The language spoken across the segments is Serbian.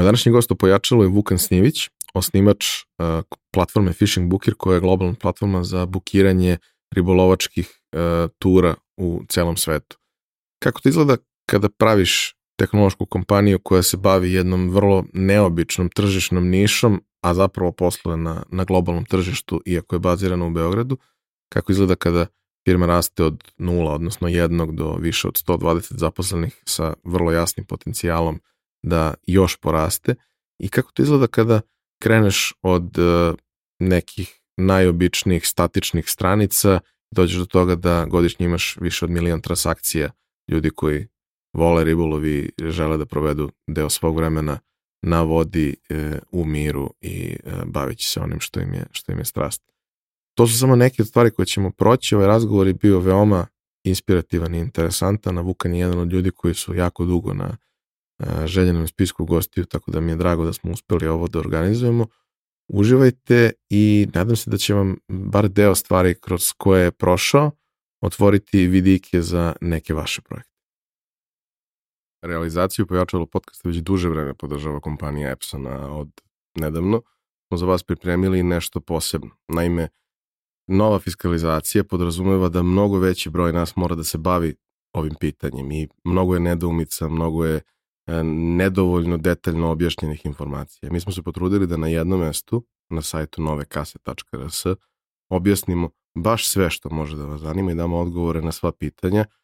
Moj današnji gost u pojačalu je Vukan Snivić, osnivač uh, platforme Fishing Booker koja je globalna platforma za bukiranje ribolovačkih uh, tura u celom svetu. Kako to izgleda kada praviš tehnološku kompaniju koja se bavi jednom vrlo neobičnom tržišnom nišom, a zapravo posluje na, na globalnom tržištu, iako je bazirana u Beogradu, kako izgleda kada firma raste od nula, odnosno jednog do više od 120 zaposlenih sa vrlo jasnim potencijalom da još poraste i kako to izgleda kada kreneš od uh, nekih najobičnijih statičnih stranica dođeš do toga da godišnje imaš više od milion transakcija ljudi koji vole ribolov i žele da provedu deo svog vremena na vodi e, u miru i e, baveći se onim što im je, što im je strast. To su samo neke stvari koje ćemo proći. Ovaj razgovor je bio veoma inspirativan i interesantan. Vukan je jedan od ljudi koji su jako dugo na e, željenom spisku gostiju, tako da mi je drago da smo uspeli ovo da organizujemo. Uživajte i nadam se da će vam bar deo stvari kroz koje je prošao otvoriti vidike za neke vaše projekte. Realizaciju pojačalo podcasta već duže vreme podržava kompanija Epsona od nedavno. Smo za vas pripremili nešto posebno. Naime, nova fiskalizacija podrazumeva da mnogo veći broj nas mora da se bavi ovim pitanjem i mnogo je nedoumica, mnogo je e, nedovoljno detaljno objašnjenih informacija. Mi smo se potrudili da na jednom mestu, na sajtu novekase.rs, objasnimo baš sve što može da vas zanima i damo odgovore na sva pitanja –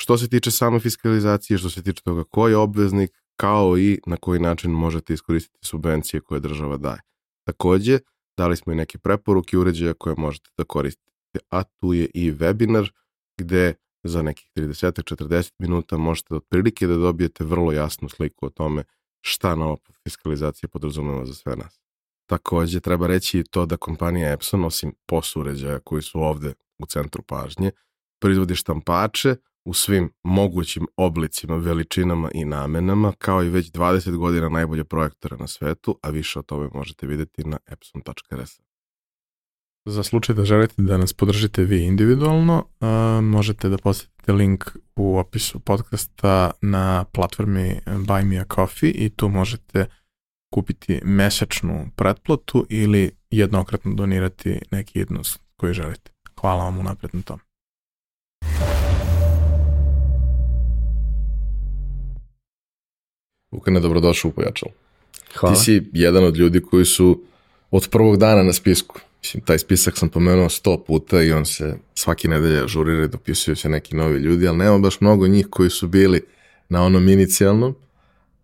što se tiče same fiskalizacije, što se tiče toga ko je obveznik, kao i na koji način možete iskoristiti subvencije koje država daje. Takođe, dali smo i neke preporuke uređaja koje možete da koristite, a tu je i webinar gde za nekih 30-40 minuta možete otprilike da dobijete vrlo jasnu sliku o tome šta nova fiskalizacija podrazumeva za sve nas. Takođe, treba reći i to da kompanija Epson, osim POS uređaja koji su ovde u centru pažnje, proizvodi štampače, u svim mogućim oblicima, veličinama i namenama, kao i već 20 godina najbolje projektora na svetu, a više o tome možete videti na epson.rs. Za slučaj da želite da nas podržite vi individualno, uh, možete da posetite link u opisu podcasta na platformi Buy Me A Coffee i tu možete kupiti mesečnu pretplatu ili jednokratno donirati neki jednost koji želite. Hvala vam unapred na tom. Vukane, dobrodošao u Pojačalo. Hvala. Ti si jedan od ljudi koji su od prvog dana na spisku. Mislim, taj spisak sam pomenuo sto puta i on se svaki nedelje ažurira i dopisuju se neki novi ljudi, ali nema baš mnogo njih koji su bili na onom inicijalnom,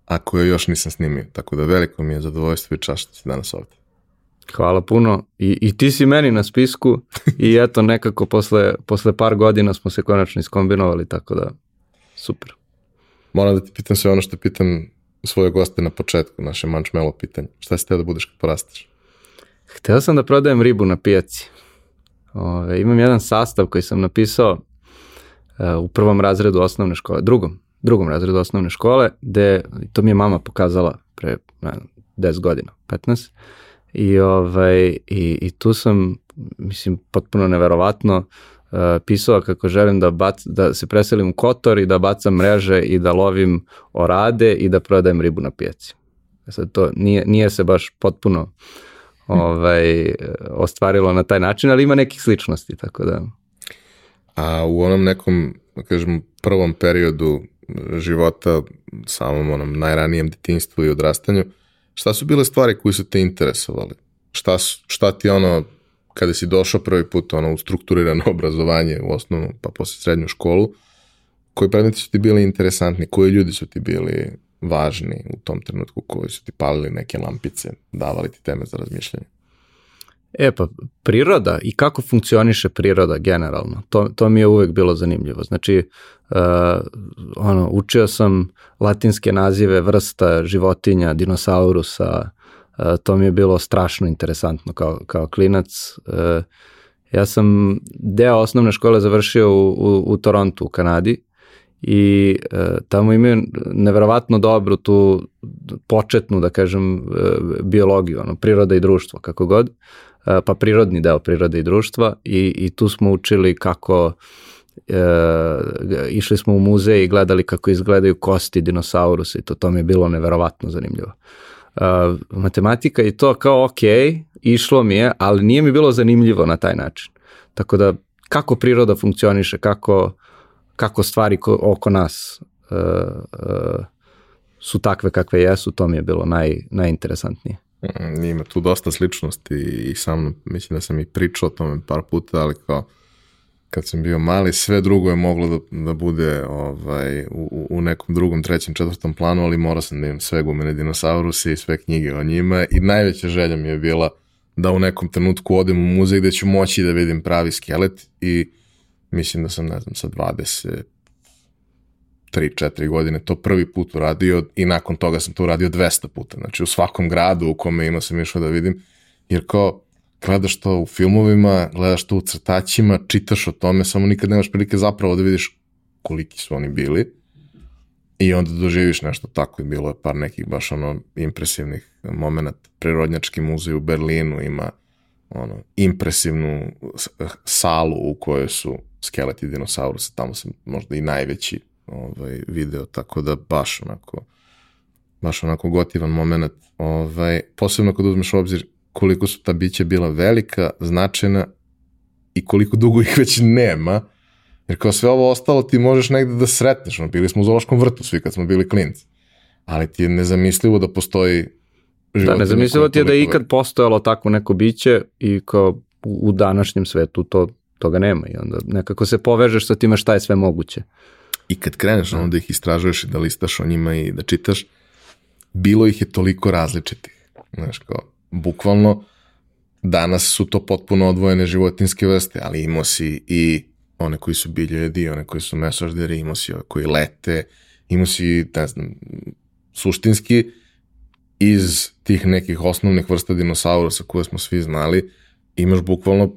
a koje još nisam snimio. Tako da veliko mi je zadovoljstvo i čast što si danas ovde. Hvala puno. I, I ti si meni na spisku i eto nekako posle, posle par godina smo se konačno iskombinovali, tako da super. Moram da ti pitam sve ono što pitam svoje goste na početku, naše mančmelo pitanje. Šta si teo da budeš kad porasteš? Hteo sam da prodajem ribu na pijaci. Ove, imam jedan sastav koji sam napisao uh, u prvom razredu osnovne škole, drugom, drugom razredu osnovne škole, gde, to mi je mama pokazala pre ne, 10 godina, 15, i, ovaj, i, i tu sam, mislim, potpuno neverovatno, uh, pisao kako želim da, bac, da se preselim u Kotor i da bacam mreže i da lovim orade i da prodajem ribu na pijaci. E sad to nije, nije se baš potpuno ovaj, ostvarilo na taj način, ali ima nekih sličnosti, tako da... A u onom nekom, da kažem, prvom periodu života, samom onom najranijem detinstvu i odrastanju, šta su bile stvari koje su te interesovali? Šta, šta ti ono kada si došao prvi put ono, u strukturirano obrazovanje u osnovnu pa posle srednju školu, koji predmeti su ti bili interesantni, koji ljudi su ti bili važni u tom trenutku, koji su ti palili neke lampice, davali ti teme za razmišljanje? E pa, priroda i kako funkcioniše priroda generalno, to, to mi je uvek bilo zanimljivo. Znači, uh, ono, učio sam latinske nazive vrsta životinja, dinosaurusa, to mi je bilo strašno interesantno kao, kao klinac. E, ja sam deo osnovne škole završio u, u, u Torontu, u Kanadi i e, tamo imaju neverovatno dobru tu početnu, da kažem, e, biologiju, ono, priroda i društvo, kako god, e, pa prirodni deo prirode i društva i, i tu smo učili kako e, išli smo u muzej i gledali kako izgledaju kosti dinosaurusa i to, to mi je bilo neverovatno zanimljivo. E, matematika i to kao ok, išlo mi je, ali nije mi bilo zanimljivo na taj način. Tako da kako priroda funkcioniše, kako, kako stvari ko, oko nas e, e, su takve kakve jesu, to mi je bilo naj, najinteresantnije. Mm, ima tu dosta sličnosti i sam mislim da sam i pričao o tome par puta, ali kao kad sam bio mali, sve drugo je moglo da, da bude ovaj, u, u nekom drugom, trećem, četvrtom planu, ali morao sam da imam sve gumene dinosauruse i sve knjige o njima i najveća želja mi je bila da u nekom trenutku odem u muzej gde ću moći da vidim pravi skelet i mislim da sam, ne znam, sa 20 3-4 godine to prvi put uradio i nakon toga sam to uradio 200 puta. Znači u svakom gradu u kome ima sam išao da vidim, jer kao gledaš to u filmovima, gledaš to u crtaćima, čitaš o tome, samo nikad nemaš prilike zapravo da vidiš koliki su oni bili i onda doživiš nešto tako i bilo je par nekih baš ono impresivnih momenta. Prirodnjački muzej u Berlinu ima ono, impresivnu salu u kojoj su skeleti dinosaurusa, tamo sam možda i najveći ovaj, video, tako da baš onako baš onako gotivan moment. Ovaj, posebno kad uzmeš u obzir koliko su ta bića bila velika, značajna i koliko dugo ih već nema, jer kao sve ovo ostalo ti možeš negde da sretneš, no, bili smo u Zološkom vrtu svi kad smo bili klinci, ali ti je nezamislivo da postoji. Da, nezamislivo ti je da je ikad postojalo tako neko biće i kao u današnjem svetu to, toga nema i onda nekako se povežeš sa time šta je sve moguće. I kad kreneš da. onda ih istražuješ i da listaš o njima i da čitaš, bilo ih je toliko različitih. Znaš, kao, bukvalno, danas su to potpuno odvojene životinske vrste, ali imao si i one koji su biljojedi, one koji su mesožderi, imao si ove koji lete, imao si, ne znam, suštinski iz tih nekih osnovnih vrsta dinosaurusa koje smo svi znali, imaš bukvalno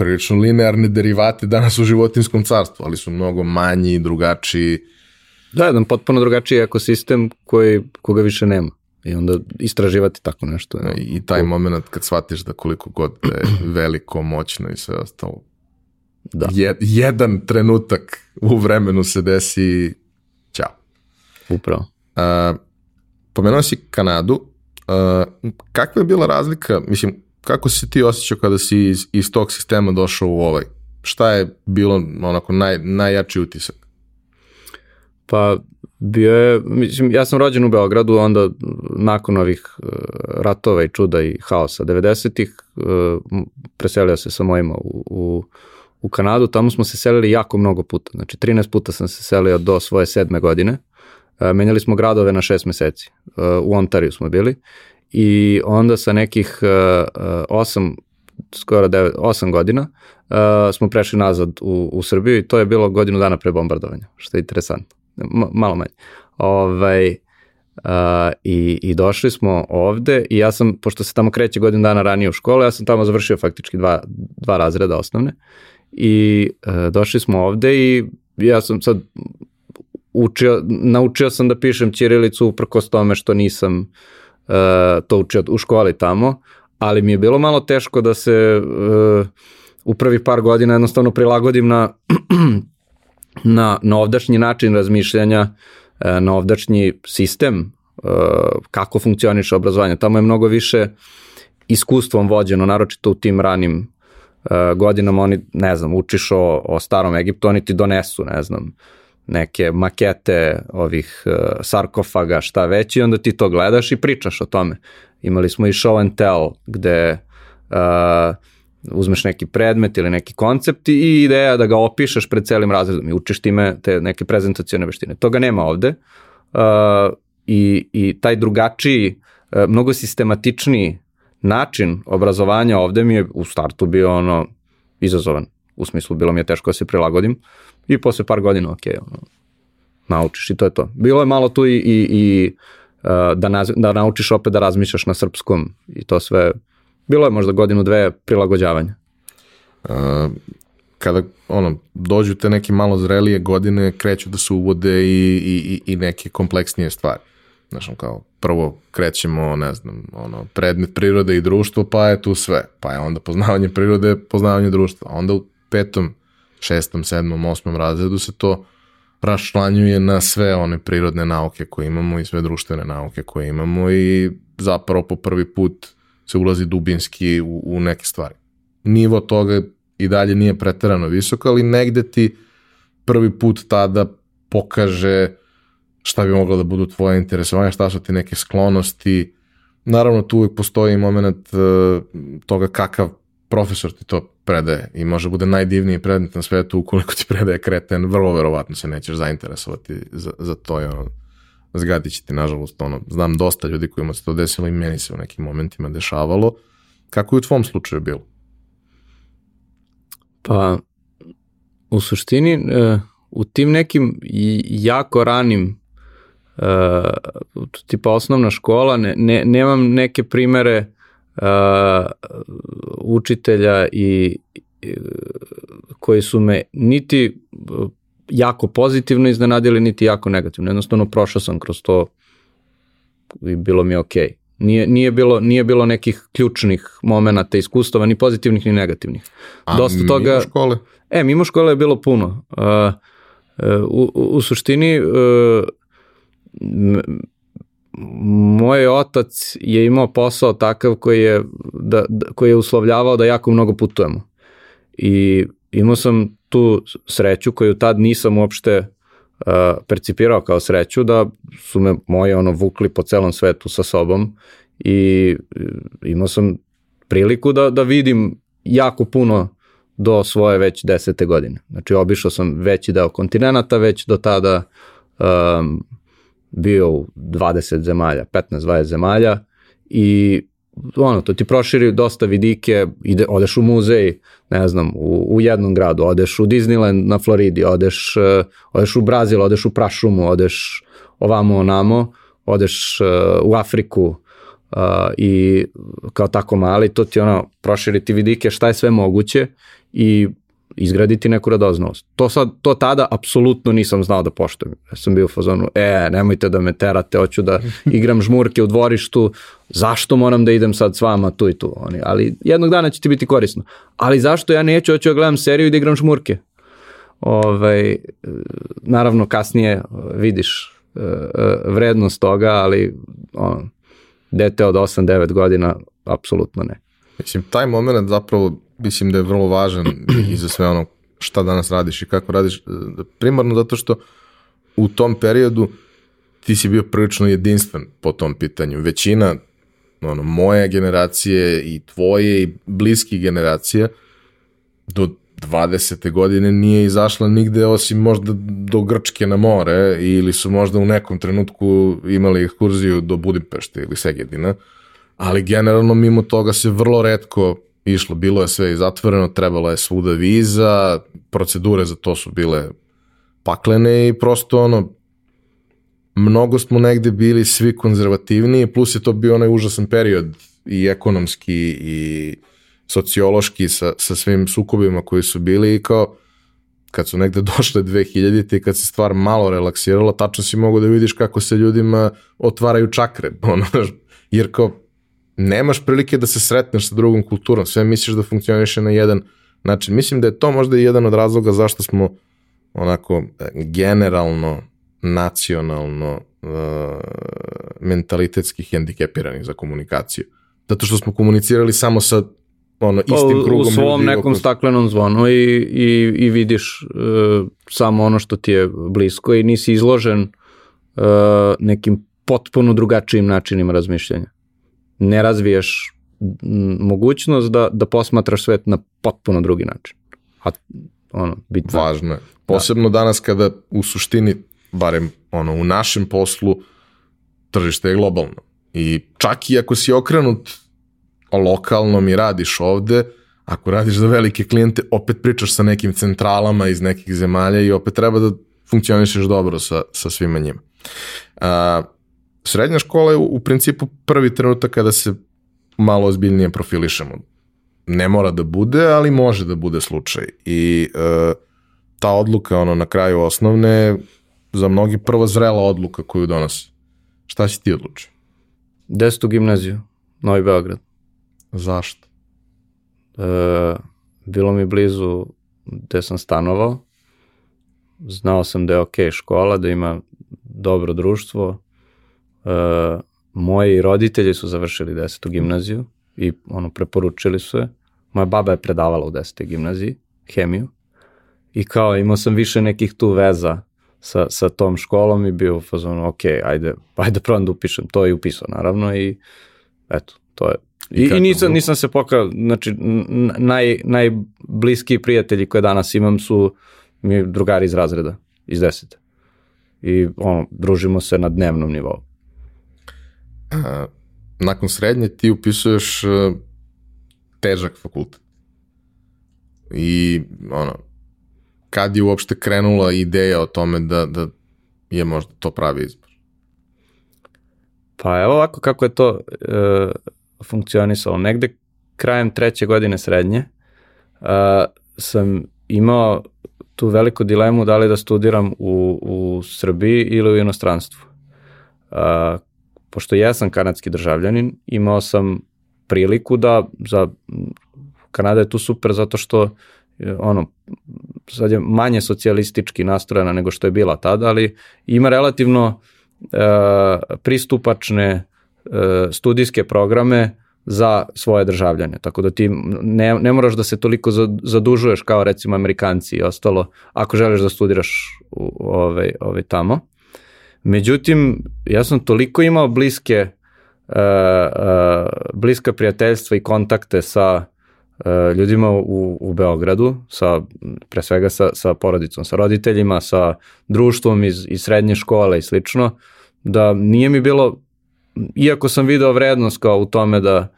prilično linearne derivate danas u životinskom carstvu, ali su mnogo manji, drugačiji. Da, jedan potpuno drugačiji ekosistem koji, koga više nema. I onda istraživati tako nešto. Ja. I taj moment kad shvatiš da koliko god je veliko, moćno i sve ostalo. Da. Je, jedan trenutak u vremenu se desi ćao. Upravo. Uh, pomenuo si Kanadu. Uh, kakva je bila razlika, mislim, kako si ti osjećao kada si iz, iz tog sistema došao u ovaj? Šta je bilo onako naj, najjači utisak? Pa bio je, mislim, ja sam rođen u Beogradu, onda nakon ovih uh, ratova i čuda i haosa 90-ih uh, preselio se sa mojima u, u, u Kanadu, tamo smo se selili jako mnogo puta, znači 13 puta sam se selio do svoje sedme godine, uh, menjali smo gradove na šest meseci, u Ontariju smo bili i onda sa nekih uh, 8 skoro 9, 8 godina uh, smo prešli nazad u, u Srbiju i to je bilo godinu dana pre bombardovanja, što je interesantno. Malo manje. Ovaj, uh, i, I došli smo ovde i ja sam, pošto se tamo kreće godinu dana ranije u školu, ja sam tamo završio faktički dva, dva razreda osnovne i uh, došli smo ovde i ja sam sad učio, naučio sam da pišem ćirilicu uprkos tome što nisam uh, to učio u školi tamo, ali mi je bilo malo teško da se uh, u prvi par godina jednostavno prilagodim na, na, na ovdašnji način razmišljanja, uh, na ovdašnji sistem uh, kako funkcioniše obrazovanje. Tamo je mnogo više iskustvom vođeno, naročito u tim ranim uh, godinama, oni, ne znam, učiš o, o starom Egiptu, oni ti donesu, ne znam, neke makete ovih uh, sarkofaga, šta već i onda ti to gledaš i pričaš o tome. Imali smo i show and tell gde uh, uzmeš neki predmet ili neki koncept i ideja da ga opišeš pred celim razredom i učiš time te neke prezentacijone veštine. Toga nema ovde uh, i, i taj drugačiji, uh, mnogo sistematičniji način obrazovanja ovde mi je u startu bio ono izazovan. U smislu, bilo mi je teško da se prilagodim. Uh, i posle par godina, ok, ono, naučiš i to je to. Bilo je malo tu i, i, i uh, da, naz, da naučiš opet da razmišljaš na srpskom i to sve, bilo je možda godinu, dve prilagođavanja. Uh, kada ono, dođu te neke malo zrelije godine, kreću da se uvode i, i, i neke kompleksnije stvari. Znaš, kao, prvo krećemo, ne znam, ono, predmet prirode i društvo, pa je tu sve. Pa je onda poznavanje prirode, poznavanje društva. Onda u petom šestom, sedmom, osmom razredu se to raščlanjuje na sve one prirodne nauke koje imamo i sve društvene nauke koje imamo i zapravo po prvi put se ulazi dubinski u, u neke stvari. Nivo toga i dalje nije preterano visok, ali negde ti prvi put tada pokaže šta bi moglo da budu tvoje interesovanja, šta su ti neke sklonosti. Naravno, tu uvijek postoji moment uh, toga kakav profesor ti to predaje i može bude najdivniji predmet na svetu ukoliko ti predaje kreten, vrlo verovatno se nećeš zainteresovati za, za to. Je, ono, zgadit će ti, nažalost, ono, znam dosta ljudi kojima se to desilo i meni se u nekim momentima dešavalo. Kako je u tvom slučaju bilo? Pa, u suštini, e, u tim nekim jako ranim uh, tipa osnovna škola, ne, ne, nemam neke primere učitelja i koji su me niti jako pozitivno iznenadili, niti jako negativno. Jednostavno prošao sam kroz to i bilo mi je okej. Okay. Nije, nije, bilo, nije bilo nekih ključnih momenata iskustava, ni pozitivnih, ni negativnih. A Dosta toga, mimo škole? E, mimo škole je bilo puno. Uh, uh, u, u suštini, uh, moj otac je imao posao takav koji je, da, da, koji je uslovljavao da jako mnogo putujemo. I imao sam tu sreću koju tad nisam uopšte uh, percipirao kao sreću, da su me moje ono vukli po celom svetu sa sobom i imao sam priliku da, da vidim jako puno do svoje već desete godine. Znači obišao sam veći deo kontinenta, već do tada um, bio u 20 zemalja, 15-20 zemalja i ono, to ti proširi dosta vidike, ide, odeš u muzej, ne znam, u, u jednom gradu, odeš u Disneyland na Floridi, odeš, uh, odeš u Brazil, odeš u prašumu, odeš ovamo onamo, odeš uh, u Afriku uh, i kao tako mali, to ti ono, proširi ti vidike šta je sve moguće i izgraditi neku radoznovost. To sad, to tada apsolutno nisam znao da poštujem. Ja sam bio u fazonu, e, nemojte da me terate, hoću da igram žmurke u dvorištu, zašto moram da idem sad s vama tu i tu? Oni, ali jednog dana će ti biti korisno. Ali zašto ja neću, hoću da gledam seriju i da igram žmurke? Ovaj, naravno, kasnije vidiš e, e, vrednost toga, ali on, dete od 8-9 godina, apsolutno ne. Mislim, taj moment zapravo mislim da je vrlo važan i za sve ono šta danas radiš i kako radiš, primarno zato što u tom periodu ti si bio prilično jedinstven po tom pitanju. Većina ono, moje generacije i tvoje i bliskih generacija do 20. godine nije izašla nigde osim možda do Grčke na more ili su možda u nekom trenutku imali ekskurziju do Budimpešte ili Segedina, ali generalno mimo toga se vrlo redko išlo, bilo je sve zatvoreno, trebala je svuda viza, procedure za to su bile paklene i prosto ono, mnogo smo negde bili svi konzervativniji, plus je to bio onaj užasan period i ekonomski i sociološki sa, sa svim sukobima koji su bili i kao kad su negde došle 2000 i kad se stvar malo relaksirala, tačno si mogu da vidiš kako se ljudima otvaraju čakre, ono, jer kao nemaš prilike da se sretneš sa drugom kulturom, sve misliš da funkcioniše na jedan način. Mislim da je to možda i jedan od razloga zašto smo onako generalno, nacionalno, uh, mentalitetski hendikepirani za komunikaciju. Zato što smo komunicirali samo sa ono, pa, istim krugom U svom ljudi nekom oko... staklenom zvonu i, i, i vidiš uh, samo ono što ti je blisko i nisi izložen uh, nekim potpuno drugačijim načinima razmišljanja ne razviješ mogućnost da, da posmatraš svet na potpuno drugi način. A ono, bitno. Važno je. Posebno da. danas kada u suštini, barem ono, u našem poslu, tržište je globalno. I čak i ako si okrenut lokalno mi radiš ovde, ako radiš za velike klijente, opet pričaš sa nekim centralama iz nekih zemalja i opet treba da funkcionišeš dobro sa, sa svima njima. A, srednja škola je u, u principu prvi trenutak kada se malo ozbiljnije profilišemo. Ne mora da bude, ali može da bude slučaj. I e, ta odluka ono na kraju osnovne za mnogi prvo zrela odluka koju donosi. Šta si ti odlučio? Desetu gimnaziju, Novi Beograd. Zašto? E, bilo mi blizu gde sam stanovao. Znao sam da je ok škola, da ima dobro društvo. E, moji roditelji su završili desetu gimnaziju i ono, preporučili su je. Moja baba je predavala u desetoj gimnaziji, hemiju. I kao imao sam više nekih tu veza sa, sa tom školom i bio u fazonu, ok, ajde, ajde probam da upišem to i upisao naravno i eto, to je. I, I, i nisam, nisam se pokao, znači naj, najbliskiji prijatelji koje danas imam su mi drugari iz razreda, iz desete. I ono, družimo se na dnevnom nivou. A, nakon srednje ti upisuješ uh, težak fakultet. I ono, kad je uopšte krenula ideja o tome da, da je možda to pravi izbor? Pa evo ovako kako je to e, funkcionisalo. Negde krajem treće godine srednje e, sam imao tu veliku dilemu da li da studiram u, u Srbiji ili u inostranstvu. E, pošto ja sam kanadski državljanin, imao sam priliku da za Kanada je tu super zato što ono, sad je manje socijalistički nastrojena nego što je bila tada, ali ima relativno e, pristupačne e, studijske programe za svoje državljane. Tako da ti ne, ne moraš da se toliko zadužuješ kao recimo Amerikanci i ostalo ako želiš da studiraš u, ovaj, ovaj tamo. Međutim, ja sam toliko imao bliske uh, uh, bliska prijateljstva i kontakte sa E, ljudima u, u Beogradu, sa, pre svega sa, sa porodicom, sa roditeljima, sa društvom iz, iz srednje škole i slično, da nije mi bilo, iako sam video vrednost kao u tome da,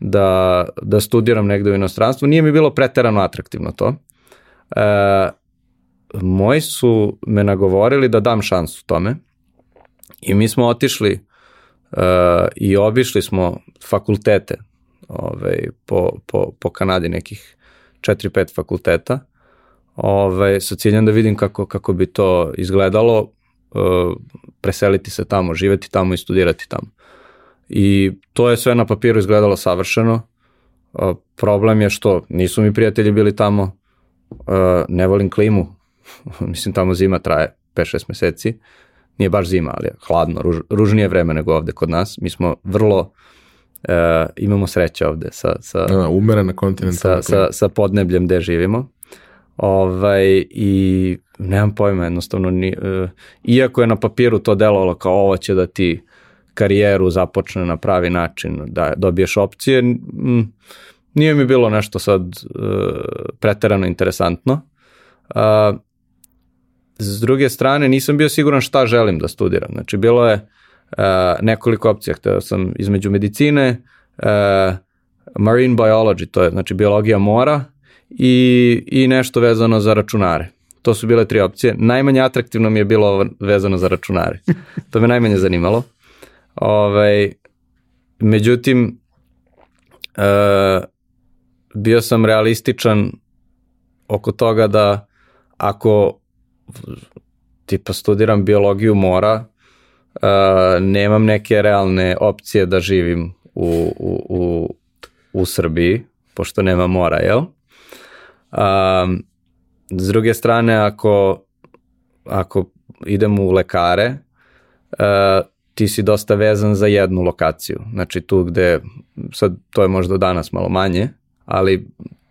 da, da studiram negde u inostranstvu, nije mi bilo preterano atraktivno to. E, moji su me nagovorili da dam šansu tome i mi smo otišli e, i obišli smo fakultete ovaj, po, po, po Kanadi nekih 4-5 fakulteta ovaj, sa ciljem da vidim kako, kako bi to izgledalo, uh, preseliti se tamo, živeti tamo i studirati tamo. I to je sve na papiru izgledalo savršeno. Uh, problem je što nisu mi prijatelji bili tamo, uh, ne volim klimu, mislim tamo zima traje 5-6 meseci, nije baš zima, ali je hladno, ruž, ružnije vreme nego ovde kod nas. Mi smo vrlo uh, imamo sreće ovde sa, sa, A, umerena kontinentalna sa, sa, sa podnebljem gde živimo. Ovaj, I nemam pojma, jednostavno, ni, uh, iako je na papiru to delovalo kao ovo će da ti karijeru započne na pravi način, da dobiješ opcije, m, nije mi bilo nešto sad uh, preterano interesantno. Uh, s druge strane, nisam bio siguran šta želim da studiram. Znači, bilo je uh, nekoliko opcija. Hteo sam između medicine, uh, marine biology, to je znači biologija mora i, i nešto vezano za računare. To su bile tri opcije. Najmanje atraktivno mi je bilo vezano za računare. To me najmanje zanimalo. Ovaj, međutim, uh, bio sam realističan oko toga da ako tipa studiram biologiju mora, uh, nemam neke realne opcije da živim u, u, u, u Srbiji, pošto nema mora, jel? Um, s druge strane, ako, ako idem u lekare, uh, ti si dosta vezan za jednu lokaciju. Znači tu gde, sad to je možda danas malo manje, ali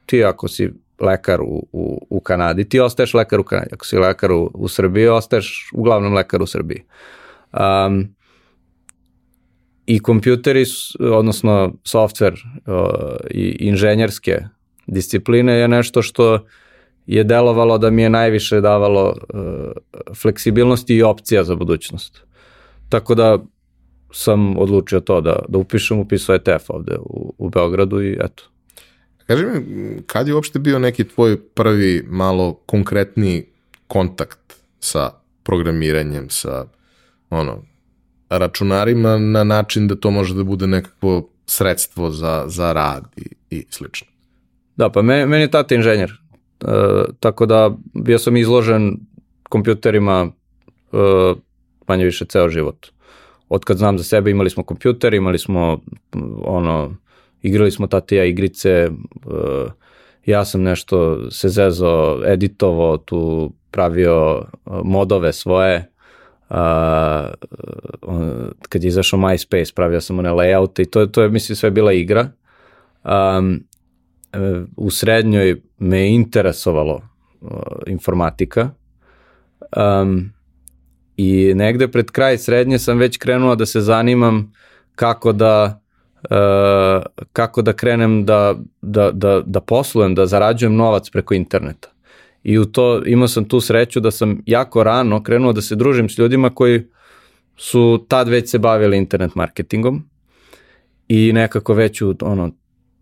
ti ako si lekar u, u, u Kanadi, ti ostaješ lekar u Kanadi. Ako si lekar u, u Srbiji, ostaješ uglavnom lekar u Srbiji. Um, I kompjuteri, odnosno software uh, i inženjerske discipline je nešto što je delovalo da mi je najviše davalo uh, fleksibilnosti i opcija za budućnost. Tako da sam odlučio to da, da upišem upisu ETF ovde u, u Beogradu i eto. Kaži mi, kad je uopšte bio neki tvoj prvi malo konkretni kontakt sa programiranjem, sa ono, računarima na način da to može da bude nekako sredstvo za, za rad i, i slično. Da, pa meni, meni je tata inženjer, e, tako da bio sam izložen kompjuterima e, manje više ceo život. Od kad znam za sebe imali smo kompjuter, imali smo ono, igrali smo tata ja igrice, e, ja sam nešto se zezo, editovao, tu pravio modove svoje, uh, kad je izašao MySpace, pravio sam one layoute i to, to je, mislim, sve bila igra. Um, u srednjoj me interesovalo uh, informatika um, i negde pred kraj srednje sam već krenuo da se zanimam kako da uh, kako da krenem da, da, da, da poslujem, da zarađujem novac preko interneta. I u to imao sam tu sreću da sam jako rano krenuo da se družim s ljudima koji su tad već se bavili internet marketingom i nekako već u ono,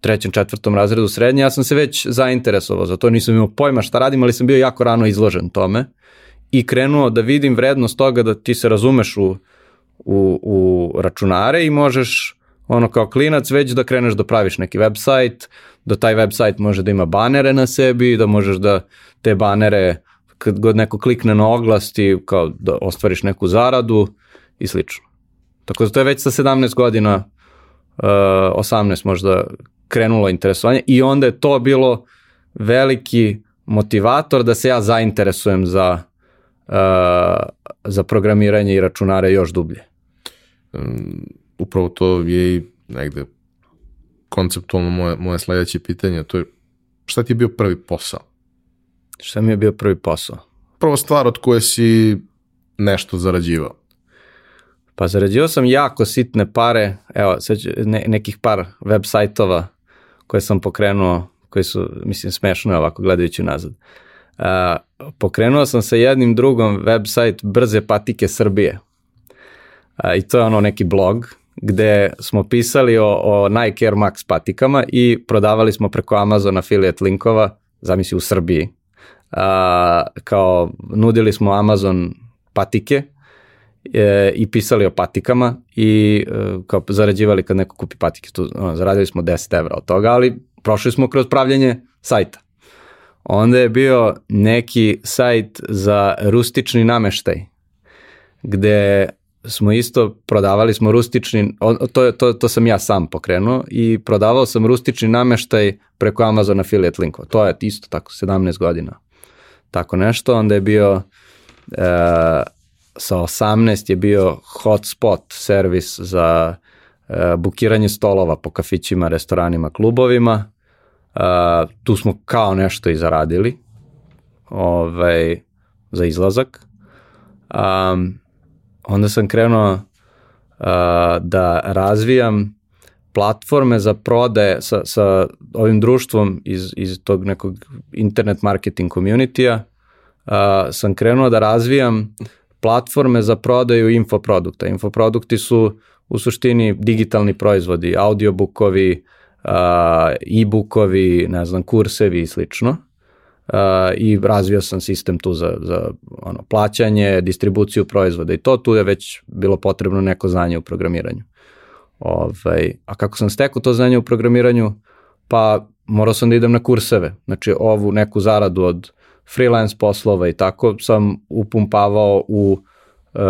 trećem, četvrtom razredu srednje, ja sam se već zainteresovao za to, nisam imao pojma šta radim, ali sam bio jako rano izložen tome i krenuo da vidim vrednost toga da ti se razumeš u, u, u računare i možeš ono kao klinac već da kreneš da praviš neki website, da taj website može da ima banere na sebi, da možeš da te banere kad god neko klikne na oglas ti kao da ostvariš neku zaradu i slično. Tako da to je već sa 17 godina, uh, 18 možda krenulo interesovanje i onda je to bilo veliki motivator da se ja zainteresujem za, uh, za programiranje i računare još dublje. Um, upravo to je i negde konceptualno moje, moje sledeće pitanje, to je šta ti je bio prvi posao? Šta mi je bio prvi posao? Prva stvar od koje si nešto zarađivao. Pa zarađivao sam jako sitne pare, evo, sad ne, nekih par web sajtova koje sam pokrenuo, koji su, mislim, smešno ovako gledajući nazad. Uh, pokrenuo sam sa jednim drugom website Brze patike Srbije. Uh, I to je ono neki blog gde smo pisali o, o Nike Air Max patikama i prodavali smo preko Amazon affiliate linkova, zamisli u Srbiji. Uh, kao nudili smo Amazon patike e, i pisali o patikama i e, kao zarađivali kad neko kupi patike. Tu, ono, zaradili smo 10 evra od toga, ali prošli smo kroz pravljanje sajta. Onda je bio neki sajt za rustični nameštaj, gde smo isto prodavali smo rustični, to, to, to sam ja sam pokrenuo i prodavao sam rustični nameštaj preko Amazon affiliate linkova. To je isto tako 17 godina. Tako nešto, onda je bio e, sa 18 je bio hotspot servis za e, bukiranje stolova po kafićima, restoranima, klubovima. E, tu smo kao nešto i zaradili ovaj, za izlazak. Um, onda sam krenuo uh, da razvijam platforme za prodaje sa, sa ovim društvom iz, iz tog nekog internet marketing community-a uh, sam krenuo da razvijam platforme za prodaju infoprodukta. Infoprodukti su u suštini digitalni proizvodi, audiobukovi, uh, e-bookovi, ne znam, kursevi i slično. I razvio sam sistem tu za, za ono, plaćanje, distribuciju proizvoda i to tu je već bilo potrebno neko znanje u programiranju. Ovaj, a kako sam stekao to znanje u programiranju? Pa morao sam da idem na kurseve. Znači ovu neku zaradu od freelance poslova i tako sam upumpavao u uh,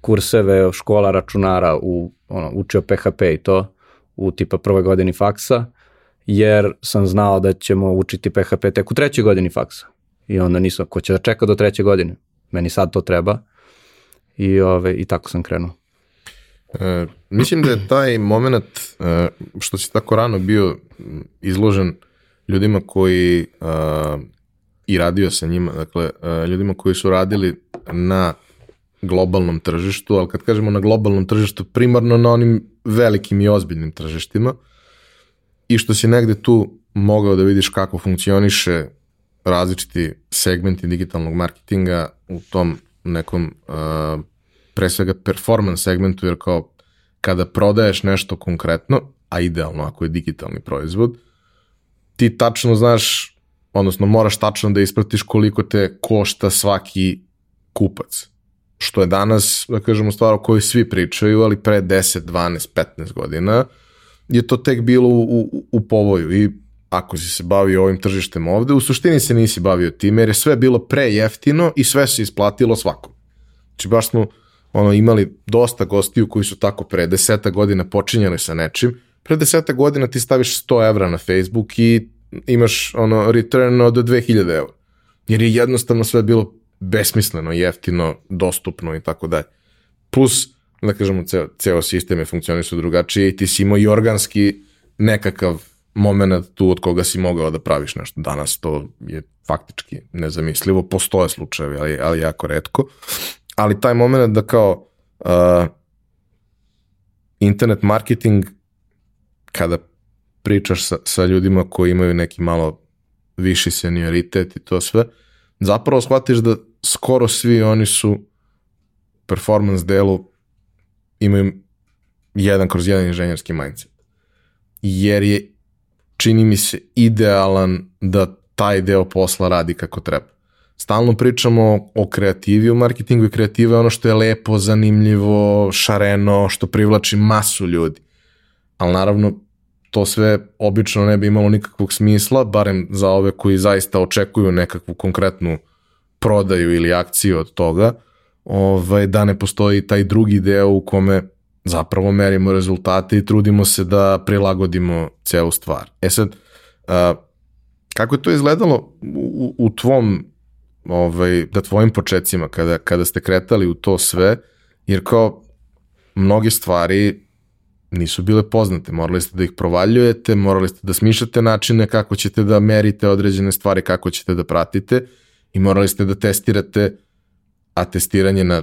kurseve škola računara, u, ono, učio PHP i to u tipa prvoj godini faksa, jer sam znao da ćemo učiti PHP tek u trećoj godini faksa. I onda nisam, ko će da čeka do treće godine? Meni sad to treba. I, ove, i tako sam krenuo. E, mislim da je taj moment e, što si tako rano bio izložen ljudima koji e, i radio sa njima, dakle, e, ljudima koji su radili na globalnom tržištu, ali kad kažemo na globalnom tržištu, primarno na onim velikim i ozbiljnim tržištima i što si negde tu mogao da vidiš kako funkcioniše različiti segmenti digitalnog marketinga u tom nekom uh, pre svega performance segmentu, jer kao kada prodaješ nešto konkretno, a idealno ako je digitalni proizvod, ti tačno znaš odnosno moraš tačno da ispratiš koliko te košta svaki kupac. Što je danas, da kažemo, stvar o kojoj svi pričaju, ali pre 10, 12, 15 godina je to tek bilo u, u, u povoju i ako si se bavio ovim tržištem ovde, u suštini se nisi bavio time jer je sve bilo prejeftino i sve se isplatilo svakom. Znači baš smo ono, imali dosta gostiju koji su tako pre deseta godina počinjali sa nečim. Pre deseta godina ti staviš 100 evra na Facebook i imaš ono return od 2000 eura. Jer je jednostavno sve bilo besmisleno, jeftino, dostupno i tako dalje. Plus, da kažemo, ceo, ceo sistem je funkcionisao drugačije i ti si imao i organski nekakav moment tu od koga si mogao da praviš nešto. Danas to je faktički nezamislivo, postoje slučajevi, ali, ali jako redko. Ali taj moment da kao uh, internet marketing kada pričaš sa, sa ljudima koji imaju neki malo viši senioritet i to sve, zapravo shvatiš da skoro svi oni su performance delu imaju jedan kroz jedan inženjerski mindset. Jer je, čini mi se, idealan da taj deo posla radi kako treba. Stalno pričamo o kreativi u marketingu i kreativa je ono što je lepo, zanimljivo, šareno, što privlači masu ljudi. Ali naravno, to sve obično ne bi imalo nikakvog smisla, barem za ove koji zaista očekuju nekakvu konkretnu prodaju ili akciju od toga, ovaj, da ne postoji taj drugi deo u kome zapravo merimo rezultate i trudimo se da prilagodimo celu stvar. E sad, a, kako je to izgledalo u, u tvom, ovaj, da tvojim početcima, kada, kada ste kretali u to sve, jer kao mnoge stvari nisu bile poznate, morali ste da ih provaljujete, morali ste da smišljate načine kako ćete da merite određene stvari, kako ćete da pratite i morali ste da testirate, a testiranje na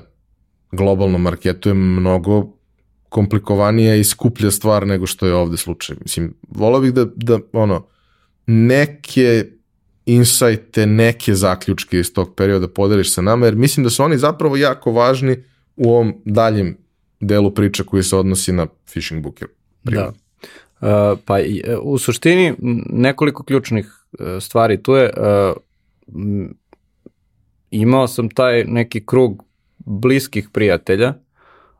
globalnom marketu je mnogo komplikovanija i skuplja stvar nego što je ovde slučaj. Mislim, volao bih da, da ono, neke insajte, neke zaključke iz tog perioda podeliš sa nama, jer mislim da su oni zapravo jako važni u ovom daljem delu priča koji se odnosi na phishing booker. Da. Uh, pa e, u suštini nekoliko ključnih uh, stvari tu je uh, imao sam taj neki krug bliskih prijatelja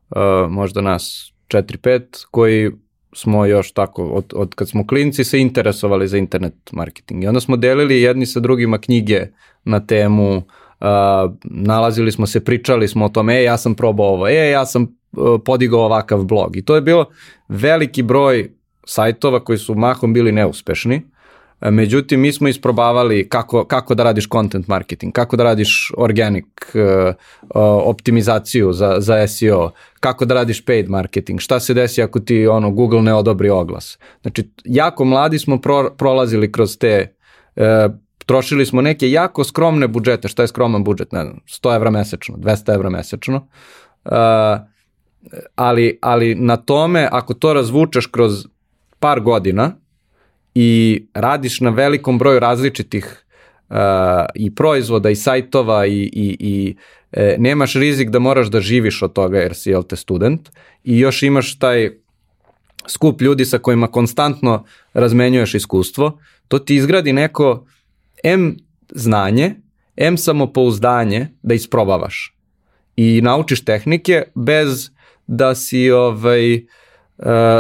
uh, možda nas 4-5 koji smo još tako, od, od kad smo klinci se interesovali za internet marketing. I onda smo delili jedni sa drugima knjige na temu, uh, nalazili smo se, pričali smo o tome, e, ja sam probao ovo, e, ja sam uh, podigao ovakav blog. I to je bilo veliki broj sajtova koji su mahom bili neuspešni, Međutim, mi smo isprobavali kako, kako da radiš content marketing, kako da radiš organic uh, optimizaciju za, za SEO, kako da radiš paid marketing, šta se desi ako ti ono Google ne odobri oglas. Znači, jako mladi smo pro, prolazili kroz te, uh, trošili smo neke jako skromne budžete, šta je skroman budžet, ne znam, 100 evra mesečno, 200 evra mesečno, uh, ali, ali na tome, ako to razvučeš kroz par godina, i radiš na velikom broju različitih uh, i proizvoda i sajtova i, i, i e, nemaš rizik da moraš da živiš od toga jer si jel te student i još imaš taj skup ljudi sa kojima konstantno razmenjuješ iskustvo, to ti izgradi neko M znanje, M samopouzdanje da isprobavaš i naučiš tehnike bez da si ovaj, Eh,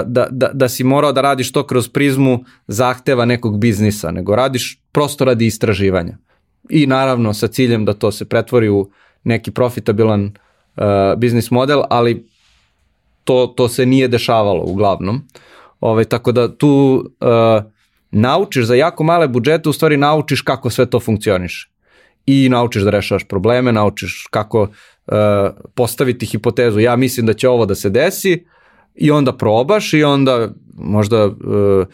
da, da, da si morao da radiš to kroz prizmu zahteva nekog biznisa, nego radiš prosto radi istraživanja. I naravno sa ciljem da to se pretvori u neki profitabilan uh, biznis model, ali to, to se nije dešavalo uglavnom. Ove, ovaj, tako da tu uh, naučiš za jako male budžete, u stvari naučiš kako sve to funkcioniše. I naučiš da rešavaš probleme, naučiš kako uh, postaviti hipotezu. Ja mislim da će ovo da se desi, uh, i onda probaš i onda možda uh, uh,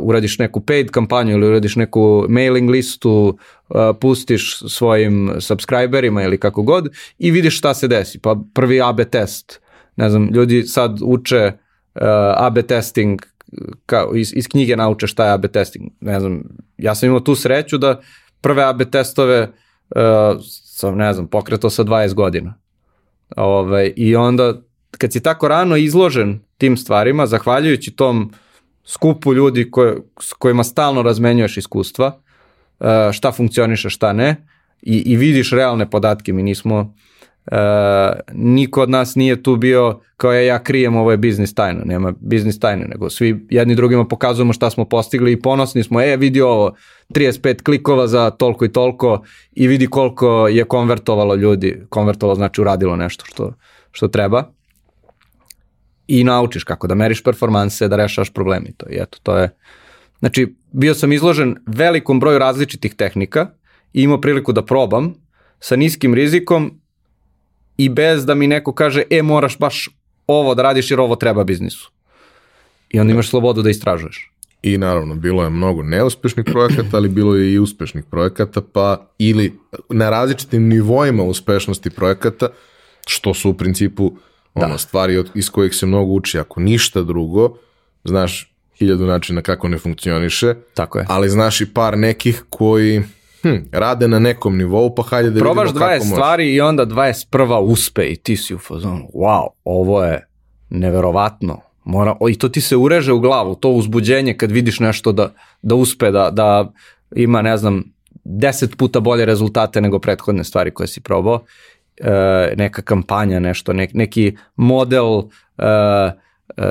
uradiš neku paid kampanju ili uradiš neku mailing listu, uh, pustiš svojim subscriberima ili kako god i vidiš šta se desi. Pa prvi AB test, ne znam, ljudi sad uče uh, AB testing kao iz, iz knjige nauče šta je AB testing. Ne znam, ja sam imao tu sreću da prve AB testove uh, sam, ne znam, pokretao sa 20 godina. Ovaj, I onda kad si tako rano izložen tim stvarima, zahvaljujući tom skupu ljudi koje, s kojima stalno razmenjuješ iskustva, uh, šta funkcioniše, šta ne, i, i vidiš realne podatke, mi nismo, uh, niko od nas nije tu bio kao ja, ja krijem ovo je biznis tajna, nema biznis tajne, nego svi jedni drugima pokazujemo šta smo postigli i ponosni smo, e vidi ovo, 35 klikova za toliko i toliko i vidi koliko je konvertovalo ljudi, konvertovalo znači uradilo nešto što, što treba i naučiš kako da meriš performanse, da rešavaš probleme i to. I eto, to je, Znači, bio sam izložen velikom broju različitih tehnika i imao priliku da probam sa niskim rizikom i bez da mi neko kaže, e, moraš baš ovo da radiš jer ovo treba biznisu. I onda imaš slobodu da istražuješ. I naravno, bilo je mnogo neuspešnih projekata, ali bilo je i uspešnih projekata, pa ili na različitim nivoima uspešnosti projekata, što su u principu ono, da. stvari od, iz kojih se mnogo uči, ako ništa drugo, znaš hiljadu načina kako ne funkcioniše, Tako je. ali znaš i par nekih koji hm, rade na nekom nivou, pa hajde da Probaš vidimo kako 20 stvari i onda 21. uspe i ti si u fazonu, wow, ovo je neverovatno. Mora, o, I to ti se ureže u glavu, to uzbuđenje kad vidiš nešto da, da uspe, da, da ima, ne znam, deset puta bolje rezultate nego prethodne stvari koje si probao. E, neka kampanja, nešto, nek, neki model e,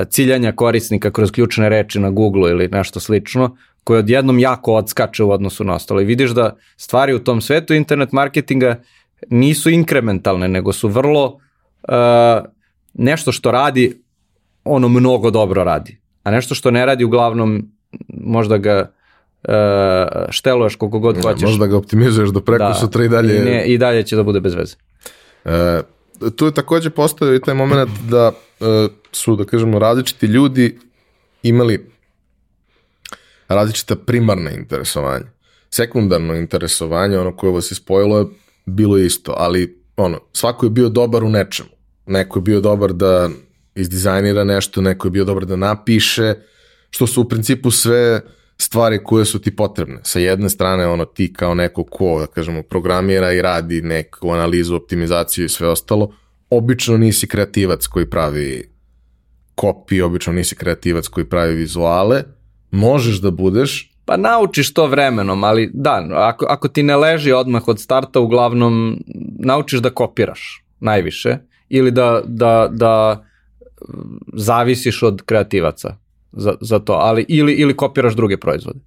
ciljanja korisnika kroz ključne reči na Google ili nešto slično, koji odjednom jako odskače u odnosu na ostalo. I vidiš da stvari u tom svetu internet marketinga nisu inkrementalne, nego su vrlo uh, nešto što radi, ono mnogo dobro radi. A nešto što ne radi, uglavnom možda ga uh, šteluješ koliko god Ne, hoćeš. Možda ga optimizuješ do preko Da. sutra i dalje. I, ne, I dalje će da bude bez veze. E, tu je takođe postoje i taj moment da e, su, da kažemo, različiti ljudi imali različita primarna interesovanja. Sekundarno interesovanje, ono koje vas je spojilo, je bilo isto, ali ono, svako je bio dobar u nečemu. Neko je bio dobar da izdizajnira nešto, neko je bio dobar da napiše, što su u principu sve stvari koje su ti potrebne. Sa jedne strane, ono, ti kao neko ko, da kažemo, programira i radi neku analizu, optimizaciju i sve ostalo, obično nisi kreativac koji pravi kopije, obično nisi kreativac koji pravi vizuale, možeš da budeš, Pa naučiš to vremenom, ali da, ako, ako ti ne leži odmah od starta, uglavnom naučiš da kopiraš najviše ili da, da, da zavisiš od kreativaca za, za to, ali ili, ili kopiraš druge proizvode.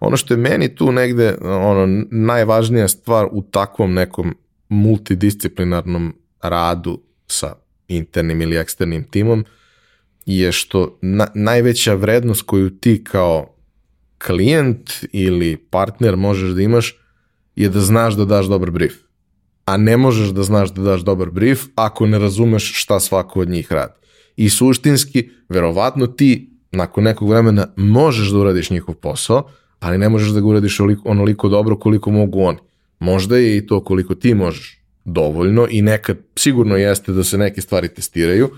ono što je meni tu negde ono, najvažnija stvar u takvom nekom multidisciplinarnom radu sa internim ili eksternim timom je što na, najveća vrednost koju ti kao klijent ili partner možeš da imaš je da znaš da daš dobar brief. A ne možeš da znaš da daš dobar brief ako ne razumeš šta svako od njih radi. I suštinski, verovatno ti nakon nekog vremena možeš da uradiš njihov posao, ali ne možeš da ga uradiš oliko, onoliko dobro koliko mogu oni. Možda je i to koliko ti možeš dovoljno i nekad sigurno jeste da se neke stvari testiraju,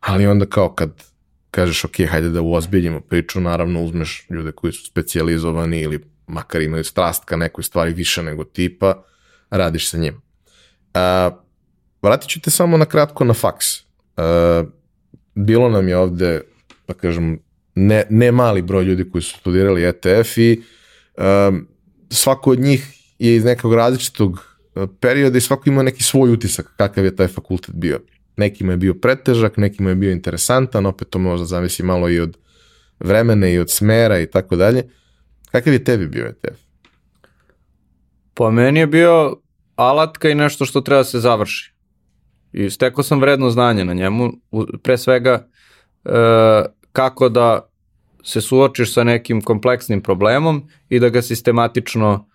ali onda kao kad kažeš ok, hajde da uozbiljimo priču, naravno uzmeš ljude koji su specijalizovani ili makar imaju strast ka nekoj stvari više nego tipa, radiš sa njim. A, vratit ću te samo na kratko na faks. A, bilo nam je ovde, da kažem, ne, ne mali broj ljudi koji su studirali ETF i um, svako od njih je iz nekog različitog uh, perioda i svako ima neki svoj utisak kakav je taj fakultet bio. Nekima je bio pretežak, nekima je bio interesantan, opet to možda zavisi malo i od vremena i od smera i tako dalje. Kakav je tebi bio ETF? Po meni je bio alatka i nešto što treba da se završi. I stekao sam vredno znanje na njemu, pre svega e, kako da se suočiš sa nekim kompleksnim problemom i da ga sistematično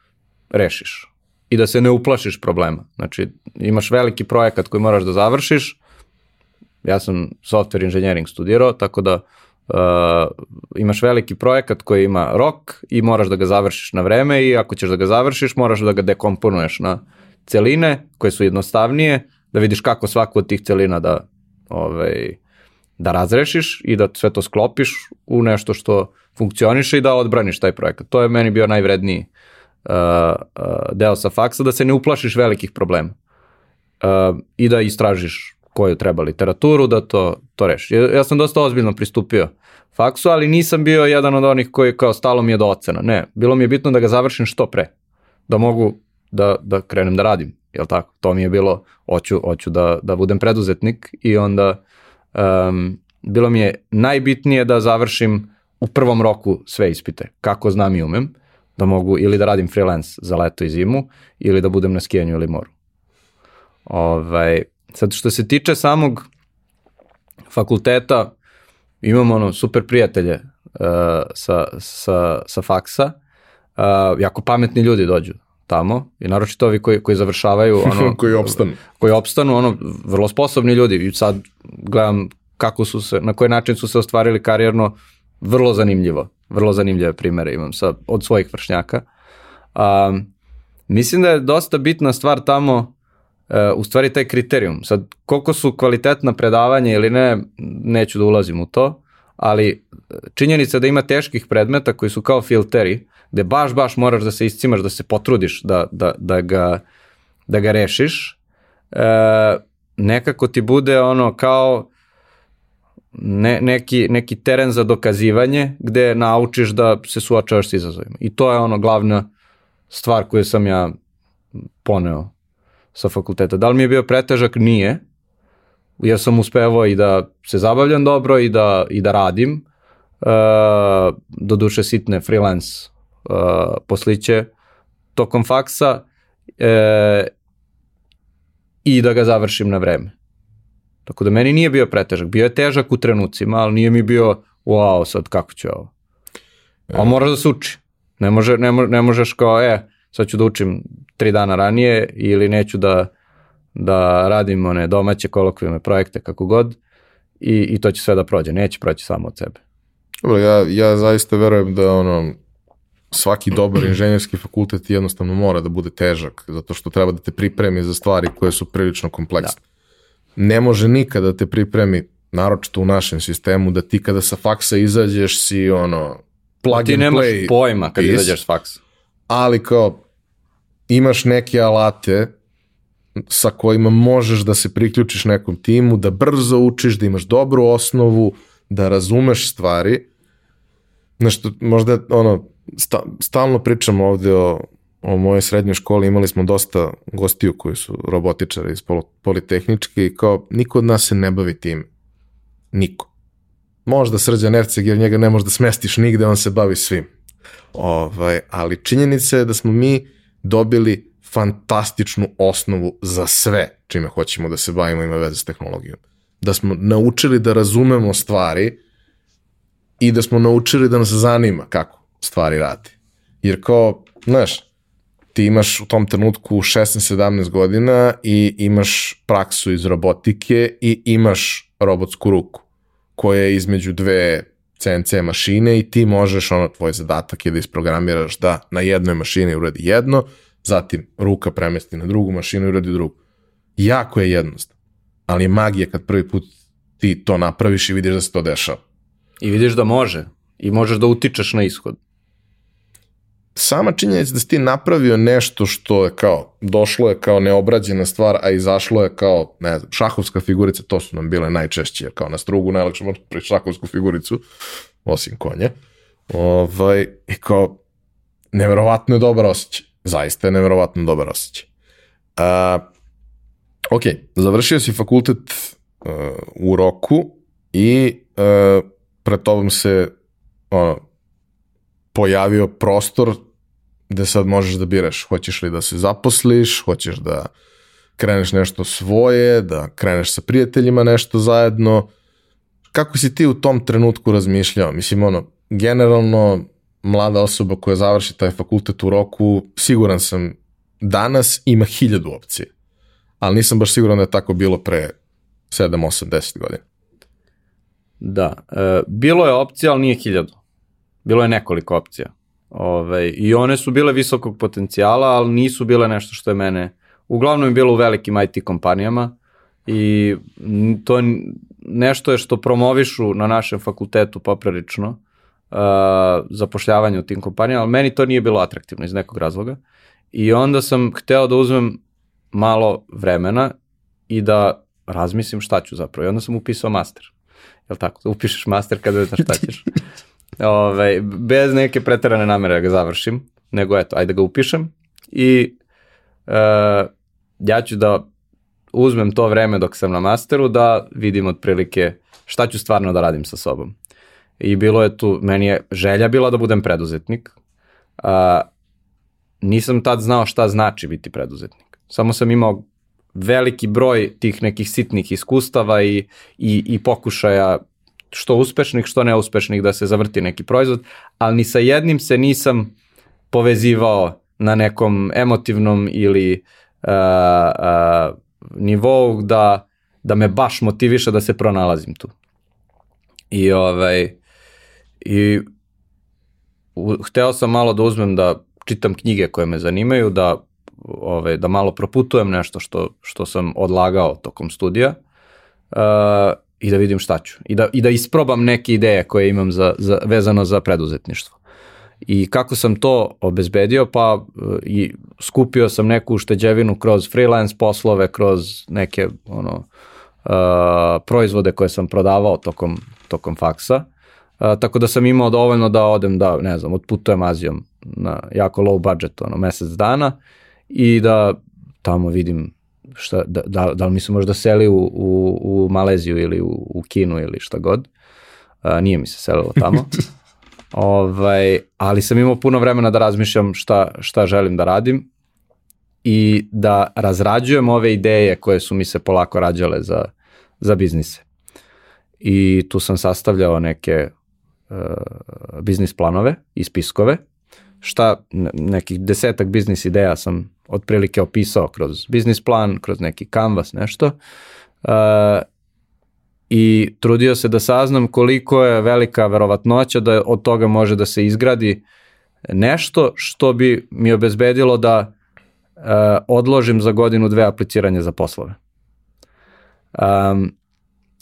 rešiš. I da se ne uplašiš problema. Znači, imaš veliki projekat koji moraš da završiš, ja sam software engineering studirao, tako da uh, imaš veliki projekat koji ima rok i moraš da ga završiš na vreme i ako ćeš da ga završiš, moraš da ga dekomponuješ na celine koje su jednostavnije, da vidiš kako svaku od tih celina da, ovaj, da razrešiš i da sve to sklopiš u nešto što funkcioniše i da odbraniš taj projekat. To je meni bio najvredniji uh, uh, deo sa faksa, da se ne uplašiš velikih problema uh, i da istražiš koju treba literaturu, da to, to reši. Ja, ja sam dosta ozbiljno pristupio faksu, ali nisam bio jedan od onih koji kao stalo mi je do ocena. Ne, bilo mi je bitno da ga završim što pre, da mogu da, da krenem da radim, jel tako? To mi je bilo, hoću, hoću da, da budem preduzetnik i onda um, bilo mi je najbitnije da završim u prvom roku sve ispite, kako znam i umem, da mogu ili da radim freelance za leto i zimu, ili da budem na skijanju ili moru. Ovaj, sad što se tiče samog fakulteta, imam ono super prijatelje sa, sa, sa faksa, uh, jako pametni ljudi dođu tamo i naročito ovi koji, koji završavaju ono, koji opstanu. Koji opstanu, ono, vrlo sposobni ljudi i sad gledam kako su se, na koji način su se ostvarili karijerno, vrlo zanimljivo, vrlo zanimljive primere imam sa, od svojih vršnjaka. Um, mislim da je dosta bitna stvar tamo e, u stvari taj kriterijum. Sad, koliko su kvalitetna predavanja ili ne, neću da ulazim u to, ali činjenica da ima teških predmeta koji su kao filteri, gde baš, baš moraš da se iscimaš, da se potrudiš da, da, da, ga, da ga rešiš, e, nekako ti bude ono kao ne, neki, neki teren za dokazivanje gde naučiš da se suočavaš s izazovima. I to je ono glavna stvar koju sam ja poneo sa fakulteta. Da li mi je bio pretežak? Nije. Ja sam uspevao i da se zabavljam dobro i da, i da radim. E, do duše sitne freelance e, posliće tokom faksa e, i da ga završim na vreme. Tako da meni nije bio pretežak. Bio je težak u trenucima, ali nije mi bio wow, sad kako ću ovo. A moraš da se uči. Ne, može, ne, mo, ne možeš kao, e, sad ću da učim tri dana ranije ili neću da, da radim one domaće kolokvijalne projekte kako god i, i to će sve da prođe. Neće proći samo od sebe. Dobro, ja, ja zaista verujem da ono, svaki dobar inženjerski fakultet jednostavno mora da bude težak, zato što treba da te pripremi za stvari koje su prilično kompleksne. Da. Ne može nikada da te pripremi, naročito u našem sistemu, da ti kada sa faksa izađeš si ono plug ti and nemaš play. pojma kad piece, izađeš s faksa. Ali kao imaš neke alate sa kojima možeš da se priključiš nekom timu, da brzo učiš, da imaš dobru osnovu, da razumeš stvari. Nešto, možda ono, sta, stalno pričamo ovde o, o mojoj srednjoj školi, imali smo dosta gostiju koji su robotičari iz Politehničke i kao niko od nas se ne bavi tim. Niko. Možda Srđan Erceg jer njega ne možda smestiš nigde, on se bavi svim. Ovaj, ali činjenica je da smo mi dobili fantastičnu osnovu za sve čime hoćemo da se bavimo ima veze s tehnologijom. Da smo naučili da razumemo stvari i da smo naučili da nas zanima kako stvari radi. Jer kao, znaš, ti imaš u tom trenutku 16-17 godina i imaš praksu iz robotike i imaš robotsku ruku koja je između dve CNC mašine i ti možeš, ono, tvoj zadatak je da isprogramiraš da na jednoj mašini uradi jedno, zatim ruka premesti na drugu mašinu i uradi drugu. Jako je jednostavno, ali je magija kad prvi put ti to napraviš i vidiš da se to dešava. I vidiš da može. I možeš da utičeš na ishod. Sama činjenica da si ti napravio nešto što je kao, došlo je kao neobrađena stvar, a izašlo je kao, ne znam, šahovska figurica, to su nam bile najčešće, kao na strugu najlakše možeš pri šahovsku figuricu, osim konje. Ovaj, I kao, neverovatno je dobar osjećaj. Zaista je neverovatno dobar osjećaj. Uh, ok, završio si fakultet uh, u roku i uh, pred tobom se ono, pojavio prostor gde sad možeš da biraš hoćeš li da se zaposliš, hoćeš da kreneš nešto svoje, da kreneš sa prijateljima nešto zajedno. Kako si ti u tom trenutku razmišljao? Mislim, ono, generalno mlada osoba koja završi taj fakultet u roku, siguran sam danas ima hiljadu opcije. Ali nisam baš siguran da je tako bilo pre 7, 8, 10 godina. Da, e, bilo je opcija, ali nije hiljadu. Bilo je nekoliko opcija. Ove, I one su bile visokog potencijala, ali nisu bile nešto što je mene... Uglavnom je bilo u velikim IT kompanijama i to nešto je što promovišu na našem fakultetu poprilično uh, zapošljavanje u tim kompanijama, ali meni to nije bilo atraktivno iz nekog razloga. I onda sam hteo da uzmem malo vremena i da razmislim šta ću zapravo. I onda sam upisao master. Jel tako? Da upišeš master kada ne znaš šta ćeš. Ove, ovaj, bez neke pretarane namere da ga završim, nego eto, ajde ga upišem i e, ja ću da uzmem to vreme dok sam na masteru da vidim otprilike šta ću stvarno da radim sa sobom. I bilo je tu, meni je želja bila da budem preduzetnik. A, nisam tad znao šta znači biti preduzetnik. Samo sam imao veliki broj tih nekih sitnih iskustava i, i, i pokušaja što uspešnih, što neuspešnih da se zavrti neki proizvod, ali ni sa jednim se nisam povezivao na nekom emotivnom ili uh, uh, nivou da, da me baš motiviše da se pronalazim tu. I ovaj, i u, hteo sam malo da uzmem da čitam knjige koje me zanimaju, da, ove, da malo proputujem nešto što, što sam odlagao tokom studija uh, i da vidim šta ću. I da, i da isprobam neke ideje koje imam za, za, vezano za preduzetništvo. I kako sam to obezbedio, pa uh, i skupio sam neku ušteđevinu kroz freelance poslove, kroz neke ono, uh, proizvode koje sam prodavao tokom, tokom faksa A, tako da sam imao dovoljno da odem da, ne znam, otputujem Azijom na jako low budget, ono, mesec dana i da tamo vidim šta, da, da, da li mi se možda seli u, u, u Maleziju ili u, u Kinu ili šta god. A, nije mi se selilo tamo. ovaj, ali sam imao puno vremena da razmišljam šta, šta želim da radim i da razrađujem ove ideje koje su mi se polako rađale za, za biznise. I tu sam sastavljao neke uh, biznis planove i spiskove, šta nekih desetak biznis ideja sam otprilike opisao kroz biznis plan, kroz neki canvas, nešto. Uh, I trudio se da saznam koliko je velika verovatnoća da od toga može da se izgradi nešto što bi mi obezbedilo da uh, odložim za godinu dve apliciranje za poslove. Um,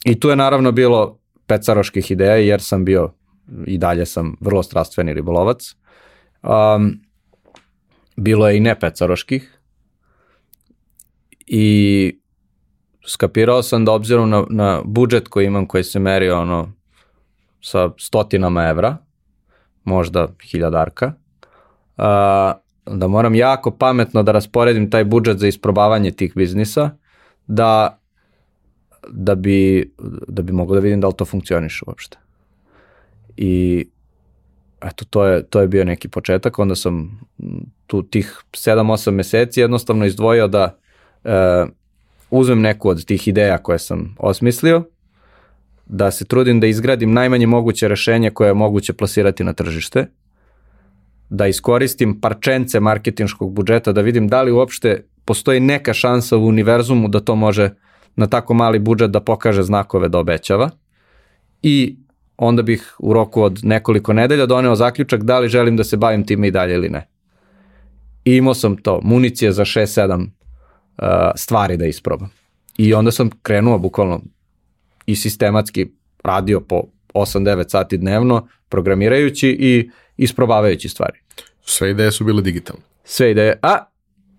I tu je naravno bilo pecaroških ideja jer sam bio i dalje sam vrlo strastveni ribolovac. Um, bilo je i ne pecaroških i skapirao sam da obzirom na, na budžet koji imam koji se meri ono sa stotinama evra, možda hiljadarka, uh, da moram jako pametno da rasporedim taj budžet za isprobavanje tih biznisa, da, da, bi, da bi mogo da vidim da li to funkcioniše uopšte. I eto, to je, to je bio neki početak, onda sam tu tih 7-8 meseci jednostavno izdvojio da e, uzmem neku od tih ideja koje sam osmislio, da se trudim da izgradim najmanje moguće rešenje koje je moguće plasirati na tržište, da iskoristim parčence marketinškog budžeta, da vidim da li uopšte postoji neka šansa u univerzumu da to može na tako mali budžet da pokaže znakove da obećava i onda bih u roku od nekoliko nedelja doneo zaključak da li želim da se bavim time i dalje ili ne. I imao sam to, municije za 6-7 uh, stvari da isprobam. I onda sam krenuo bukvalno i sistematski radio po 8-9 sati dnevno, programirajući i isprobavajući stvari. Sve ideje su bile digitalne. Sve ideje. A,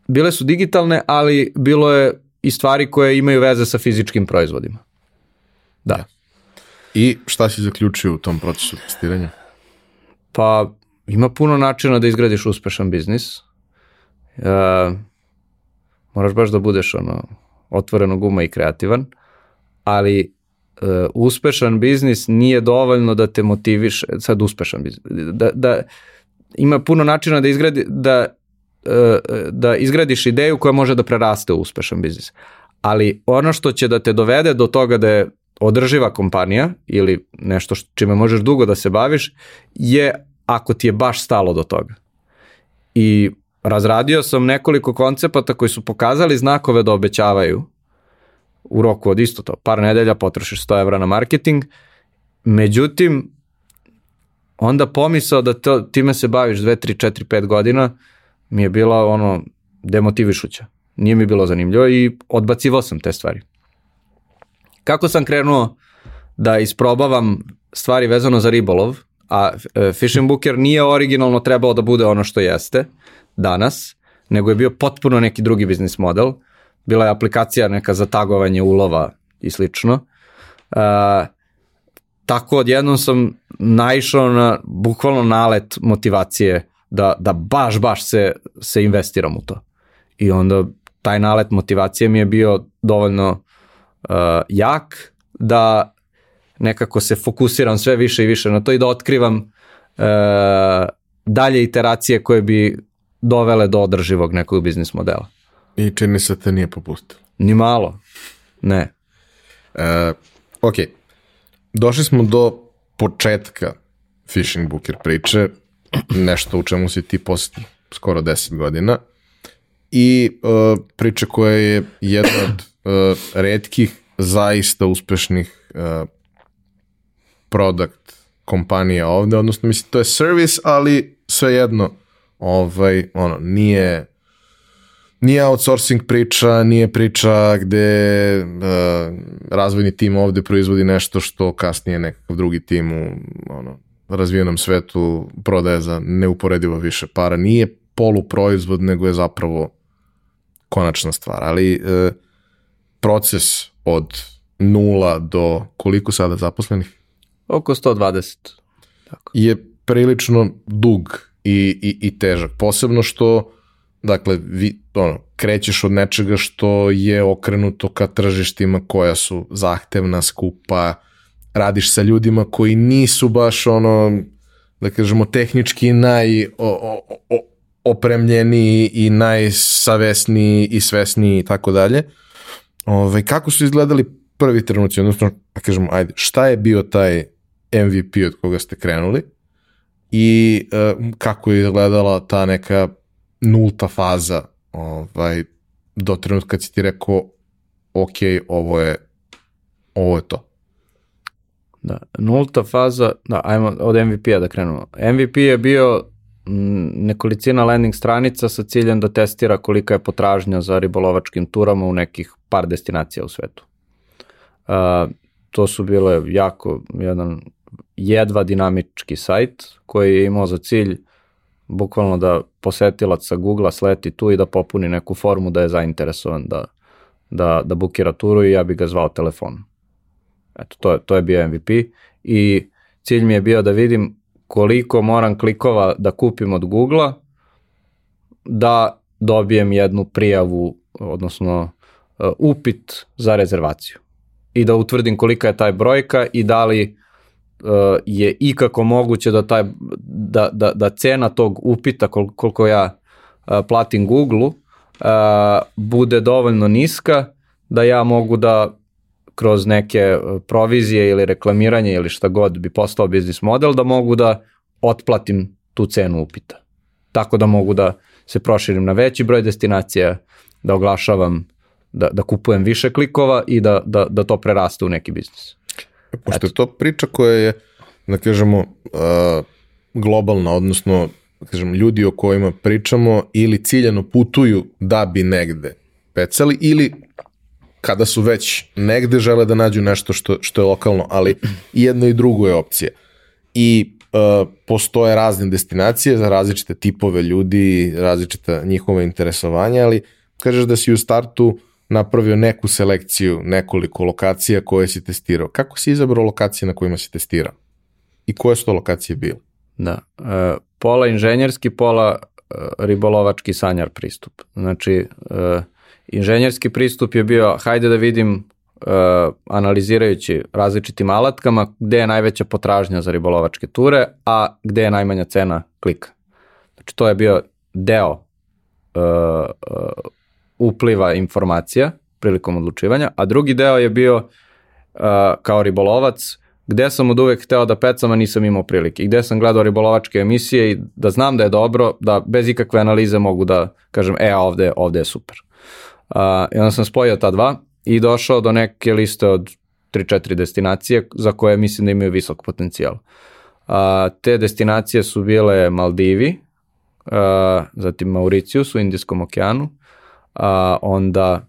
bile su digitalne, ali bilo je i stvari koje imaju veze sa fizičkim proizvodima. Da. Ja. I šta si zaključio u tom procesu testiranja? Pa, ima puno načina da izgradiš uspešan biznis. Uh, moraš baš da budeš ono, otvoreno guma i kreativan, ali uh, uspešan biznis nije dovoljno da te motiviš, sad uspešan biznis, da, da ima puno načina da izgradi, da, uh, da izgradiš ideju koja može da preraste u uspešan biznis. Ali ono što će da te dovede do toga da je održiva kompanija ili nešto što, čime možeš dugo da se baviš je ako ti je baš stalo do toga. I razradio sam nekoliko koncepata koji su pokazali znakove da obećavaju u roku od isto to, par nedelja potrošiš 100 evra na marketing, međutim, onda pomisao da to, time se baviš 2, 3, 4, 5 godina mi je bila ono demotivišuća. Nije mi bilo zanimljivo i odbacivao sam te stvari. Kako sam krenuo da isprobavam stvari vezano za ribolov, a e, Fishing Booker nije originalno trebalo da bude ono što jeste danas, nego je bio potpuno neki drugi biznis model. Bila je aplikacija neka za tagovanje ulova i slično. Uh, tako odjednom sam naišao na bukvalno nalet motivacije da, da baš, baš se, se investiram u to. I onda taj nalet motivacije mi je bio dovoljno jak, da nekako se fokusiram sve više i više na to i da otkrivam uh, dalje iteracije koje bi dovele do održivog nekog biznis modela. I čini se te nije popustilo. Ni malo, ne. Uh, ok, došli smo do početka Fishing Booker priče, nešto u čemu si ti posle skoro 10 godina i uh, priča koja je jedna od uh, redkih zaista uspešnih uh, product kompanija ovde, odnosno mislim to je service, ali svejedno ovaj, ono, nije nije outsourcing priča, nije priča gde uh, razvojni tim ovde proizvodi nešto što kasnije nekakav drugi tim u ono, razvijenom svetu prodaje za neuporedivo više para. Nije poluproizvod, nego je zapravo konačna stvar. Ali uh, proces od nula do koliko sada zaposlenih? Oko 120. Tako. Je prilično dug i, i, i težak. Posebno što Dakle, vi, ono, krećeš od nečega što je okrenuto ka tržištima koja su zahtevna, skupa, radiš sa ljudima koji nisu baš ono, da kažemo, tehnički naj o, o, o, opremljeni i najsavesniji i svesniji i tako dalje. Ove, kako su izgledali prvi trenuci, odnosno, da kažemo, ajde, šta je bio taj MVP od koga ste krenuli i e, kako je izgledala ta neka nulta faza ovaj, do trenutka kad si ti rekao ok, ovo je, ovo je to. Da, nulta faza, da, ajmo od MVP-a da krenemo. MVP je bio nekolicina landing stranica sa ciljem da testira kolika je potražnja za ribolovačkim turama u nekih par destinacija u svetu. Uh, to su bile jako jedan jedva dinamički sajt koji je imao za cilj bukvalno da posetilac sa Google-a sleti tu i da popuni neku formu da je zainteresovan da, da, da bukira turu i ja bi ga zvao telefonom. Eto, to je, to je bio MVP i cilj mi je bio da vidim koliko moram klikova da kupim od Google-a da dobijem jednu prijavu, odnosno uh, upit za rezervaciju. I da utvrdim kolika je taj brojka i da li uh, je ikako moguće da, taj, da, da, da cena tog upita kol, koliko ja uh, platim Google-u bude dovoljno niska da ja mogu da kroz neke provizije ili reklamiranje ili šta god bi postao biznis model da mogu da otplatim tu cenu upita. Tako da mogu da se proširim na veći broj destinacija, da oglašavam, da, da kupujem više klikova i da, da, da to preraste u neki biznis. Pošto je to priča koja je, da kažemo, uh, globalna, odnosno da kažem, ljudi o kojima pričamo ili ciljano putuju da bi negde pecali ili kada su već negde žele da nađu nešto što, što je lokalno, ali jedno i drugo je opcija. I uh, postoje razne destinacije za različite tipove ljudi, različita njihova interesovanja, ali kažeš da si u startu napravio neku selekciju, nekoliko lokacija koje si testirao. Kako si izabrao lokacije na kojima si testirao? I koje su to lokacije bile? Da, e, pola inženjerski, pola e, ribolovački sanjar pristup. Znači, e, inženjerski pristup je bio, hajde da vidim, e, analizirajući različitim alatkama, gde je najveća potražnja za ribolovačke ture, a gde je najmanja cena klika. Znači, to je bio deo e, e upliva informacija prilikom odlučivanja, a drugi deo je bio uh, kao ribolovac, gde sam od uvek hteo da pecam, a nisam imao prilike. I gde sam gledao ribolovačke emisije i da znam da je dobro, da bez ikakve analize mogu da kažem, e, ovde, ovde je super. Uh, I onda sam spojio ta dva i došao do neke liste od 3-4 destinacije za koje mislim da imaju visok potencijal. Uh, te destinacije su bile Maldivi, uh, zatim Mauricijus u Indijskom okeanu, a, onda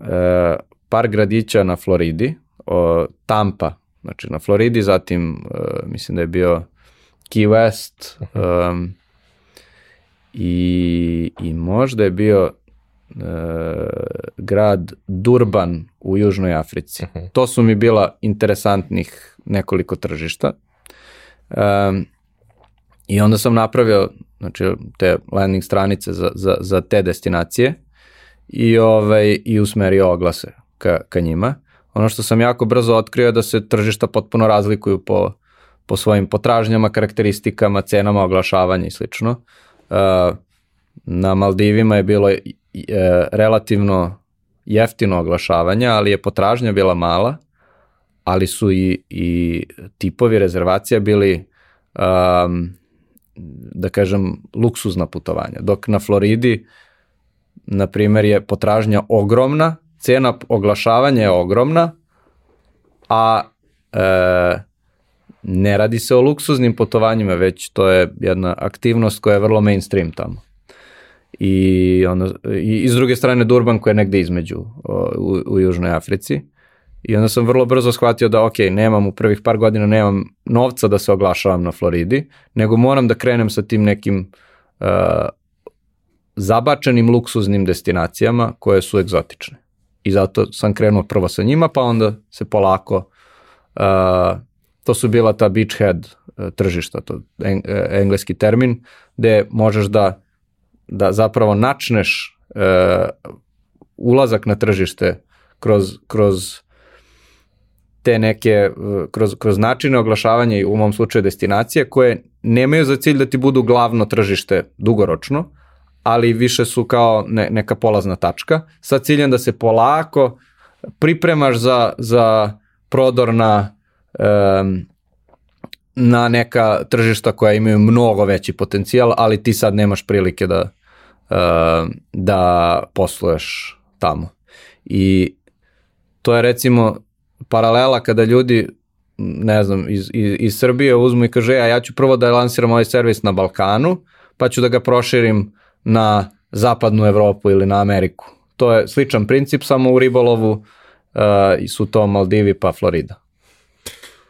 e, par gradića na Floridi, o, Tampa, znači na Floridi, zatim e, mislim da je bio Key West um, i, i možda je bio e, grad Durban u Južnoj Africi. Uh -huh. To su mi bila interesantnih nekoliko tržišta. Um, I onda sam napravio znači, te landing stranice za, za, za te destinacije i, ovaj, i usmerio oglase ka, ka njima. Ono što sam jako brzo otkrio je da se tržišta potpuno razlikuju po, po svojim potražnjama, karakteristikama, cenama oglašavanja i slično. Uh, na Maldivima je bilo uh, relativno jeftino oglašavanje, ali je potražnja bila mala, ali su i, i tipovi rezervacija bili um, da kažem luksuzna putovanja. Dok na Floridi na primjer je potražnja ogromna, cena oglašavanja je ogromna, a e, ne radi se o luksuznim putovanjima, već to je jedna aktivnost koja je vrlo mainstream tamo. I, ono, i, i s druge strane Durban koja je negde između u, u Južnoj Africi. I onda sam vrlo brzo shvatio da ok, nemam u prvih par godina nemam novca da se oglašavam na Floridi, nego moram da krenem sa tim nekim uh, zabačenim luksuznim destinacijama koje su egzotične. I zato sam krenuo prvo sa njima, pa onda se polako uh, to su bila ta beachhead uh, tržišta, to en, uh, engleski termin, gde možeš da, da zapravo načneš uh, ulazak na tržište kroz, kroz te neke, uh, kroz, kroz načine oglašavanja i u mom slučaju destinacije koje nemaju za cilj da ti budu glavno tržište dugoročno, ali više su kao ne, neka polazna tačka, sa ciljem da se polako pripremaš za, za prodor na, um, na neka tržišta koja imaju mnogo veći potencijal, ali ti sad nemaš prilike da, da posluješ tamo. I to je recimo paralela kada ljudi ne znam, iz, iz, iz Srbije uzmu i kaže, a ja ću prvo da lansiram ovaj servis na Balkanu, pa ću da ga proširim na zapadnu Evropu ili na Ameriku. To je sličan princip, samo u ribolovu uh, su to Maldivi pa Florida.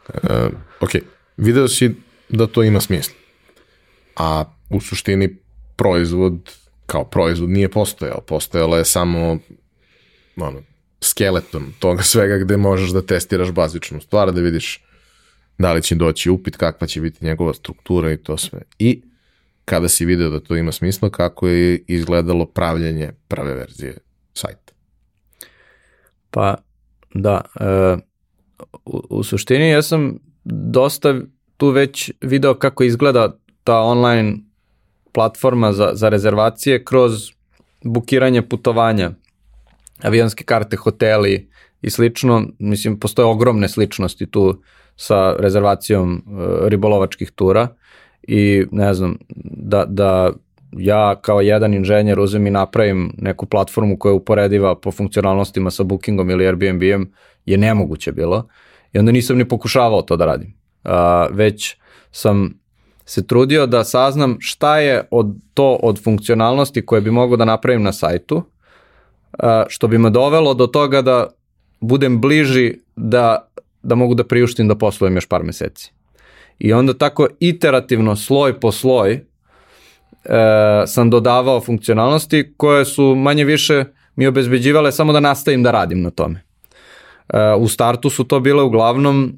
Uh, ok, video si da to ima smisla, a u suštini proizvod kao proizvod nije postojao, postojalo je samo ono, skeleton toga svega gde možeš da testiraš bazičnu stvar, da vidiš da li će doći upit, kakva će biti njegova struktura i to sve. I kada si video da to ima smisla, kako je izgledalo pravljanje prve verzije sajta? Pa, da, e, u, u suštini ja sam dosta tu već video kako izgleda ta online platforma za, za rezervacije kroz bukiranje putovanja, avionske karte, hoteli i slično. Mislim, postoje ogromne sličnosti tu sa rezervacijom e, ribolovačkih tura i ne znam, da, da ja kao jedan inženjer uzem i napravim neku platformu koja je uporediva po funkcionalnostima sa Bookingom ili Airbnb-em je nemoguće bilo i onda nisam ni pokušavao to da radim. Uh, već sam se trudio da saznam šta je od to od funkcionalnosti koje bi mogao da napravim na sajtu, što bi me dovelo do toga da budem bliži da, da mogu da priuštim da poslujem još par meseci. I onda tako iterativno, sloj po sloj, e, sam dodavao funkcionalnosti koje su manje više mi obezbeđivale samo da nastavim da radim na tome. E, u startu su to bile uglavnom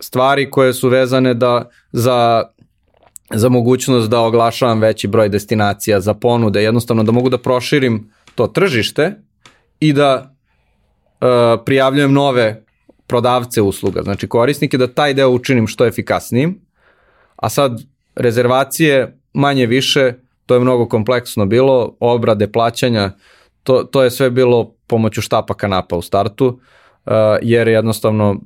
stvari koje su vezane da za za mogućnost da oglašavam veći broj destinacija, za ponude, jednostavno da mogu da proširim to tržište i da e, prijavljujem nove prodavce usluga, znači korisnike, da taj deo učinim što efikasnijim, a sad rezervacije manje više, to je mnogo kompleksno bilo, obrade, plaćanja, to, to je sve bilo pomoću štapa kanapa u startu, uh, jer jednostavno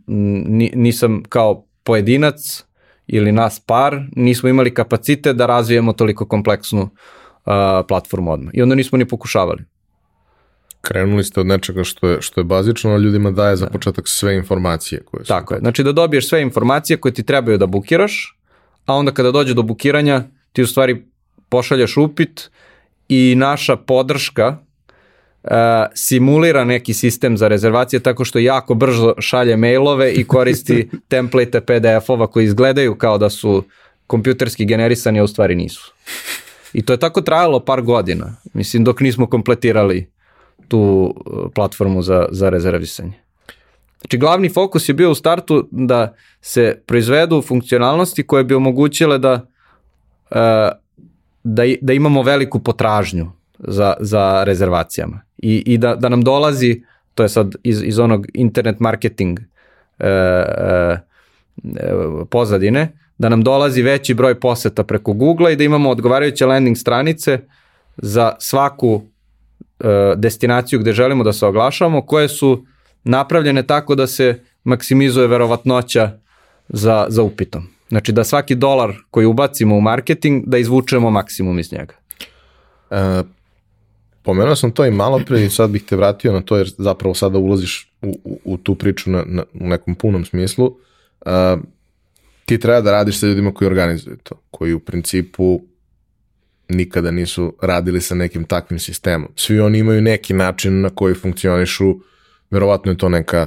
nisam kao pojedinac ili nas par, nismo imali kapacite da razvijemo toliko kompleksnu uh, platformu odmah. I onda nismo ni pokušavali krenuli ste od nečega što je, što je bazično, a ljudima daje za da. početak sve informacije koje su. Tako je, znači da dobiješ sve informacije koje ti trebaju da bukiraš, a onda kada dođe do bukiranja ti u stvari pošalješ upit i naša podrška simulira neki sistem za rezervacije tako što jako brzo šalje mailove i koristi template PDF-ova koji izgledaju kao da su kompjuterski generisani, a u stvari nisu. I to je tako trajalo par godina, mislim, dok nismo kompletirali tu e, platformu za, za rezervisanje. Znači glavni fokus je bio u startu da se proizvedu funkcionalnosti koje bi omogućile da, e, da, da imamo veliku potražnju za, za rezervacijama i, i da, da nam dolazi, to je sad iz, iz onog internet marketing e, e, pozadine, da nam dolazi veći broj poseta preko Google i da imamo odgovarajuće landing stranice za svaku e, destinaciju gde želimo da se oglašavamo, koje su napravljene tako da se maksimizuje verovatnoća za, za upitom. Znači da svaki dolar koji ubacimo u marketing, da izvučemo maksimum iz njega. E, pomenuo sam to i malo pre i sad bih te vratio na to jer zapravo sada ulaziš u, u, u tu priču na, na, u nekom punom smislu. E, ti treba da radiš sa ljudima koji organizuju to, koji u principu nikada nisu radili sa nekim takvim sistemom. Svi oni imaju neki način na koji funkcionišu, verovatno je to neka,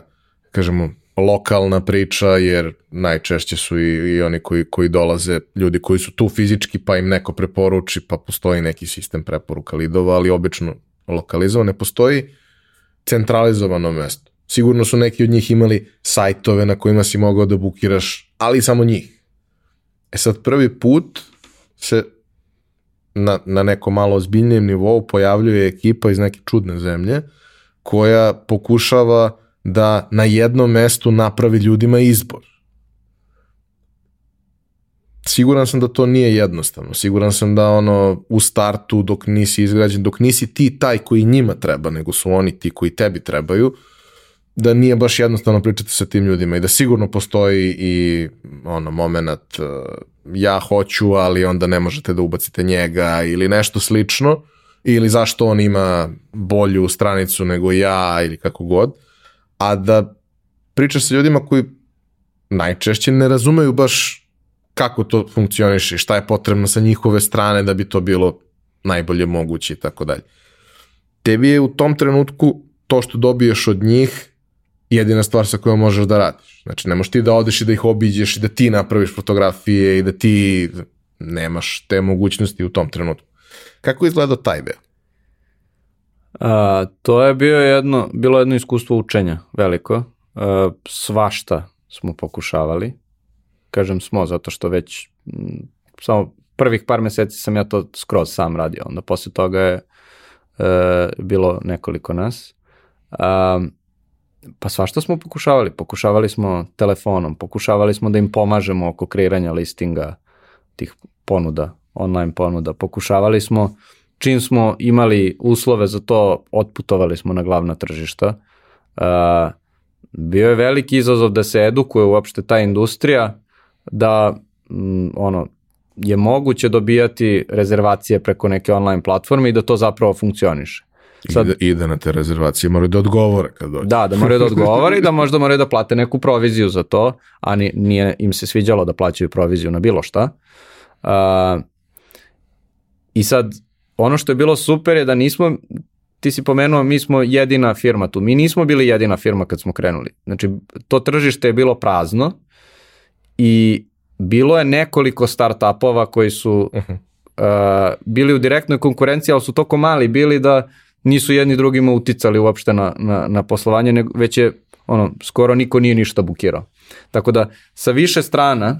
kažemo, lokalna priča, jer najčešće su i, i oni koji, koji dolaze, ljudi koji su tu fizički, pa im neko preporuči, pa postoji neki sistem preporuka lidova, ali obično lokalizovan. Ne postoji centralizovano mesto. Sigurno su neki od njih imali sajtove na kojima si mogao da bukiraš, ali samo njih. E sad prvi put se na, na neko malo ozbiljnijem nivou pojavljuje ekipa iz neke čudne zemlje koja pokušava da na jednom mestu napravi ljudima izbor. Siguran sam da to nije jednostavno. Siguran sam da ono u startu dok nisi izgrađen, dok nisi ti taj koji njima treba, nego su oni ti koji tebi trebaju, da nije baš jednostavno pričati sa tim ljudima i da sigurno postoji i ono moment uh, ja hoću, ali onda ne možete da ubacite njega ili nešto slično ili zašto on ima bolju stranicu nego ja ili kako god a da pričaš sa ljudima koji najčešće ne razumeju baš kako to funkcioniše, šta je potrebno sa njihove strane da bi to bilo najbolje moguće i tako dalje. Tebi je u tom trenutku to što dobiješ od njih jedina stvar sa kojom možeš da radiš. Znači, ne možeš ti da odeš i da ih obiđeš i da ti napraviš fotografije i da ti nemaš te mogućnosti u tom trenutku. Kako izgleda taj deo? A, to je bio jedno, bilo jedno iskustvo učenja veliko. A, svašta smo pokušavali. Kažem smo, zato što već m, samo prvih par meseci sam ja to skroz sam radio. Onda posle toga je e, bilo nekoliko nas. A, pa svašta smo pokušavali. Pokušavali smo telefonom, pokušavali smo da im pomažemo oko kreiranja listinga tih ponuda, online ponuda. Pokušavali smo čim smo imali uslove za to, otputovali smo na glavna tržišta. Uh, bio je veliki izazov da se edukuje uopšte ta industrija, da m, ono, je moguće dobijati rezervacije preko neke online platforme i da to zapravo funkcioniše. Sad, I, da, I da na te rezervacije moraju da odgovore kad dođe. Da, da moraju da odgovore i da možda moraju da plate neku proviziju za to, a ni, nije im se sviđalo da plaćaju proviziju na bilo šta. Uh, I sad, ono što je bilo super je da nismo, ti si pomenuo, mi smo jedina firma tu. Mi nismo bili jedina firma kad smo krenuli. Znači, to tržište je bilo prazno i bilo je nekoliko start-upova koji su uh -huh. uh, bili u direktnoj konkurenciji, ali su toko mali bili da nisu jedni drugima uticali uopšte na, na, na poslovanje, nego već je ono, skoro niko nije ništa bukirao. Tako da sa više strana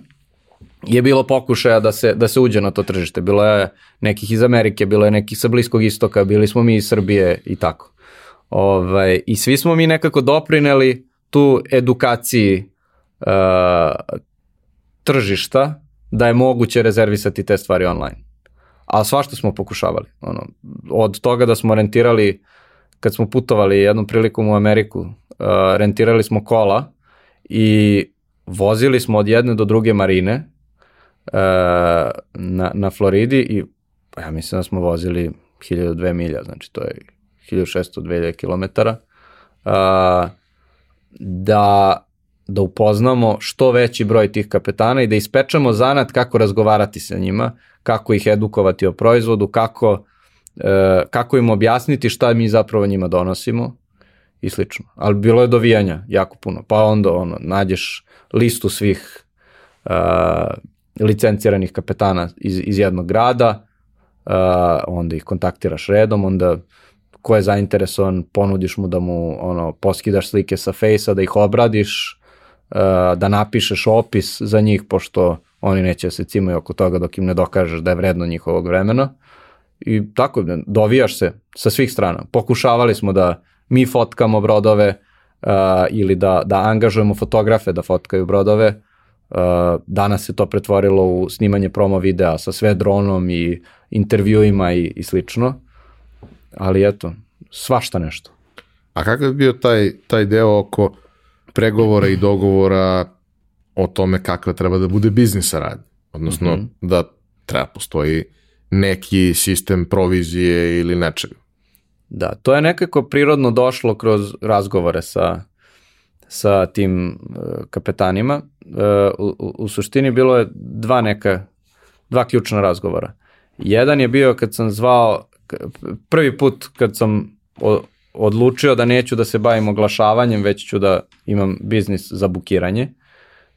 je bilo pokušaja da se, da se uđe na to tržište. Bilo je nekih iz Amerike, bilo je nekih sa Bliskog istoka, bili smo mi iz Srbije i tako. Ovaj, I svi smo mi nekako doprineli tu edukaciji uh, tržišta da je moguće rezervisati te stvari online. A svašta smo pokušavali. Ono, od toga da smo rentirali, kad smo putovali jednom prilikom u Ameriku, uh, rentirali smo kola i vozili smo od jedne do druge marine na, na Floridi i ja mislim da smo vozili 1002 milja, znači to je 1600-2000 km, uh, da, da upoznamo što veći broj tih kapetana i da ispečemo zanat kako razgovarati sa njima, kako ih edukovati o proizvodu, kako, uh, kako im objasniti šta mi zapravo njima donosimo i slično. Ali bilo je dovijanja jako puno. Pa onda ono, nađeš listu svih uh, licenciranih kapetana iz, iz jednog grada, uh, onda ih kontaktiraš redom, onda ko je zainteresovan, ponudiš mu da mu ono, poskidaš slike sa fejsa, da ih obradiš, uh, da napišeš opis za njih, pošto oni neće da se cimaju oko toga dok im ne dokažeš da je vredno njihovog vremena. I tako, dovijaš se sa svih strana. Pokušavali smo da mi fotkamo brodove uh, ili da, da angažujemo fotografe da fotkaju brodove, danas se to pretvorilo u snimanje promo videa sa sve dronom i intervjuima i, i slično. Ali eto, svašta nešto. A kakav je bio taj, taj deo oko pregovora i dogovora o tome kakva treba da bude biznis saradnja. Odnosno, Mhm. da treba postoji neki sistem provizije ili nečega. Da, to je nekako prirodno došlo kroz razgovore sa, sa tim e, kapetanima. E, u, u, u suštini bilo je dva neka, dva ključna razgovora. Jedan je bio kad sam zvao, prvi put kad sam o- odlučio da neću da se bavim oglašavanjem, već ću da imam biznis za bukiranje.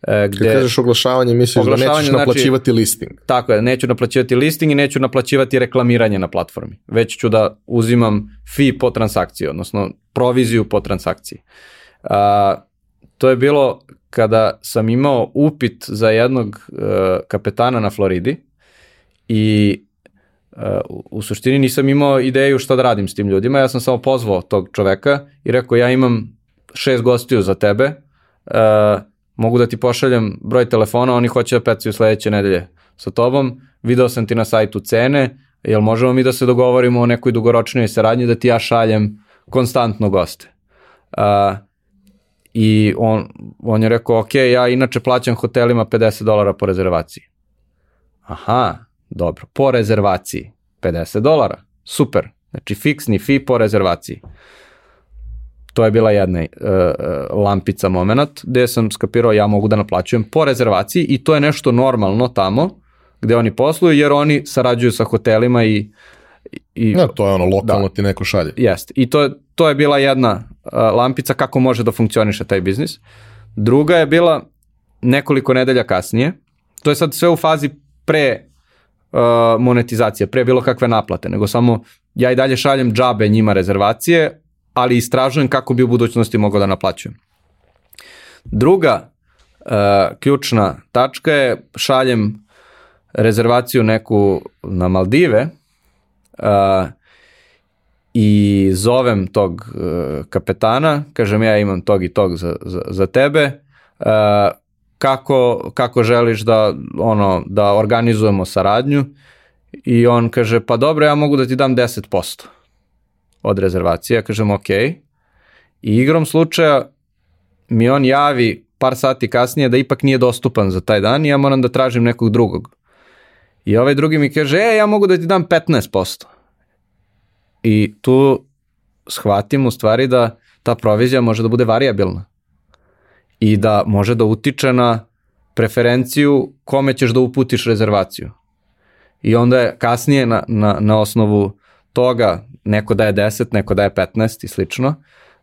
E, Kad gde, kažeš oglašavanje, misliš da Oglašavanje nećeš znači- naplaćivati listing. Tako je, neću naplaćivati listing i neću naplaćivati reklamiranje na platformi. Već ću da uzimam fee po transakciji, odnosno proviziju po transakciji. A, to je bilo kada sam imao upit za jednog e, kapetana na Floridi i e, u- suštini nisam imao ideju šta da radim s tim ljudima, ja sam samo pozvao tog čoveka i rekao ja imam šest gostiju za tebe, e, mogu da ti pošaljem broj telefona, oni hoće da pecaju sledeće nedelje sa tobom, video sam ti na sajtu cene, jel možemo mi da se dogovorimo o nekoj dugoročnoj saradnji da ti ja šaljem konstantno goste. Uh, I on, on je rekao, ok, ja inače plaćam hotelima 50 dolara po rezervaciji. Aha, dobro, po rezervaciji 50 dolara, super, znači fiksni fee po rezervaciji. To je bila jedna uh, lampica moment gde sam skapirao ja mogu da naplaćujem po rezervaciji i to je nešto normalno tamo gde oni posluju jer oni sarađuju sa hotelima i, i Ja, to je ono, lokalno ti neko šalje. Jeste. I to, to je bila jedna lampica kako može da funkcioniše taj biznis. Druga je bila nekoliko nedelja kasnije. To je sad sve u fazi pre uh, monetizacije, pre bilo kakve naplate, nego samo ja i dalje šaljem džabe njima rezervacije, ali istražujem kako bi u budućnosti mogao da naplaćujem. Druga uh, ključna tačka je šaljem rezervaciju neku na Maldive uh, i zovem tog uh, kapetana, kažem ja imam tog i tog za, za, za tebe, uh, kako, kako želiš da, ono, da organizujemo saradnju i on kaže pa dobro ja mogu da ti dam 10% od rezervacije, ja kažem ok i igrom slučaja mi on javi par sati kasnije da ipak nije dostupan za taj dan i ja moram da tražim nekog drugog. I ovaj drugi mi kaže, e, ja mogu da ti dam 15%. I tu shvatim u stvari da ta provizija može da bude variabilna i da može da utiče na preferenciju kome ćeš da uputiš rezervaciju. I onda je kasnije na, na, na osnovu toga neko daje 10, neko daje 15 i slično,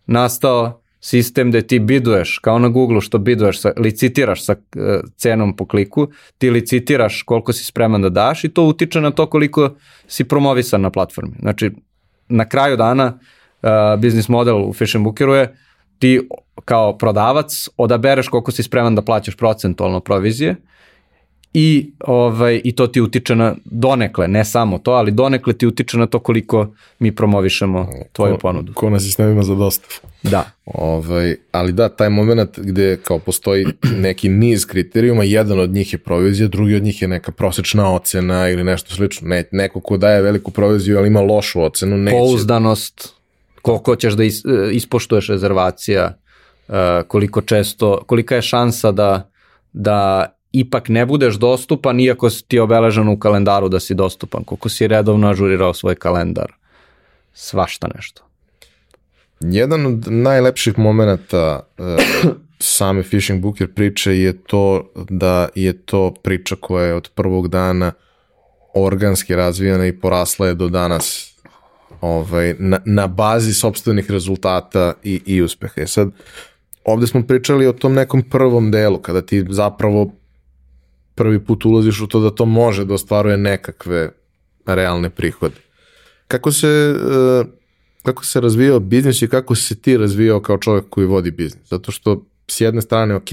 nastao sistem gde ti biduješ, kao na Google što biduješ, sa, licitiraš sa e, cenom po kliku, ti licitiraš koliko si spreman da daš i to utiče na to koliko si promovisan na platformi. Znači, na kraju dana uh, biznis model u Fish Bookeru je ti kao prodavac odabereš koliko si spreman da plaćaš procentualno provizije i, ovaj, i to ti utiče na donekle, ne samo to, ali donekle ti utiče na to koliko mi promovišemo tvoju Ko- ponudu. Ko na sistemima za dostavu. Da, Ovaj, ali da, taj moment gde kao postoji neki niz kriterijuma, jedan od njih je provizija, drugi od njih je neka prosečna ocena ili nešto slično. Ne, neko ko daje veliku proviziju, ali ima lošu ocenu, neće. pouzdanost, koliko ćeš da is, e, ispoštuješ rezervacija, e, koliko često, kolika je šansa da, da ipak ne budeš dostupan iako si ti obeležen u kalendaru da si dostupan, koliko si redovno ažurirao svoj kalendar, svašta nešto. Jedan od najlepših momenta uh, same Fishing Booker priče je to da je to priča koja je od prvog dana organski razvijana i porasla je do danas ovaj, na, na bazi sobstvenih rezultata i, i uspeha. I sad, ovde smo pričali o tom nekom prvom delu, kada ti zapravo prvi put ulaziš u to da to može da ostvaruje nekakve realne prihode. Kako se, uh, kako se razvijao biznis i kako si ti razvijao kao čovjek koji vodi biznis? Zato što s jedne strane, ok,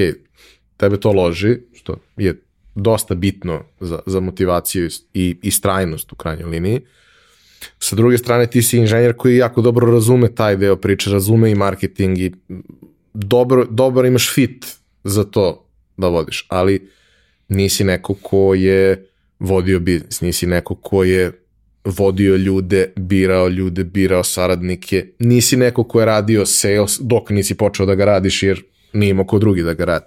tebe to loži, što je dosta bitno za, za motivaciju i, i strajnost u krajnjoj liniji. Sa druge strane, ti si inženjer koji jako dobro razume taj deo priče, razume i marketing i dobro, dobro imaš fit za to da vodiš, ali nisi neko ko je vodio biznis, nisi neko ko je vodio ljude, birao ljude, birao saradnike, nisi neko ko je radio sales dok nisi počeo da ga radiš jer nije imao ko drugi da ga radi.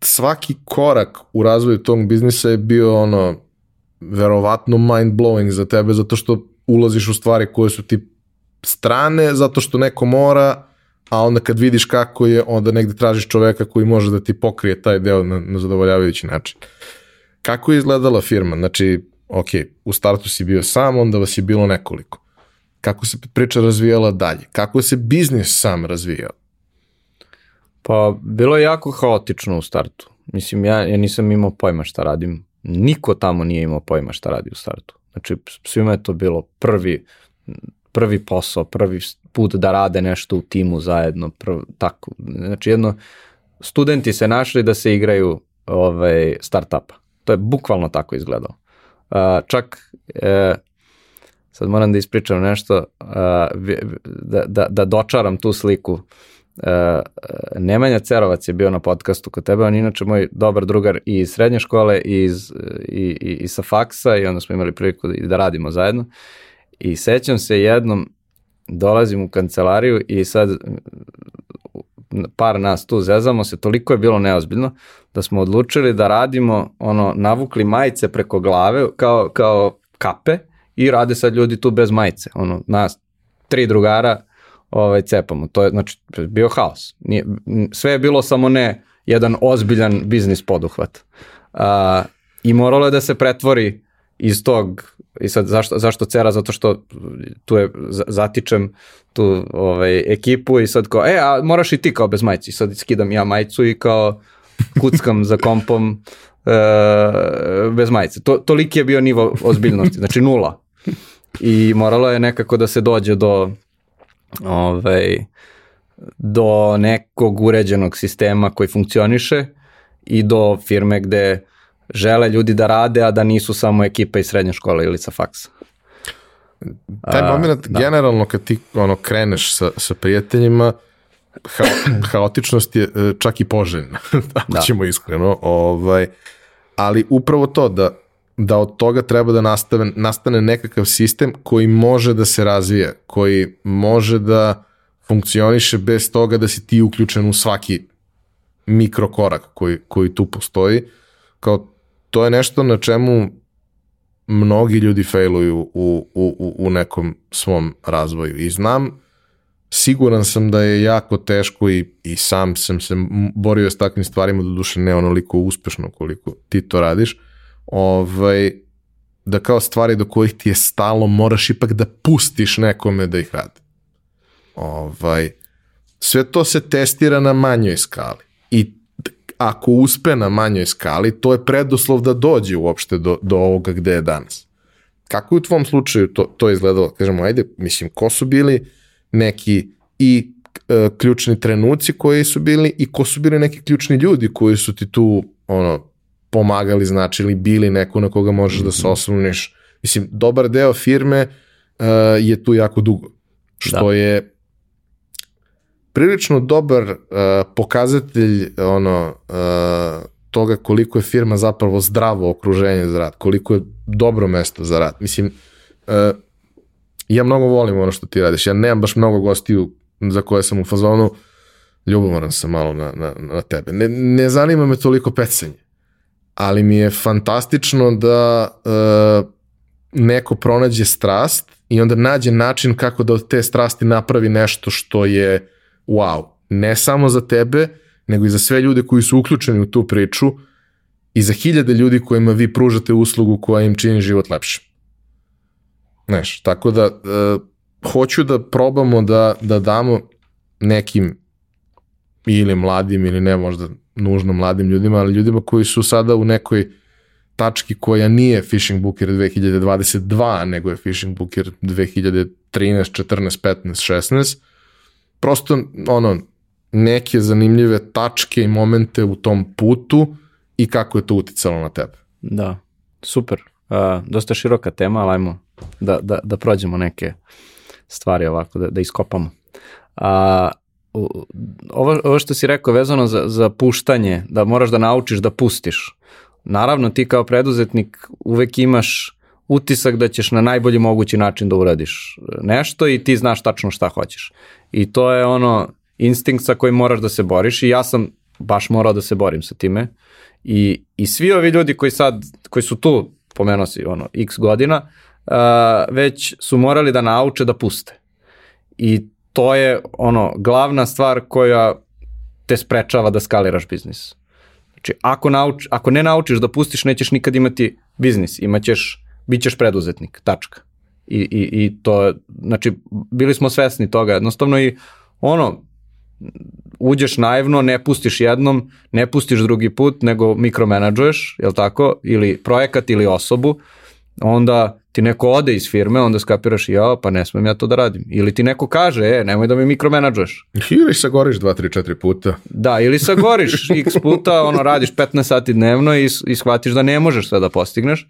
Svaki korak u razvoju tog biznisa je bio ono, verovatno mind blowing za tebe, zato što ulaziš u stvari koje su ti strane, zato što neko mora, a onda kad vidiš kako je, onda negde tražiš čoveka koji može da ti pokrije taj deo na, na zadovoljavajući način. Kako je izgledala firma? Znači, ok, u startu si bio sam, onda vas je bilo nekoliko. Kako se priča razvijala dalje? Kako se biznis sam razvijao? Pa, bilo je jako haotično u startu. Mislim, ja, ja nisam imao pojma šta radim. Niko tamo nije imao pojma šta radi u startu. Znači, svima je to bilo prvi, prvi posao, prvi put da rade nešto u timu zajedno, prv, tako. Znači, jedno, studenti se našli da se igraju ovaj, start-upa. To je bukvalno tako izgledalo. Uh, čak, e, sad moram da ispričam nešto, uh, da, da, da dočaram tu sliku. Uh, Nemanja Cerovac je bio na podcastu kod tebe, on je inače moj dobar drugar i iz srednje škole i, iz, i, i, i sa faksa i onda smo imali priliku da, da radimo zajedno. I sećam se jednom, dolazim u kancelariju i sad par nas tu zezamo se, toliko je bilo neozbiljno da smo odlučili da radimo, ono, navukli majice preko glave kao, kao kape i rade sad ljudi tu bez majice. Ono, nas tri drugara ovaj, cepamo. To je, znači, bio haos. Nije, sve je bilo samo ne jedan ozbiljan biznis poduhvat. Uh, I moralo je da se pretvori iz tog I sad zašto, zašto cera? Zato što tu je, zatičem tu ovaj, ekipu i sad kao, e, a moraš i ti kao bez majici. Sad skidam ja majicu i kao kuckam za kompom e, bez majice. To, toliki je bio nivo ozbiljnosti, znači nula. I moralo je nekako da se dođe do ovaj, do nekog uređenog sistema koji funkcioniše i do firme gde žele ljudi da rade, a da nisu samo ekipa iz srednje škole ili sa faksa. Taj moment, da. generalno kad ti ono, kreneš sa, sa prijateljima, ha, haotičnost je e, čak i poželjna, ako da. ćemo iskreno. Ovaj, ali upravo to da, da od toga treba da nastave, nastane nekakav sistem koji može da se razvije, koji može da funkcioniše bez toga da si ti uključen u svaki mikrokorak koji, koji tu postoji. Kao to je nešto na čemu mnogi ljudi failuju u, u, u nekom svom razvoju. I znam, siguran sam da je jako teško i, i sam sam se borio s takvim stvarima, do duše ne onoliko uspešno koliko ti to radiš, ovaj, da kao stvari do kojih ti je stalo moraš ipak da pustiš nekome da ih radi. Ovaj, sve to se testira na manjoj skali ako uspe na manjoj skali, to je preduslov da dođe uopšte do, do ovoga gde je danas. Kako je u tvom slučaju to, to izgledalo? Kažemo, ajde, mislim, ko su bili neki i e, ključni trenuci koji su bili i ko su bili neki ključni ljudi koji su ti tu ono, pomagali, znači ili bili neko na koga možeš da se mhm. osloniš. Mislim, dobar deo firme uh, je tu jako dugo, što da. je prilično dobar uh, pokazatelj ono uh, toga koliko je firma zapravo zdravo okruženje za rad, koliko je dobro mesto za rad. Mislim, uh, ja mnogo volim ono što ti radiš. Ja nemam baš mnogo gostiju za koje sam u fazonu, ljubomoran sam malo na, na, na tebe. Ne, ne zanima me toliko pecanje, ali mi je fantastično da uh, neko pronađe strast i onda nađe način kako da od te strasti napravi nešto što je wow, ne samo za tebe, nego i za sve ljude koji su uključeni u tu priču i za hiljade ljudi kojima vi pružate uslugu koja im čini život lepšim. Znaš, tako da uh, hoću da probamo da, da damo nekim ili mladim ili ne možda nužno mladim ljudima, ali ljudima koji su sada u nekoj tački koja nije Fishing Booker 2022, nego je Fishing Booker 2013, 14, 15, 16, prosto ono, neke zanimljive tačke i momente u tom putu i kako je to uticalo na tebe. Da, super. Uh, dosta široka tema, ali ajmo da, da, da prođemo neke stvari ovako, da, da iskopamo. A, ovo, ovo što si rekao vezano za, za puštanje, da moraš da naučiš da pustiš. Naravno, ti kao preduzetnik uvek imaš utisak da ćeš na najbolji mogući način da uradiš nešto i ti znaš tačno šta hoćeš. I to je ono, instinkt sa kojim moraš da se boriš i ja sam baš morao da se borim sa time. I, i svi ovi ljudi koji sad, koji su tu, pomenuo si ono, x godina, uh, već su morali da nauče da puste. I to je ono glavna stvar koja te sprečava da skaliraš biznis. Znači, ako, nauč, ako ne naučiš da pustiš, nećeš nikad imati biznis, imaćeš, bit ćeš preduzetnik, tačka. I, i, i to, znači, bili smo svesni toga, jednostavno i ono, uđeš naivno, ne pustiš jednom, ne pustiš drugi put, nego mikromenadžuješ, jel tako, ili projekat ili osobu, onda ti neko ode iz firme, onda skapiraš ja, pa ne smem ja to da radim. Ili ti neko kaže, e, nemoj da mi mikromenadžuješ. Ili sagoriš 2, 3, 4 puta. Da, ili sagoriš x puta, ono, radiš 15 sati dnevno i, i shvatiš da ne možeš sve da postigneš.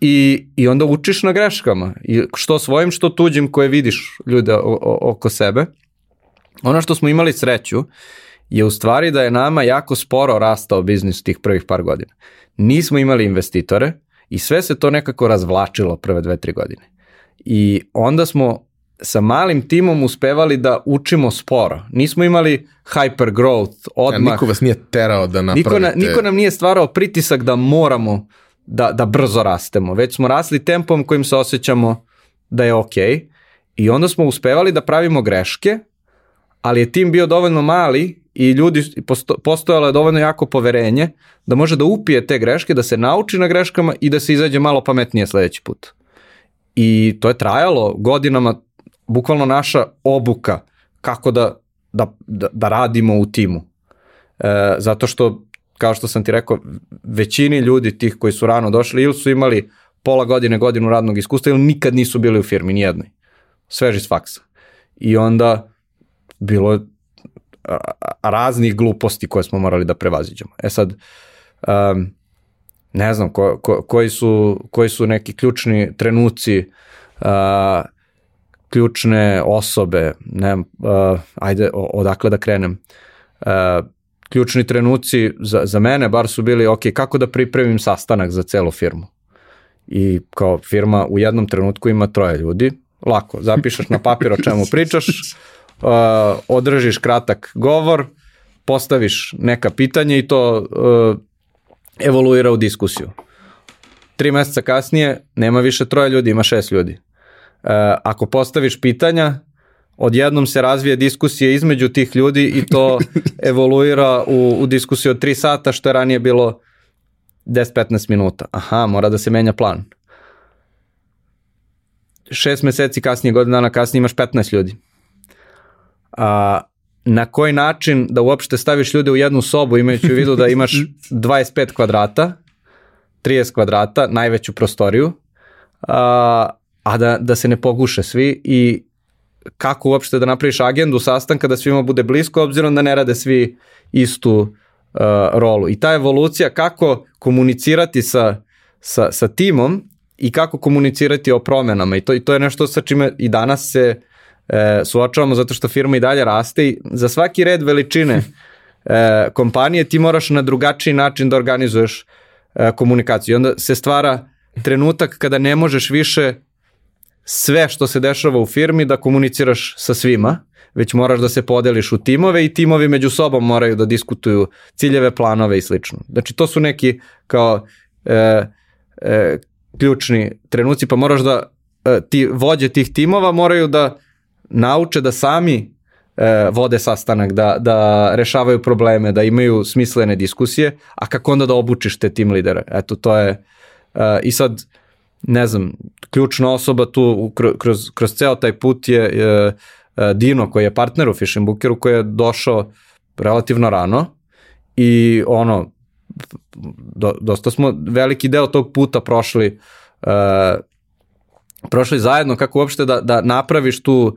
I, I onda učiš na greškama. I što svojim, što tuđim koje vidiš ljude o, o, oko sebe. Ono što smo imali sreću je u stvari da je nama jako sporo rastao biznis tih prvih par godina. Nismo imali investitore, I sve se to nekako razvlačilo prve dve, tri godine. I onda smo sa malim timom uspevali da učimo sporo. Nismo imali hyper growth odmah. Ja, niko vas nije terao da napravite. Niko, na, niko nam nije stvarao pritisak da moramo da, da brzo rastemo. Već smo rasli tempom kojim se osjećamo da je. Okay. I onda smo uspevali da pravimo greške, ali je tim bio dovoljno mali i ljudi, posto, postojalo je dovoljno jako poverenje da može da upije te greške, da se nauči na greškama i da se izađe malo pametnije sledeći put. I to je trajalo godinama, bukvalno naša obuka kako da, da, da, da radimo u timu. E, zato što, kao što sam ti rekao, većini ljudi tih koji su rano došli ili su imali pola godine, godinu radnog iskustva ili nikad nisu bili u firmi, nijednoj. Sveži s faksa. I onda bilo raznih gluposti koje smo morali da prevaziđemo. E sad, um, ne znam, ko, ko, koji, su, koji su neki ključni trenuci, uh, ključne osobe, ne uh, ajde, odakle da krenem. Uh, ključni trenuci za, za mene bar su bili, ok, kako da pripremim sastanak za celu firmu. I kao firma u jednom trenutku ima troje ljudi, lako, zapišeš na papir o čemu pričaš, uh, održiš kratak govor, postaviš neka pitanja i to uh, evoluira u diskusiju. Tri meseca kasnije nema više troje ljudi, ima šest ljudi. Uh, ako postaviš pitanja, odjednom se razvije diskusija između tih ljudi i to evoluira u, u diskusiju od 3 sata, što je ranije bilo 10-15 minuta. Aha, mora da se menja plan. Šest meseci kasnije, godina dana kasnije imaš 15 ljudi a, na koji način da uopšte staviš ljude u jednu sobu imajući u vidu da imaš 25 kvadrata, 30 kvadrata, najveću prostoriju, a, a da, da se ne poguše svi i kako uopšte da napraviš agendu sastanka da svima bude blisko obzirom da ne rade svi istu uh, rolu. I ta evolucija kako komunicirati sa, sa, sa timom i kako komunicirati o promenama i to, i to je nešto sa čime i danas se e, suočavamo zato što firma i dalje raste i za svaki red veličine e, kompanije ti moraš na drugačiji način da organizuješ e, komunikaciju. I onda se stvara trenutak kada ne možeš više sve što se dešava u firmi da komuniciraš sa svima, već moraš da se podeliš u timove i timovi među sobom moraju da diskutuju ciljeve, planove i slično. Znači to su neki kao e, e, ključni trenuci, pa moraš da e, ti vođe tih timova moraju da nauče da sami e, vode sastanak, da, da rešavaju probleme, da imaju smislene diskusije, a kako onda da obučiš te tim lidere? Eto, to je, e, i sad, ne znam, ključna osoba tu kroz, kroz ceo taj put je, je Dino koji je partner u Fishing Bookeru koji je došao relativno rano i ono, do, dosta smo veliki deo tog puta prošli uh, prošli zajedno kako uopšte da, da napraviš tu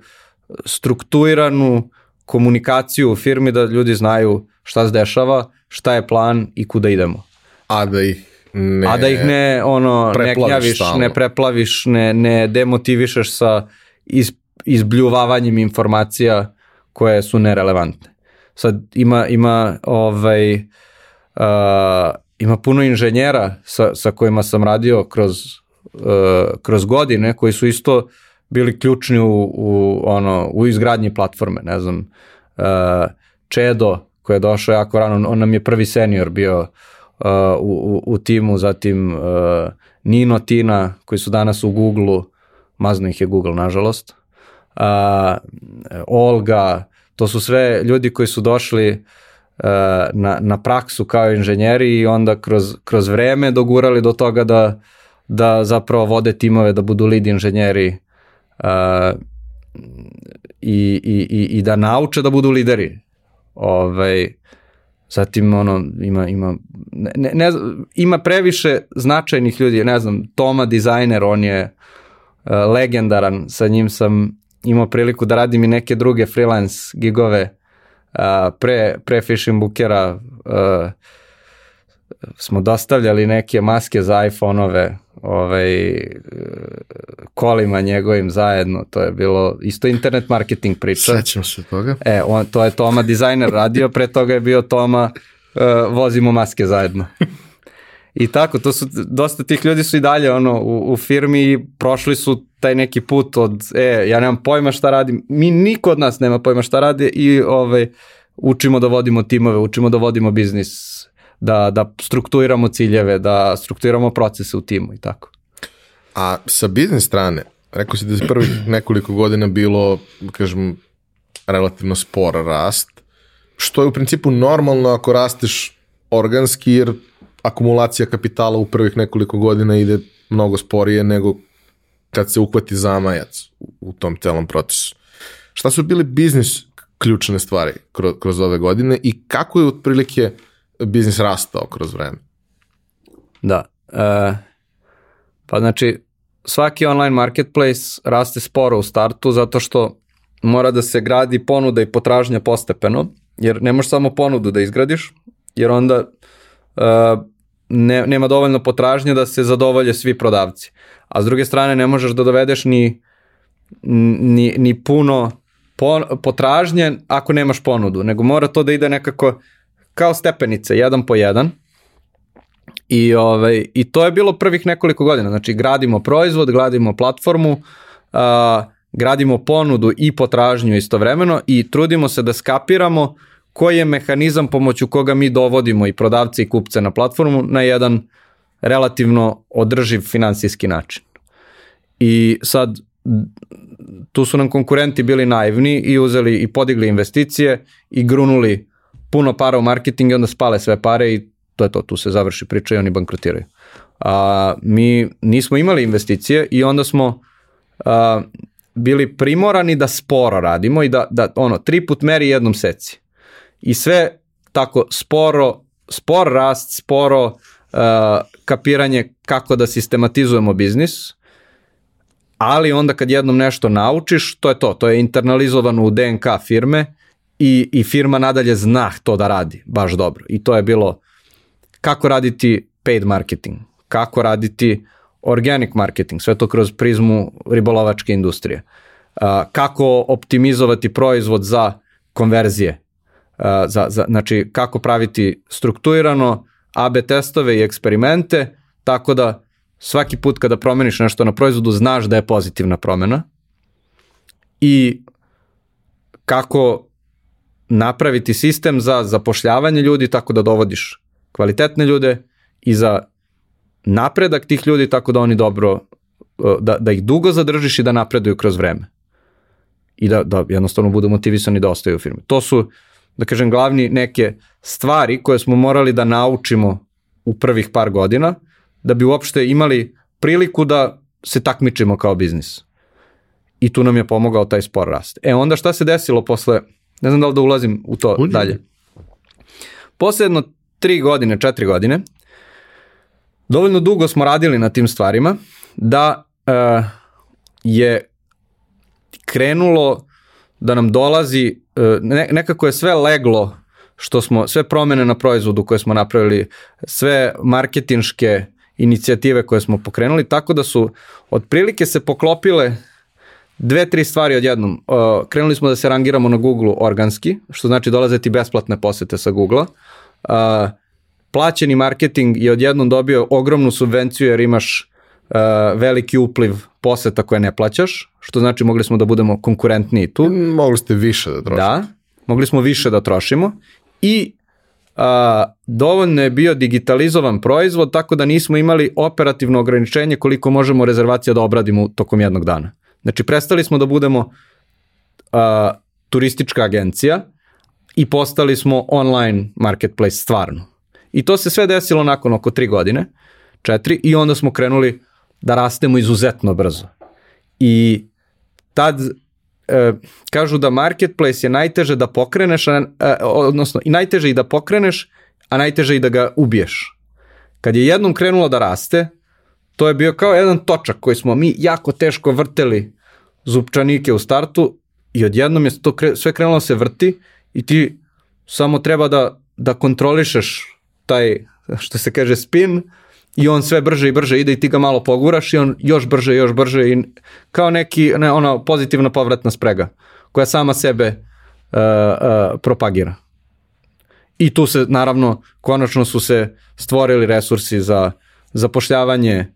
strukturiranu komunikaciju u firmi da ljudi znaju šta se dešava, šta je plan i kuda idemo. A da ih ne A da ih ne ono ne gnjaviš, stalno. ne preplaviš, ne ne demotivišeš sa iz, izbljuvavanjem informacija koje su nerelevantne. Sad ima ima ovaj uh, ima puno inženjera sa, sa kojima sam radio kroz uh, kroz godine koji su isto bili ključni u, u, ono, u izgradnji platforme, ne znam, Čedo koji je došao jako rano, on nam je prvi senior bio uh, u, u, u timu, zatim uh, Nino Tina koji su danas u Google-u, mazno ih je Google nažalost, uh, Olga, to su sve ljudi koji su došli uh, na, na praksu kao inženjeri i onda kroz, kroz vreme dogurali do toga da, da zapravo vode timove, da budu lead inženjeri uh, i, i, i, i da nauče da budu lideri. Ovaj, zatim ono ima ima ne, ne, ne, ima previše značajnih ljudi, ne znam, Toma dizajner, on je uh, legendaran, sa njim sam imao priliku da radim i neke druge freelance gigove uh, pre, pre Fishing Bookera uh, smo dostavljali neke maske za iPhone-ove ovaj, kolima njegovim zajedno, to je bilo isto internet marketing priča. Sećam se toga. E, on, to je Toma dizajner radio, pre toga je bio Toma uh, vozimo maske zajedno. I tako, to su, dosta tih ljudi su i dalje ono, u, u firmi i prošli su taj neki put od, e, ja nemam pojma šta radim, mi niko od nas nema pojma šta radi i ovaj, učimo da vodimo timove, učimo da vodimo biznis, da, da strukturiramo ciljeve, da strukturiramo procese u timu i tako. A sa biznis strane, rekao si da je prvih nekoliko godina bilo, kažem, relativno spor rast, što je u principu normalno ako rasteš organski, jer akumulacija kapitala u prvih nekoliko godina ide mnogo sporije nego kad se uhvati zamajac u tom celom procesu. Šta su bili biznis ključne stvari kroz, kroz ove godine i kako je otprilike biznis rastao kroz vreme? Da. E, pa znači, svaki online marketplace raste sporo u startu zato što mora da se gradi ponuda i potražnja postepeno, jer ne možeš samo ponudu da izgradiš, jer onda e, ne, nema dovoljno potražnje da se zadovolje svi prodavci. A s druge strane ne možeš da dovedeš ni, ni, ni puno potražnje ako nemaš ponudu, nego mora to da ide nekako kao stepenice, jedan po jedan. I, ovaj, I to je bilo prvih nekoliko godina. Znači, gradimo proizvod, gradimo platformu, uh, gradimo ponudu i potražnju istovremeno i trudimo se da skapiramo koji je mehanizam pomoću koga mi dovodimo i prodavce i kupce na platformu na jedan relativno održiv finansijski način. I sad tu su nam konkurenti bili naivni i uzeli i podigli investicije i grunuli puno para u marketing i onda spale sve pare i to je to, tu se završi priča i oni bankrotiraju. A, mi nismo imali investicije i onda smo a, bili primorani da sporo radimo i da, da ono, tri put meri jednom seci. I sve tako sporo, spor rast, sporo uh, kapiranje kako da sistematizujemo biznis, ali onda kad jednom nešto naučiš, to je to, to je internalizovano u DNK firme i, i firma nadalje zna to da radi baš dobro. I to je bilo kako raditi paid marketing, kako raditi organic marketing, sve to kroz prizmu ribolovačke industrije. Kako optimizovati proizvod za konverzije, za, za, znači kako praviti strukturirano AB testove i eksperimente, tako da svaki put kada promeniš nešto na proizvodu znaš da je pozitivna promena i kako napraviti sistem za zapošljavanje ljudi tako da dovodiš kvalitetne ljude i za napredak tih ljudi tako da oni dobro, e, da, da ih dugo zadržiš i da napreduju kroz vreme. I da, da jednostavno budu motivisani da ostaju u firmi. To su, da kažem, glavni neke stvari koje smo morali da naučimo u prvih par godina, da bi uopšte imali priliku da se takmičimo kao biznis. I tu nam je pomogao taj spor rast. E onda šta se desilo posle Ne znam da li da ulazim u to Uđi. dalje. Posle jedno tri godine, četiri godine, dovoljno dugo smo radili na tim stvarima da uh, je krenulo da nam dolazi, uh, ne, nekako je sve leglo što smo, sve promene na proizvodu koje smo napravili, sve marketinške inicijative koje smo pokrenuli, tako da su otprilike se poklopile dve, tri stvari odjednom. Uh, krenuli smo da se rangiramo na Google organski, što znači dolaze ti besplatne posete sa Google-a. Uh, plaćeni marketing je odjednom dobio ogromnu subvenciju jer imaš uh, veliki upliv poseta koje ne plaćaš, što znači mogli smo da budemo konkurentniji tu. Mogli ste više da trošite. Da. mogli smo više da trošimo i a, dovoljno je bio digitalizovan proizvod tako da nismo imali operativno ograničenje koliko možemo rezervacija da obradimo tokom jednog dana. Znači prestali smo da budemo a, turistička agencija i postali smo online marketplace stvarno. I to se sve desilo nakon oko tri godine, četiri, i onda smo krenuli da rastemo izuzetno brzo. I tad e, kažu da marketplace je najteže da pokreneš, a, odnosno i najteže i da pokreneš, a najteže i da ga ubiješ. Kad je jednom krenulo da raste, to je bio kao jedan točak koji smo mi jako teško vrteli zupčanike u startu i odjednom je to kre, sve krenulo da se vrti i ti samo treba da, da kontrolišeš taj, što se kaže, spin i on sve brže i brže ide i ti ga malo poguraš i on još brže, još brže i kao neki, ne, ona pozitivna povratna sprega koja sama sebe uh, uh, propagira. I tu se, naravno, konačno su se stvorili resursi za zapošljavanje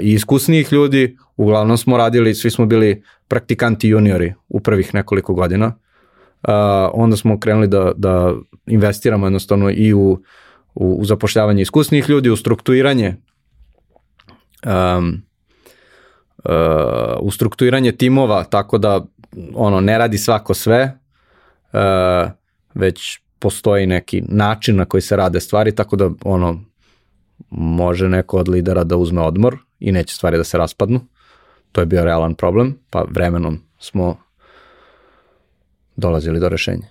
i iskusnijih ljudi, uglavnom smo radili, svi smo bili praktikanti juniori u prvih nekoliko godina, uh, onda smo krenuli da, da investiramo jednostavno i u u, u zapošljavanje iskusnih ljudi, u strukturiranje um, uh, u strukturiranje timova, tako da ono ne radi svako sve, uh, već postoji neki način na koji se rade stvari, tako da ono može neko od lidera da uzme odmor i neće stvari da se raspadnu. To je bio realan problem, pa vremenom smo dolazili do rešenja.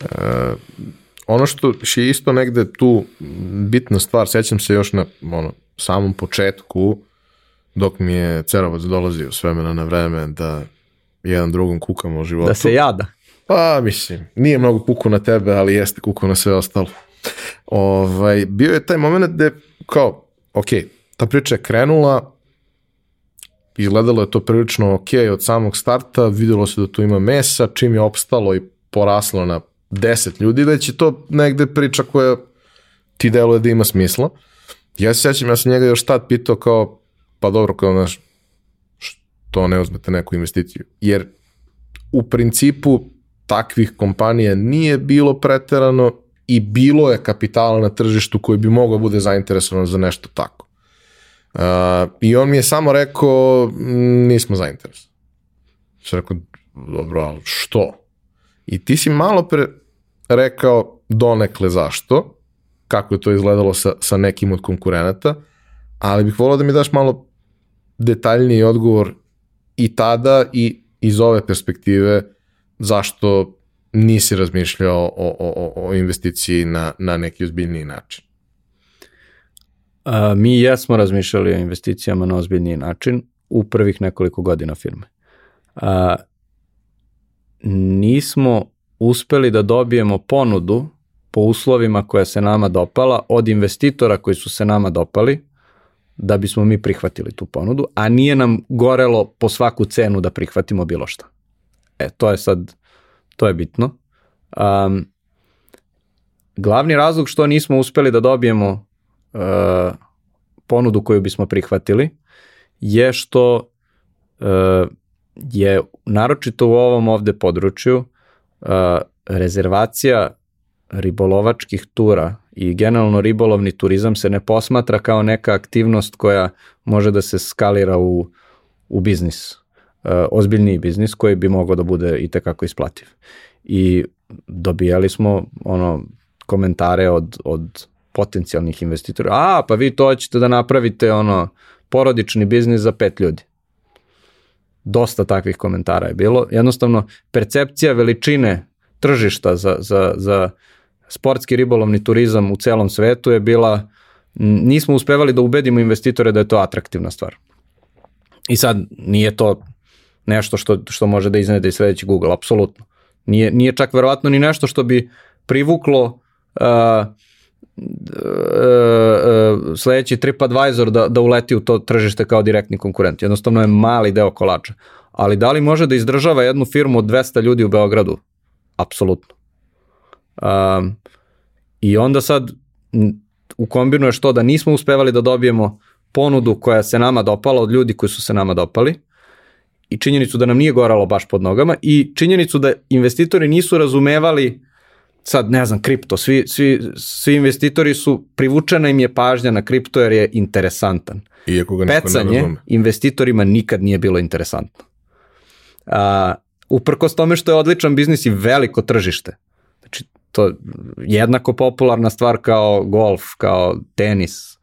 Uh, ono što je isto negde tu bitna stvar, sećam se još na ono, samom početku, dok mi je Cerovac dolazio s vremena na vreme da jedan drugom kukamo o životu. Da se jada. Pa, mislim, nije mnogo kuku na tebe, ali jeste kuku na sve ostalo. Ovaj, bio je taj moment gde, kao, ok, ta priča je krenula, izgledalo je to prilično ok od samog starta, videlo se da tu ima mesa, čim je opstalo i poraslo na 10 ljudi, već je to negde priča koja ti deluje da ima smisla. Ja se sećam, ja sam njega još tad pitao kao, pa dobro, kao, znaš, što ne uzmete neku investiciju? Jer u principu takvih kompanija nije bilo preterano i bilo je kapitala na tržištu koji bi mogao bude zainteresovan za nešto tako. Uh, I on mi je samo rekao, nismo zainteresovani. Sam rekao, dobro, ali što? I ti si malo pre rekao donekle zašto, kako je to izgledalo sa, sa nekim od konkurenata, ali bih volao da mi daš malo detaljniji odgovor i tada i iz ove perspektive zašto nisi razmišljao o, o, o investiciji na, na neki ozbiljniji način. A, mi jesmo razmišljali o investicijama na ozbiljniji način u prvih nekoliko godina firme. A, nismo uspeli da dobijemo ponudu po uslovima koja se nama dopala od investitora koji su se nama dopali da bismo mi prihvatili tu ponudu, a nije nam gorelo po svaku cenu da prihvatimo bilo šta. E, to je sad, to je bitno. Um, glavni razlog što nismo uspeli da dobijemo uh, ponudu koju bismo prihvatili je što uh, je naročito u ovom ovde području rezervacija ribolovačkih tura i generalno ribolovni turizam se ne posmatra kao neka aktivnost koja može da se skalira u, u biznis, uh, ozbiljniji biznis koji bi mogao da bude i tekako isplativ. I dobijali smo ono komentare od, od potencijalnih investitora, a pa vi to ćete da napravite ono porodični biznis za pet ljudi dosta takvih komentara je bilo. Jednostavno, percepcija veličine tržišta za, za, za sportski ribolovni turizam u celom svetu je bila, nismo uspevali da ubedimo investitore da je to atraktivna stvar. I sad, nije to nešto što, što može da iznede i sledeći Google, apsolutno. Nije, nije čak verovatno ni nešto što bi privuklo uh, uh, sledeći TripAdvisor da, da uleti u to tržište kao direktni konkurent. Jednostavno je mali deo kolača. Ali da li može da izdržava jednu firmu od 200 ljudi u Beogradu? Apsolutno. Um, I onda sad ukombinuješ to da nismo uspevali da dobijemo ponudu koja se nama dopala od ljudi koji su se nama dopali i činjenicu da nam nije goralo baš pod nogama i činjenicu da investitori nisu razumevali sad ne znam kripto, svi, svi, svi investitori su, privučena im je pažnja na kripto jer je interesantan. Iako ga niko ne Pecanje razume. investitorima nikad nije bilo interesantno. A, uprkos tome što je odličan biznis i veliko tržište. Znači, to je jednako popularna stvar kao golf, kao tenis.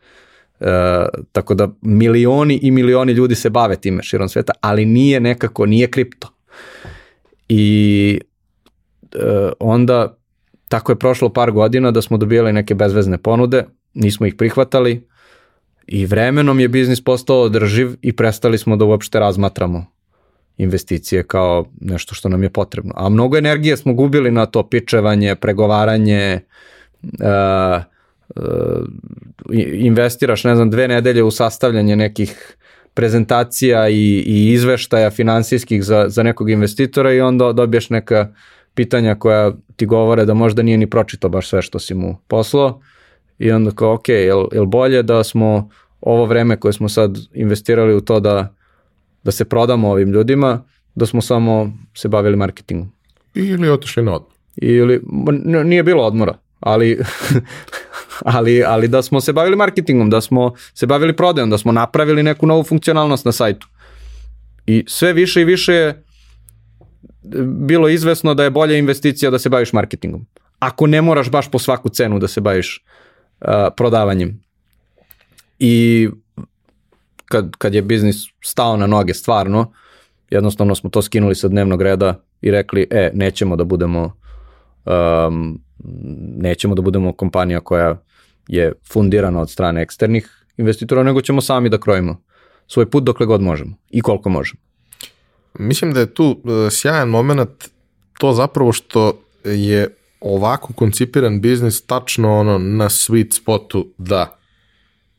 E, tako da milioni i milioni ljudi se bave time širom sveta, ali nije nekako, nije kripto. I e, onda tako je prošlo par godina da smo dobijali neke bezvezne ponude, nismo ih prihvatali i vremenom je biznis postao održiv i prestali smo da uopšte razmatramo investicije kao nešto što nam je potrebno. A mnogo energije smo gubili na to pičevanje, pregovaranje, uh, investiraš, ne znam, dve nedelje u sastavljanje nekih prezentacija i, i izveštaja finansijskih za, za nekog investitora i onda dobiješ neka pitanja koja ti govore da možda nije ni pročitao baš sve što si mu poslao i onda kao, ok, jel, jel bolje da smo ovo vreme koje smo sad investirali u to da, da se prodamo ovim ljudima, da smo samo se bavili marketingom. Ili otišli na odmor. Ili, nije bilo odmora, ali, ali, ali da smo se bavili marketingom, da smo se bavili prodajom, da smo napravili neku novu funkcionalnost na sajtu. I sve više i više je bilo izvesno da je bolja investicija da se baviš marketingom. Ako ne moraš baš po svaku cenu da se baviš uh, prodavanjem. I kad, kad je biznis stao na noge stvarno, jednostavno smo to skinuli sa dnevnog reda i rekli, e, nećemo da budemo um, nećemo da budemo kompanija koja je fundirana od strane eksternih investitora, nego ćemo sami da krojimo svoj put dokle god možemo i koliko možemo. Mislim da je tu uh, sjajan moment to zapravo što je ovako koncipiran biznis tačno ono na sweet spotu da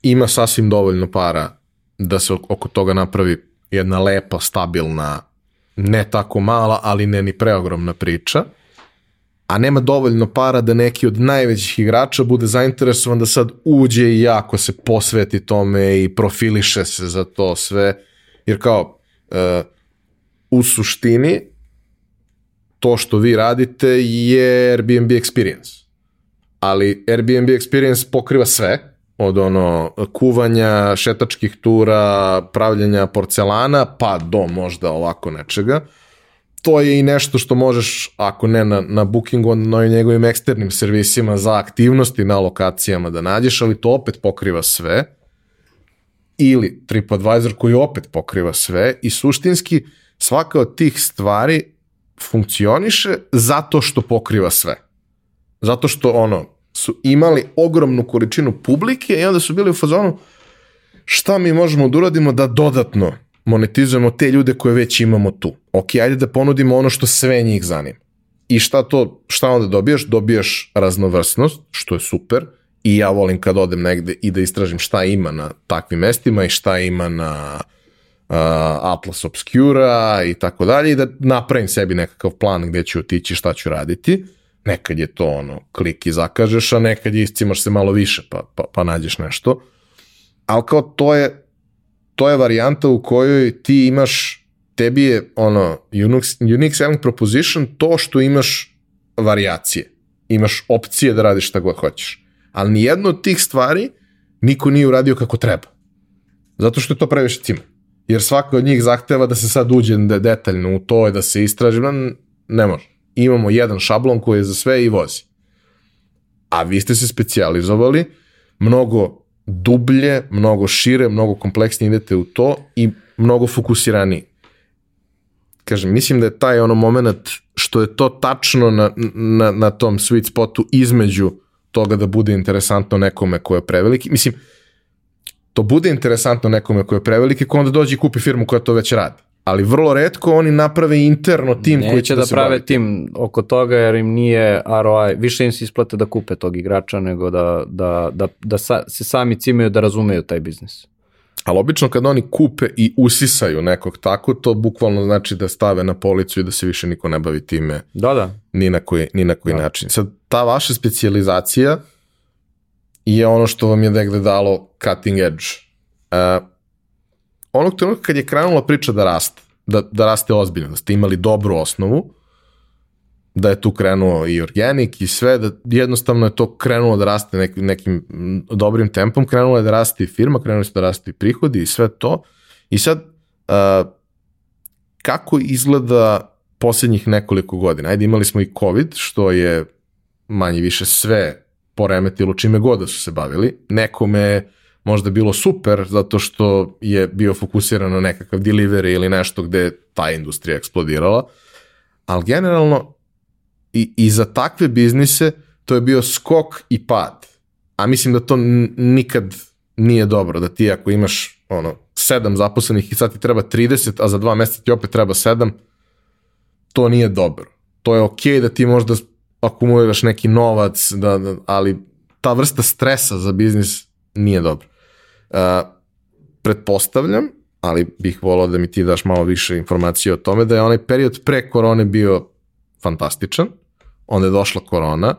ima sasvim dovoljno para da se oko toga napravi jedna lepa, stabilna, ne tako mala, ali ne ni preogromna priča, a nema dovoljno para da neki od najvećih igrača bude zainteresovan da sad uđe i jako se posveti tome i profiliše se za to sve, jer kao uh, u suštini to što vi radite je Airbnb experience. Ali Airbnb experience pokriva sve, od ono kuvanja, šetačkih tura, pravljenja porcelana, pa do možda ovako nečega. To je i nešto što možeš, ako ne na, na Bookingu, onda na njegovim eksternim servisima za aktivnosti na lokacijama da nađeš, ali to opet pokriva sve. Ili TripAdvisor koji opet pokriva sve i suštinski svaka od tih stvari funkcioniše zato što pokriva sve. Zato što ono, su imali ogromnu količinu publike i onda su bili u fazonu šta mi možemo da uradimo da dodatno monetizujemo te ljude koje već imamo tu. Ok, ajde da ponudimo ono što sve njih zanima. I šta to, šta onda dobijaš? Dobijaš raznovrsnost, što je super, i ja volim kad odem negde i da istražim šta ima na takvim mestima i šta ima na uh, Atlas Obscura i tako dalje i da napravim sebi nekakav plan gde ću otići, šta ću raditi. Nekad je to ono, klik i zakažeš, a nekad je iscimaš se malo više pa, pa, pa nađeš nešto. Ali kao to je, to je varijanta u kojoj ti imaš, tebi je ono, unique, unique selling proposition to što imaš varijacije. Imaš opcije da radiš šta god hoćeš. Ali nijedno od tih stvari niko nije uradio kako treba. Zato što je to previše cima. Jer svaka od njih zahteva da se sad uđe detaljno u to da se istraži, ne može imamo jedan šablon koji je za sve i vozi. A vi ste se specijalizovali mnogo dublje, mnogo šire, mnogo kompleksnije idete u to i mnogo fokusiraniji. Kažem, mislim da je taj ono moment što je to tačno na, na, na tom sweet spotu između toga da bude interesantno nekome ko je preveliki. Mislim, to bude interesantno nekome ko je preveliki, ko onda dođe i kupi firmu koja to već radi ali vrlo redko oni naprave interno tim Neće koji će da, da, se prave bavi. tim oko toga jer im nije ROI, više im se isplate da kupe tog igrača nego da, da, da, da sa, se sami cimaju da razumeju taj biznis. Ali obično kad oni kupe i usisaju nekog tako, to bukvalno znači da stave na policu i da se više niko ne bavi time Da, da. ni na koji, ni na koji Da. način. Sad, ta vaša specijalizacija je ono što vam je negde dalo cutting edge. Uh, onog trenutka kad je krenula priča da raste, da, da raste ozbiljno, da ste imali dobru osnovu, da je tu krenuo i organik i sve, da jednostavno je to krenulo da raste nek, nekim dobrim tempom, krenulo je da raste i firma, krenulo je da raste i prihodi i sve to. I sad, uh, kako izgleda posljednjih nekoliko godina? Ajde, imali smo i COVID, što je manje više sve poremetilo čime god da su se bavili. Nekome je možda bilo super zato što je bio fokusiran na nekakav delivery ili nešto gde je ta industrija eksplodirala, ali generalno i, i za takve biznise to je bio skok i pad. A mislim da to nikad nije dobro, da ti ako imaš ono, sedam zaposlenih i sad ti treba 30, a za dva meseca ti opet treba sedam, to nije dobro. To je okej okay da ti možda akumuliraš neki novac, da, da, ali ta vrsta stresa za biznis nije dobro. Uh, pretpostavljam, ali bih volao da mi ti daš malo više informacije o tome, da je onaj period pre korone bio fantastičan, onda je došla korona,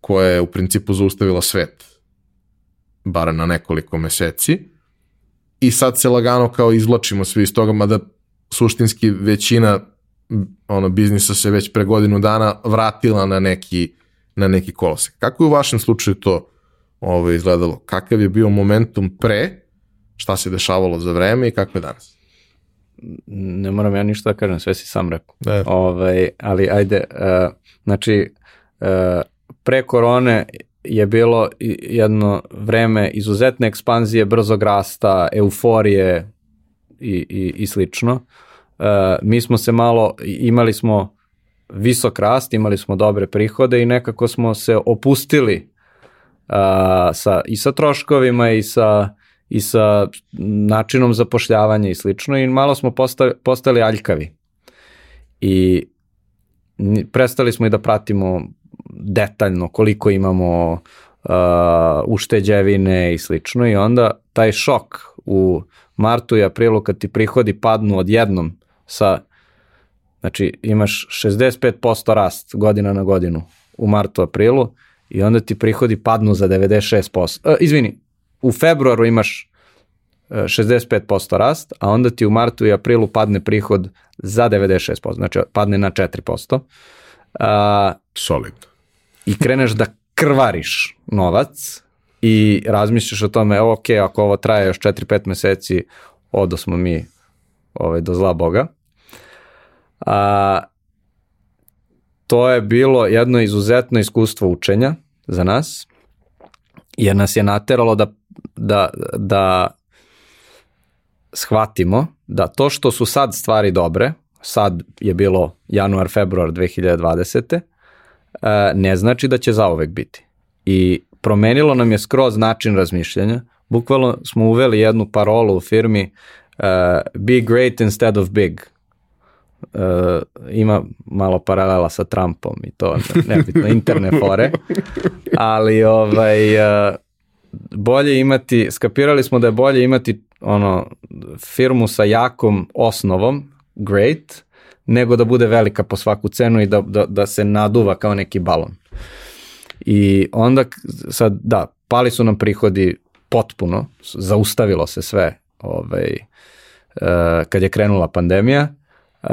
koja je u principu zaustavila svet, bar na nekoliko meseci, i sad se lagano kao izvlačimo svi iz toga, mada suštinski većina ono, biznisa se već pre godinu dana vratila na neki, na neki kolosek. Kako je u vašem slučaju to ovo, izgledalo? Kakav je bio momentum pre, šta se dešavalo za vreme i kako je danas? Ne moram ja ništa da kažem, sve si sam rekao. Da. Ove, ovaj, ali ajde, uh, znači, uh, pre korone je bilo jedno vreme izuzetne ekspanzije, brzog rasta, euforije i, i, i slično. Uh, mi smo se malo, imali smo visok rast, imali smo dobre prihode i nekako smo se opustili uh, sa, i sa troškovima i sa, i sa načinom zapošljavanja i slično i malo smo postali, postali aljkavi. I prestali smo i da pratimo detaljno koliko imamo uh, ušteđevine i slično i onda taj šok u martu i aprilu kad ti prihodi padnu odjednom sa znači imaš 65% rast godina na godinu u martu aprilu i onda ti prihodi padnu za 96%. Uh, izvini, u februaru imaš 65% rast, a onda ti u martu i aprilu padne prihod za 96%, znači padne na 4%. Uh, Solidno i kreneš da krvariš novac i razmišljaš o tome, ok, ako ovo traje još 4-5 meseci, odo smo mi ovaj, do zla Boga. A, to je bilo jedno izuzetno iskustvo učenja za nas, jer nas je nateralo da, da, da shvatimo da to što su sad stvari dobre, sad je bilo januar, februar 2020 ne znači da će zaovek biti. I promenilo nam je skroz način razmišljanja. Bukvalno smo uveli jednu parolu u firmi uh, be great instead of big. Uh, ima malo paralela sa Trumpom i to nebitno interne fore ali ovaj uh, bolje imati skapirali smo da je bolje imati ono firmu sa jakom osnovom great nego da bude velika po svaku cenu i da, da, da se naduva kao neki balon. I onda sad, da, pali su nam prihodi potpuno, zaustavilo se sve ovaj, uh, kad je krenula pandemija. Uh,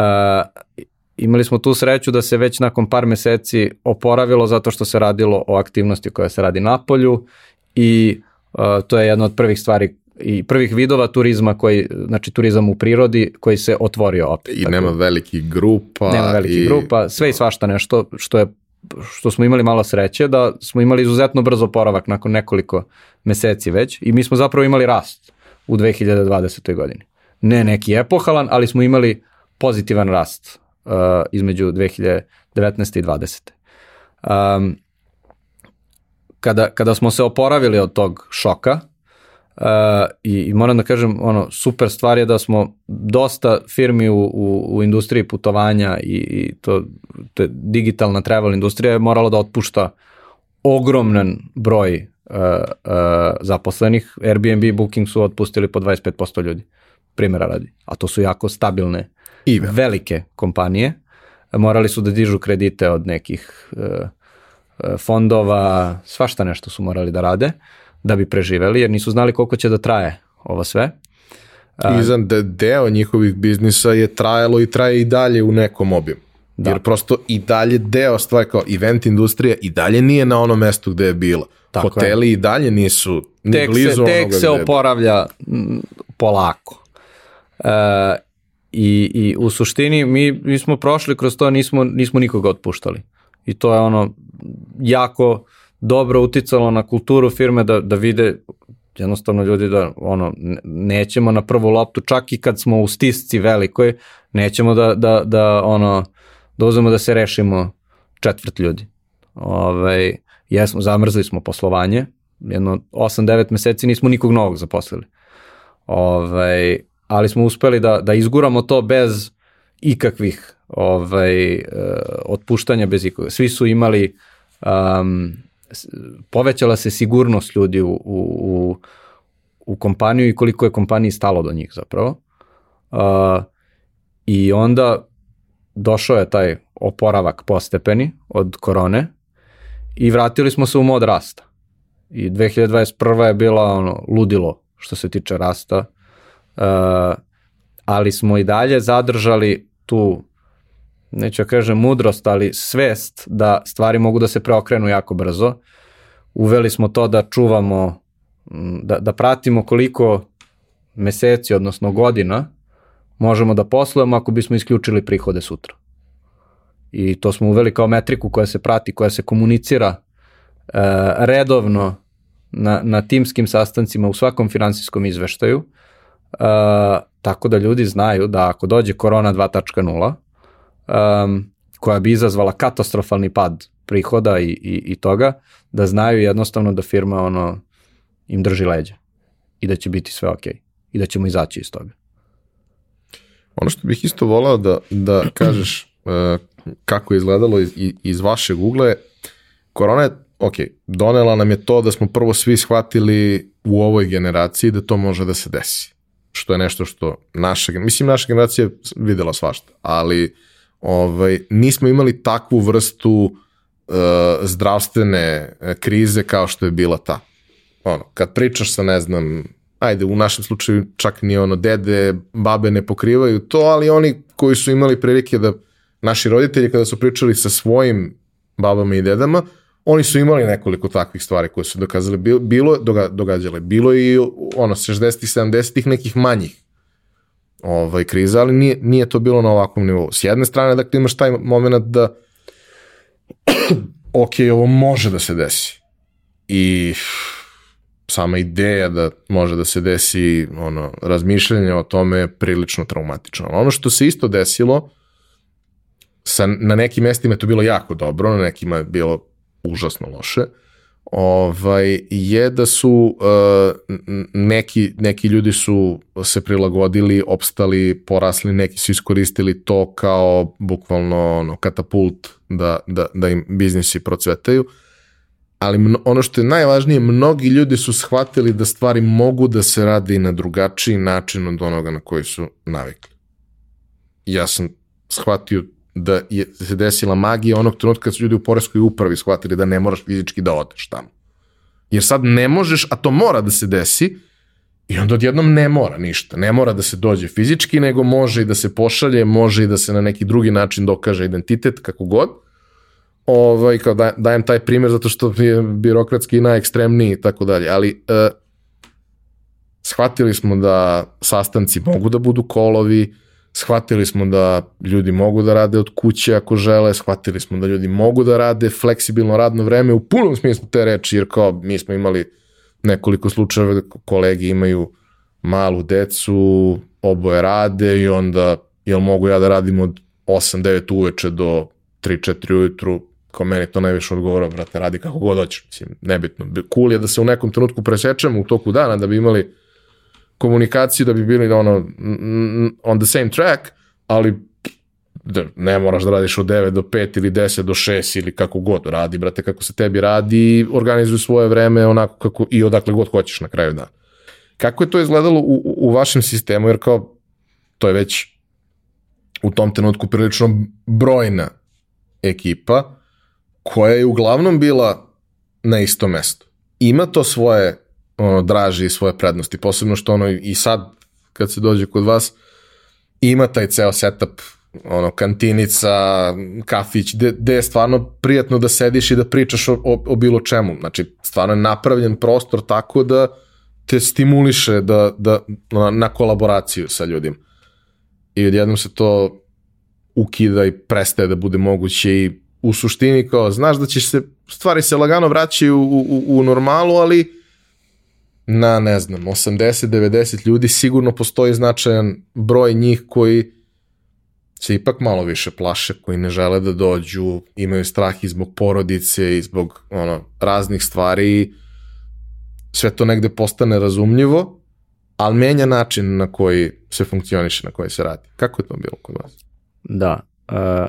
imali smo tu sreću da se već nakon par meseci oporavilo zato što se radilo o aktivnosti koja se radi na polju i uh, to je jedna od prvih stvari i prvih vidova turizma koji, znači turizam u prirodi koji se otvorio opet. I nema velikih grupa. Nema velikih i... grupa, sve i svašta nešto što je što smo imali malo sreće da smo imali izuzetno brzo poravak nakon nekoliko meseci već i mi smo zapravo imali rast u 2020. godini. Ne neki epohalan, ali smo imali pozitivan rast uh, između 2019. i 2020. Um, kada, kada smo se oporavili od tog šoka, Uh, i, i moram da kažem, ono, super stvar je da smo dosta firmi u, u, u industriji putovanja i, i to, to je digitalna travel industrija je morala da otpušta ogroman broj uh, uh, zaposlenih. Airbnb Booking su otpustili po 25% ljudi, primjera radi. A to su jako stabilne I velike kompanije. Morali su da dižu kredite od nekih uh, fondova, svašta nešto su morali da rade. Da bi preživeli, jer nisu znali koliko će da traje ovo sve. I za de, deo njihovih biznisa je trajalo i traje i dalje u nekom obimu. Da. Jer prosto i dalje deo stvari kao event industrija i dalje nije na onom mestu gde je bila. Tako Hoteli je. i dalje nisu ni tek blizu se, tek se oporavlja polako. E, i, I u suštini mi, mi smo prošli kroz to, nismo, nismo nikoga otpuštali. I to je ono jako dobro uticalo na kulturu firme da, da vide jednostavno ljudi da ono nećemo na prvu loptu čak i kad smo u stisci velikoj nećemo da, da, da ono da uzmemo da se rešimo četvrt ljudi. Ovaj jesmo zamrzli smo poslovanje, jedno 8-9 meseci nismo nikog novog zaposlili. Ovaj ali smo uspeli da da izguramo to bez ikakvih ovaj uh, otpuštanja bez ikoga. Svi su imali um, povećala se sigurnost ljudi u, u, u kompaniju i koliko je kompaniji stalo do njih zapravo. Uh, I onda došao je taj oporavak postepeni od korone i vratili smo se u mod rasta. I 2021. je bila ono ludilo što se tiče rasta, ali smo i dalje zadržali tu neću ja da kažem mudrost, ali svest da stvari mogu da se preokrenu jako brzo. Uveli smo to da čuvamo, da, da pratimo koliko meseci, odnosno godina, možemo da poslujemo ako bismo isključili prihode sutra. I to smo uveli kao metriku koja se prati, koja se komunicira e, redovno na, na timskim sastancima u svakom finansijskom izveštaju, tako da ljudi znaju da ako dođe korona 2.0, um, koja bi izazvala katastrofalni pad prihoda i, i, i toga, da znaju jednostavno da firma ono, im drži leđa i da će biti sve ok i da ćemo izaći iz toga. Ono što bih isto volao da, da kažeš uh, kako je izgledalo iz, iz vašeg ugla je, korona je, ok, donela nam je to da smo prvo svi shvatili u ovoj generaciji da to može da se desi. Što je nešto što naša, mislim naša generacija videla svašta, ali ovaj, nismo imali takvu vrstu uh, zdravstvene e, krize kao što je bila ta. Ono, kad pričaš sa, ne znam, ajde, u našem slučaju čak ni ono, dede, babe ne pokrivaju to, ali oni koji su imali prilike da, naši roditelji kada su pričali sa svojim babama i dedama, oni su imali nekoliko takvih stvari koje su dokazali, bilo, doga, događale, bilo i ono, 60-ih, 70-ih nekih manjih ovaj, kriza, ali nije, nije to bilo na ovakvom nivou. S jedne strane, dakle, imaš taj moment da ok, ovo može da se desi. I sama ideja da može da se desi ono, razmišljanje o tome je prilično traumatično. Ono što se isto desilo, sa, na nekim mestima je to bilo jako dobro, na nekima je bilo užasno loše, ovaj, je da su uh, neki, neki ljudi su se prilagodili, opstali, porasli, neki su iskoristili to kao bukvalno ono, katapult da, da, da im biznisi procvetaju. Ali mno, ono što je najvažnije, mnogi ljudi su shvatili da stvari mogu da se radi na drugačiji način od onoga na koji su navikli. Ja sam shvatio da je se desila magija onog trenutka kad su ljudi u poreskoj upravi shvatili da ne moraš fizički da odeš tamo. Jer sad ne možeš, a to mora da se desi, i onda odjednom ne mora ništa. Ne mora da se dođe fizički, nego može i da se pošalje, može i da se na neki drugi način dokaže identitet, kako god. Ovaj, kao da, dajem taj primjer zato što je birokratski najekstremniji i tako dalje. Ali uh, shvatili smo da sastanci mogu da budu kolovi, shvatili smo da ljudi mogu da rade od kuće ako žele, shvatili smo da ljudi mogu da rade fleksibilno radno vreme u punom smislu te reči, jer kao mi smo imali nekoliko slučajeva da kolegi imaju malu decu, oboje rade i onda jel mogu ja da radim od 8-9 uveče do 3-4 ujutru, kao meni to najviše odgovora, brate, radi kako god hoćeš, mislim, nebitno. Cool je da se u nekom trenutku presečemo u toku dana da bi imali komunikaciju da bi bili ono on the same track, ali da, ne moraš da radiš od 9 do 5 ili 10 do 6 ili kako god radi, brate, kako se tebi radi, organizuj svoje vreme onako kako i odakle god hoćeš na kraju dana. Kako je to izgledalo u, u vašem sistemu, jer kao to je već u tom trenutku prilično brojna ekipa koja je uglavnom bila na istom mestu. Ima to svoje ono, draži svoje prednosti, posebno što ono i sad kad se dođe kod vas, ima taj ceo setup ono, kantinica, kafić, gde, je stvarno prijatno da sediš i da pričaš o, o, o bilo čemu. Znači, stvarno je napravljen prostor tako da te stimuliše da, da, na, na kolaboraciju sa ljudima. I odjednom se to ukida i prestaje da bude moguće i u suštini kao, znaš da ćeš se, stvari se lagano vraćaju u, u, u normalu, ali na, ne znam, 80-90 ljudi sigurno postoji značajan broj njih koji se ipak malo više plaše, koji ne žele da dođu, imaju strah i zbog porodice i zbog ono, raznih stvari sve to negde postane razumljivo, ali menja način na koji se funkcioniše, na koji se radi. Kako je to bilo kod vas? Da. Uh,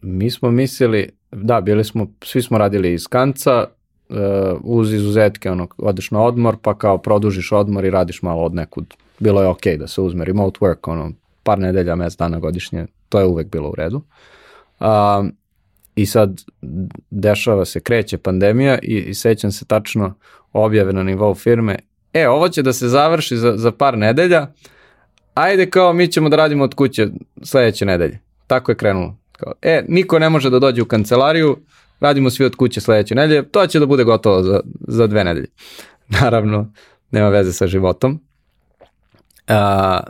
mi smo mislili, da, bili smo, svi smo radili iz kanca, uh, uz izuzetke, ono, odeš na odmor, pa kao produžiš odmor i radiš malo od nekud. Bilo je okej okay da se uzme remote work, ono, par nedelja, mes dana godišnje, to je uvek bilo u redu. Uh, I sad dešava se, kreće pandemija i, i sećam se tačno objave na nivou firme, e, ovo će da se završi za, za par nedelja, ajde kao mi ćemo da radimo od kuće sledeće nedelje. Tako je krenulo. Kao, e, niko ne može da dođe u kancelariju, radimo svi od kuće sledeće nedelje, to će da bude gotovo za, za dve nedelje. Naravno, nema veze sa životom. A,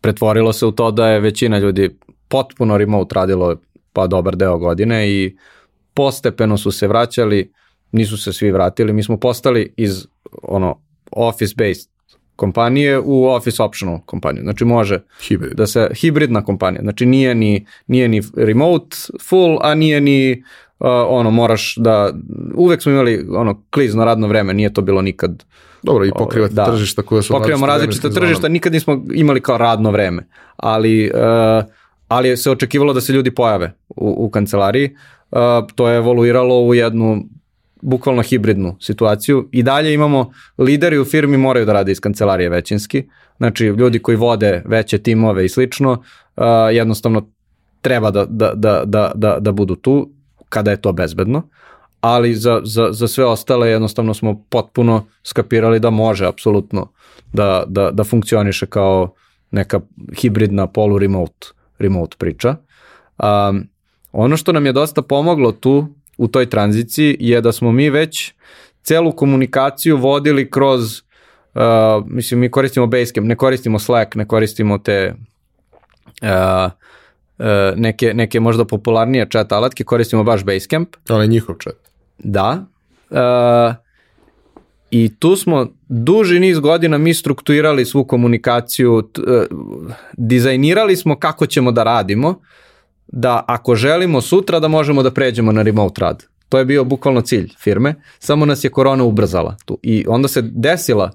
pretvorilo se u to da je većina ljudi potpuno remote radilo pa dobar deo godine i postepeno su se vraćali, nisu se svi vratili, mi smo postali iz ono office based kompanije u office optional kompaniju. Znači može Hibrid. da se hibridna kompanija. Znači nije ni nije ni remote full, a nije ni ono moraš da uvek smo imali ono klizno radno vreme, nije to bilo nikad Dobro, i pokrivate da. tržišta koje su Pokrivamo različite tržišta, nikad nismo imali kao radno vreme, ali uh, ali se očekivalo da se ljudi pojave u, u kancelariji. Uh, to je evoluiralo u jednu bukvalno hibridnu situaciju. I dalje imamo lideri u firmi moraju da rade iz kancelarije većinski. Znači, ljudi koji vode veće timove i slično, uh, jednostavno treba da, da, da, da, da, da budu tu kada je to bezbedno. Ali za, za, za sve ostale jednostavno smo potpuno skapirali da može apsolutno da, da, da funkcioniše kao neka hibridna polu-remote remote priča. Um, ono što nam je dosta pomoglo tu u toj tranziciji je da smo mi već celu komunikaciju vodili kroz uh, mislim mi koristimo Basecamp, ne koristimo Slack, ne koristimo te uh, neke, neke možda popularnije chat alatke, koristimo baš Basecamp. Ali njihov chat. Da. Uh, I tu smo duži niz godina mi strukturirali svu komunikaciju, e, dizajnirali smo kako ćemo da radimo, da ako želimo sutra da možemo da pređemo na remote rad. To je bio bukvalno cilj firme, samo nas je korona ubrzala tu. I onda se desila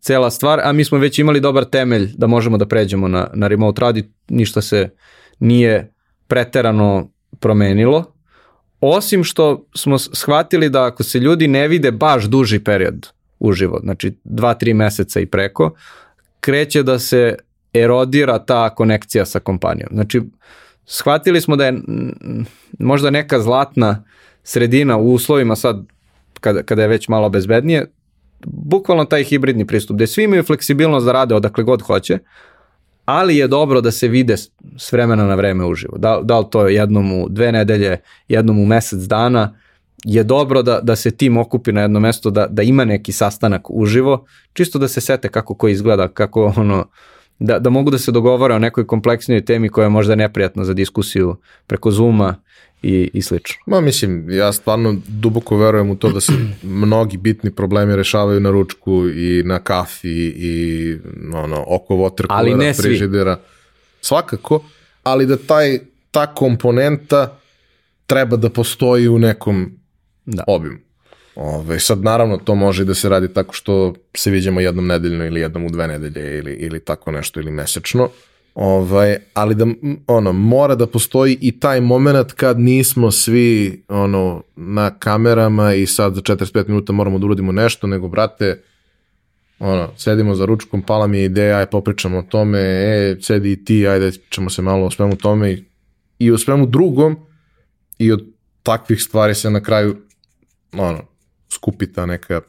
cela stvar, a mi smo već imali dobar temelj da možemo da pređemo na, na remote rad i ništa se nije preterano promenilo. Osim što smo shvatili da ako se ljudi ne vide baš duži period uživo, znači 2-3 meseca i preko, kreće da se erodira ta konekcija sa kompanijom. Znači, shvatili smo da je možda neka zlatna sredina u uslovima sad, kada, kada je već malo bezbednije, bukvalno taj hibridni pristup, gde svi imaju fleksibilnost da rade odakle god hoće, ali je dobro da se vide s vremena na vreme uživo. Da, da li to jednom u dve nedelje, jednom u mesec dana, je dobro da, da se tim okupi na jedno mesto, da, da ima neki sastanak uživo, čisto da se sete kako ko izgleda, kako ono, da, da mogu da se dogovore o nekoj kompleksnijoj temi koja je možda neprijatna za diskusiju preko Zuma i, i slično. Ma mislim, ja stvarno duboko verujem u to da se mnogi bitni problemi rešavaju na ručku i na kafi i ono, oko watercoolera, frižidera. Svakako, ali da taj, ta komponenta treba da postoji u nekom da. obim. Ove, sad naravno to može da se radi tako što se viđamo jednom nedeljno ili jednom u dve nedelje ili, ili tako nešto ili mesečno. Ovaj, ali da ono mora da postoji i taj moment kad nismo svi ono na kamerama i sad za 45 minuta moramo da uradimo nešto, nego brate ono, sedimo za ručkom, pala mi je ideja, aj popričamo o tome, e, sedi i ti, ajde ćemo se malo o svemu tome i, i o svemu drugom i od takvih stvari se na kraju ono, skupi ta neka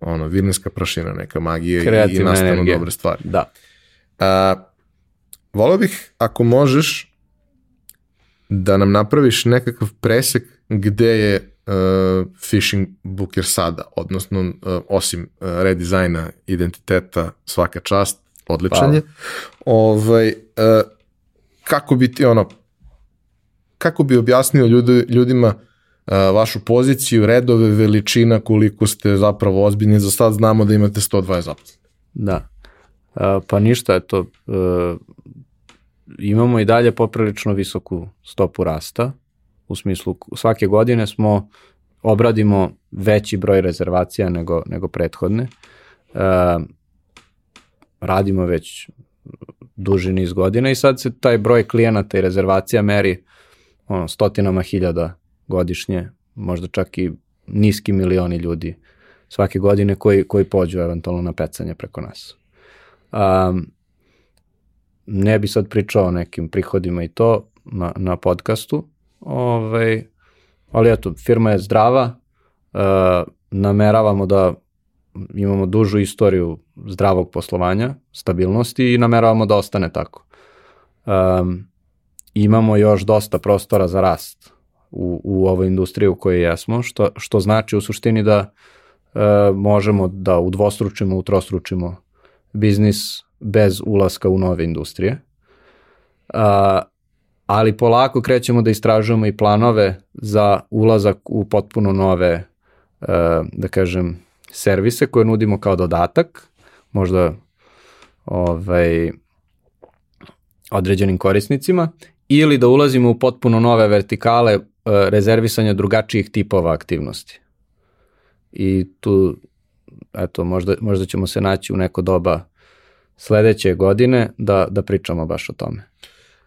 ono, virninska prašina, neka magija i, i Kreativna nastanu energija. dobre stvari. Da. A, volio bih, ako možeš, da nam napraviš nekakav presek gde je uh, Fishing Booker sada, odnosno uh, osim uh, redizajna identiteta svaka čast, odličan je. Ovaj, uh, kako bi ti ono, kako bi objasnio ljudi, ljudima uh, vašu poziciju, redove, veličina, koliko ste zapravo ozbiljni, za sad znamo da imate 120 zaposlenih. Da. A, pa ništa, eto, e, imamo i dalje poprilično visoku stopu rasta, u smislu svake godine smo obradimo veći broj rezervacija nego, nego prethodne. E, radimo već duži niz godina i sad se taj broj klijenata i rezervacija meri ono, stotinama hiljada godišnje, možda čak i niski milioni ljudi svake godine koji, koji pođu eventualno na pecanje preko nas. Um, ne bi sad pričao o nekim prihodima i to na, na podcastu, ovaj, ali eto, firma je zdrava, uh, nameravamo da imamo dužu istoriju zdravog poslovanja, stabilnosti i nameravamo da ostane tako. Um, imamo još dosta prostora za rast u, u ovoj industriji u kojoj jesmo, što, što znači u suštini da e, možemo da udvostručimo, utrostručimo biznis bez ulaska u nove industrije. A, ali polako krećemo da istražujemo i planove za ulazak u potpuno nove, e, da kažem, servise koje nudimo kao dodatak, možda ovaj, određenim korisnicima, ili da ulazimo u potpuno nove vertikale rezervisanja drugačijih tipova aktivnosti. I tu, eto, možda, možda ćemo se naći u neko doba sledeće godine da, da pričamo baš o tome.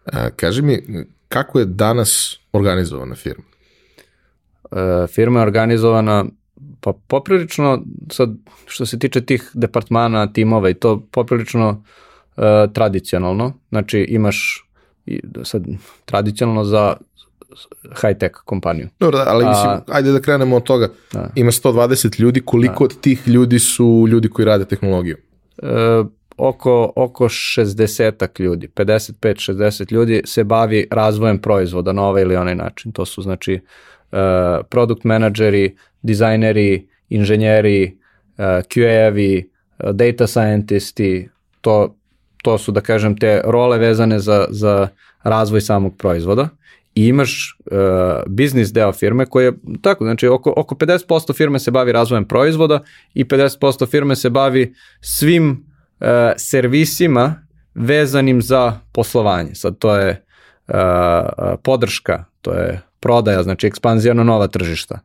A, kaži mi, kako je danas organizovana firma? E, firma je organizovana pa poprilično, sad, što se tiče tih departmana, timova i to poprilično e, tradicionalno. Znači imaš i sad tradicionalno za high-tech kompaniju. Dobro, ali mislim, A- ajde da krenemo od toga. Da. Ima 120 ljudi, koliko od tih ljudi su ljudi koji rade tehnologiju? E, oko, oko 60 ljudi, 55-60 ljudi se bavi razvojem proizvoda na ovaj ili onaj način. To su znači e, product menadžeri, dizajneri, inženjeri, e, QA-evi, e, data scientisti, to, to su da kažem te role vezane za, za razvoj samog proizvoda i imaš uh, biznis deo firme koji je tako, znači oko, oko 50% firme se bavi razvojem proizvoda i 50% firme se bavi svim uh, servisima vezanim za poslovanje. Sad to je uh, podrška, to je prodaja, znači ekspanzija na nova tržišta,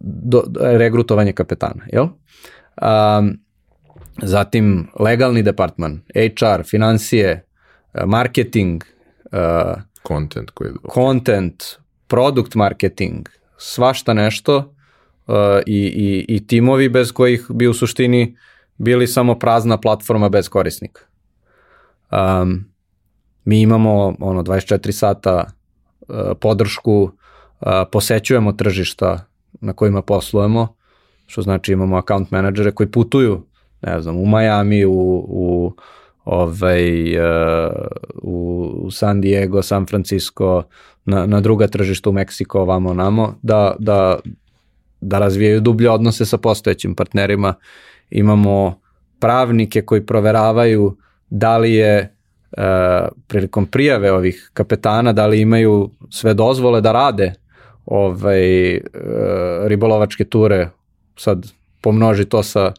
do, do, regrutovanje kapetana, jel? Um, zatim legalni departman, HR, financije, marketing, uh, Content koji... content, product marketing, svašta nešto uh, i, i, i timovi bez kojih bi u suštini bili samo prazna platforma bez korisnika. Um, mi imamo ono 24 sata uh, podršku, uh, posećujemo tržišta na kojima poslujemo, što znači imamo account menadžere koji putuju, ne znam, u Miami, u, u ovaj, uh, u, u San Diego, San Francisco, na, na druga tržišta u Meksiko, ovamo, namo, da, da, da razvijaju dublje odnose sa postojećim partnerima. Imamo pravnike koji proveravaju da li je uh, prilikom prijave ovih kapetana, da li imaju sve dozvole da rade ovaj, uh, ribolovačke ture, sad pomnoži to sa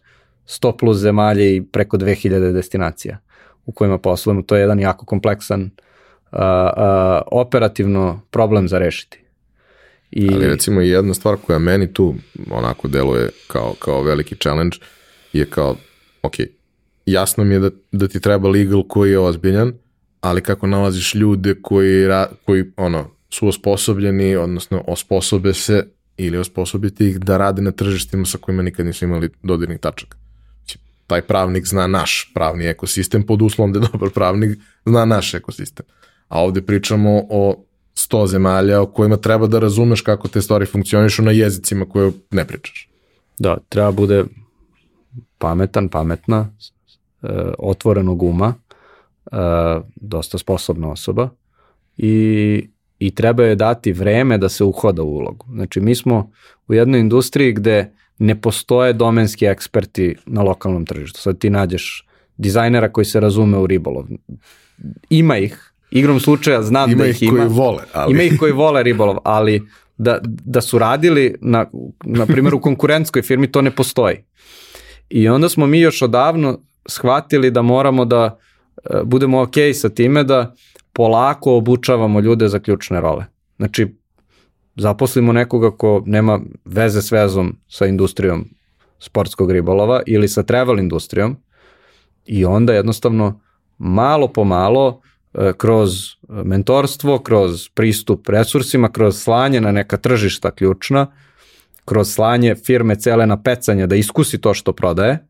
100 plus zemalja i preko 2000 destinacija u kojima poslujemo. To je jedan jako kompleksan uh, uh, operativno problem za rešiti. I, Ali recimo i jedna stvar koja meni tu onako deluje kao, kao veliki challenge je kao, ok, jasno mi je da, da ti treba legal koji je ozbiljan, ali kako nalaziš ljude koji, ra, koji ono, su osposobljeni, odnosno osposobe se ili osposobiti ih da rade na tržištima sa kojima nikad nisu imali dodirnih tačaka. Taj pravnik zna naš pravni ekosistem pod uslovom da je dobar pravnik zna naš ekosistem. A ovde pričamo o 100 zemalja o kojima treba da razumeš kako te stvari funkcionišu na jezicima koje ne pričaš. Da, treba bude pametan, pametna, e, otvorenog uma, e, dosta sposobna osoba i, i treba je dati vreme da se uhoda u ulogu. Znači, mi smo u jednoj industriji gde ne postoje domenski eksperti na lokalnom tržištu. Sad ti nađeš dizajnera koji se razume u ribolov. Ima ih, igrom slučaja znam ima da ih ih ima. koji vole, ali... Ima ih koji vole ribolov, ali da, da su radili, na, na primjer u konkurentskoj firmi, to ne postoji. I onda smo mi još odavno shvatili da moramo da e, budemo ok sa time da polako obučavamo ljude za ključne role. Znači, zaposlimo nekoga ko nema veze s vezom sa industrijom sportskog ribolova ili sa travel industrijom i onda jednostavno malo po malo e, kroz mentorstvo, kroz pristup resursima, kroz slanje na neka tržišta ključna, kroz slanje firme cele na pecanje da iskusi to što prodaje,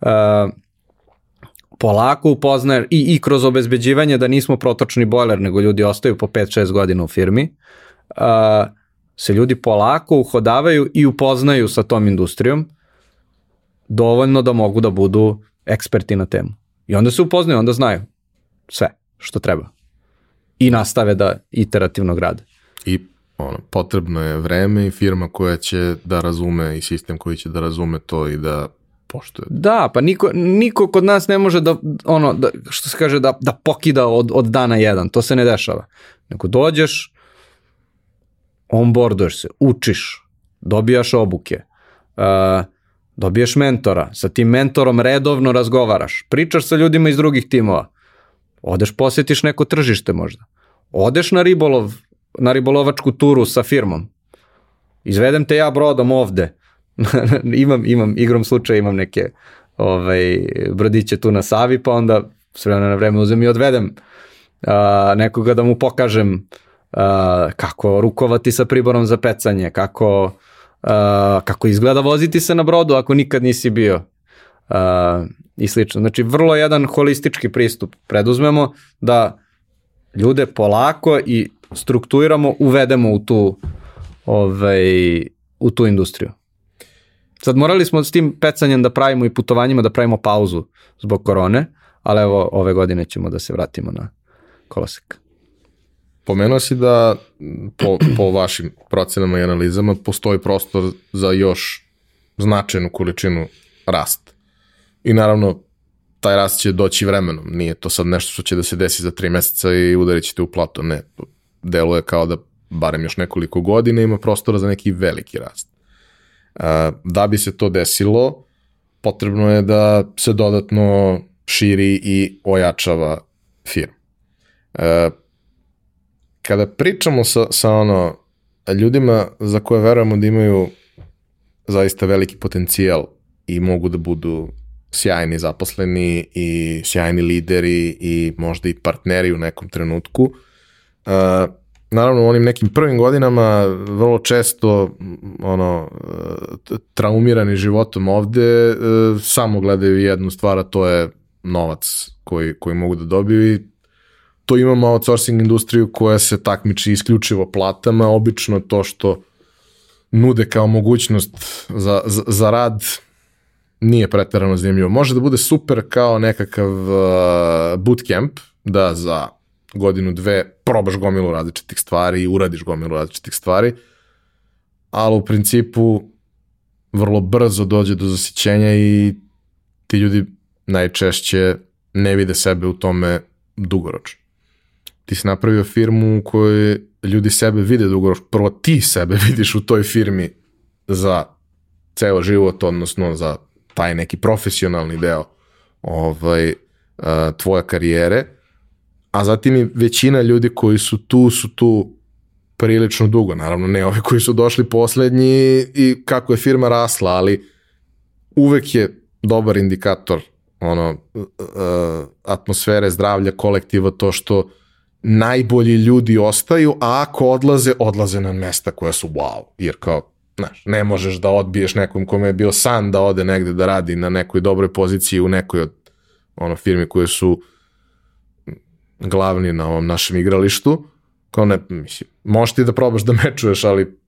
uh, polako upoznaje i, i kroz obezbeđivanje da nismo protočni bojler, nego ljudi ostaju po 5-6 godina u firmi, uh, se ljudi polako uhodavaju i upoznaju sa tom industrijom dovoljno da mogu da budu eksperti na temu. I onda se upoznaju, onda znaju sve što treba. I nastave da iterativno grade. I ono, potrebno je vreme i firma koja će da razume i sistem koji će da razume to i da poštuje. Da, pa niko, niko kod nas ne može da, ono, da, što se kaže, da, da pokida od, od dana jedan. To se ne dešava. Nego dođeš, onboarduješ se, učiš, dobijaš obuke, uh, dobiješ mentora, sa tim mentorom redovno razgovaraš, pričaš sa ljudima iz drugih timova, odeš posjetiš neko tržište možda, odeš na ribolov, na ribolovačku turu sa firmom, izvedem te ja brodom ovde, imam, imam, igrom slučaja imam neke ovaj, brodiće tu na Savi, pa onda s vremena na vreme uzem i odvedem a, nekoga da mu pokažem uh, kako rukovati sa priborom za pecanje, kako, uh, kako izgleda voziti se na brodu ako nikad nisi bio uh, i slično. Znači, vrlo jedan holistički pristup preduzmemo da ljude polako i strukturiramo, uvedemo u tu, ovaj, u tu industriju. Sad morali smo s tim pecanjem da pravimo i putovanjima da pravimo pauzu zbog korone, ali evo ove godine ćemo da se vratimo na kolosek. Pomenuo si da po, po vašim procenama i analizama postoji prostor za još značajnu količinu rasta. I naravno, taj rast će doći vremenom. Nije to sad nešto što će da se desi za tri meseca i udarit ćete u plato. Ne, deluje kao da barem još nekoliko godina ima prostora za neki veliki rast. Da bi se to desilo, potrebno je da se dodatno širi i ojačava firma kada pričamo sa, sa ono, ljudima za koje verujemo da imaju zaista veliki potencijal i mogu da budu sjajni zaposleni i sjajni lideri i možda i partneri u nekom trenutku. Uh, naravno u onim nekim prvim godinama vrlo često ono traumirani životom ovde uh, samo gledaju jednu stvar, a to je novac koji, koji mogu da dobiju i to imamo outsourcing industriju koja se takmiči isključivo platama, obično to što nude kao mogućnost za, za, za rad nije pretarano zanimljivo. Može da bude super kao nekakav uh, bootcamp, da za godinu, dve probaš gomilu različitih stvari i uradiš gomilu različitih stvari, ali u principu vrlo brzo dođe do zasićenja i ti ljudi najčešće ne vide sebe u tome dugoročno ti si napravio firmu u kojoj ljudi sebe vide dugoročno. Prvo ti sebe vidiš u toj firmi za ceo život, odnosno za taj neki profesionalni deo ovaj, tvoje karijere, a zatim i većina ljudi koji su tu, su tu prilično dugo. Naravno, ne ovi koji su došli poslednji i kako je firma rasla, ali uvek je dobar indikator ono, atmosfere, zdravlja, kolektiva, to što najbolji ljudi ostaju, a ako odlaze, odlaze na mesta koja su wow, jer kao, znaš, ne možeš da odbiješ nekom kome je bio san da ode negde da radi na nekoj dobroj poziciji u nekoj od ono firmi koje su glavni na ovom našem igralištu, kao ne, mislim, možeš ti da probaš da mečuješ, ali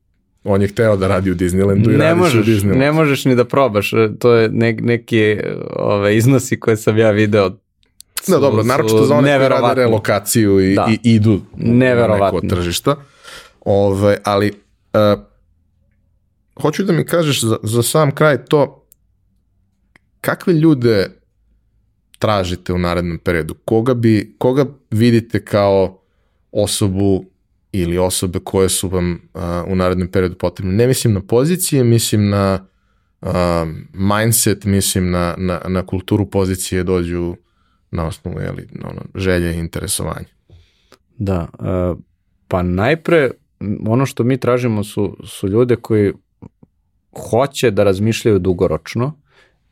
on je hteo da radi u Disneylandu i ne radi se u možeš, Disneylandu. ne možeš ni da probaš, to je ne, neki ove, iznosi koje sam ja video Da, dobro, naročito za one koji rade relokaciju i, Da. i idu Neverovatno. neko tržišta. Ove, ali, uh, hoću da mi kažeš za, za sam kraj to, kakve ljude tražite u narednom periodu? Koga, bi, koga vidite kao osobu ili osobe koje su vam uh, u narednom periodu potrebne? Ne mislim na pozicije, mislim na uh, mindset, mislim na, na, na kulturu pozicije dođu na osnovu jeli, ono, želje i interesovanja. Da, e, pa najpre ono što mi tražimo su, su ljude koji hoće da razmišljaju dugoročno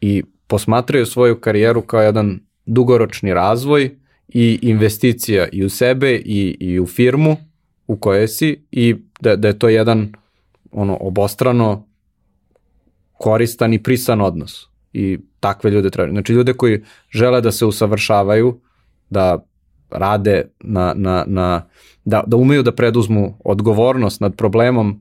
i posmatraju svoju karijeru kao jedan dugoročni razvoj i investicija i u sebe i, i u firmu u kojoj si i da, da je to jedan ono obostrano koristan i prisan odnos. I takve ljude tražimo. Znači ljude koji žele da se usavršavaju, da rade na, na, na da, da umeju da preduzmu odgovornost nad problemom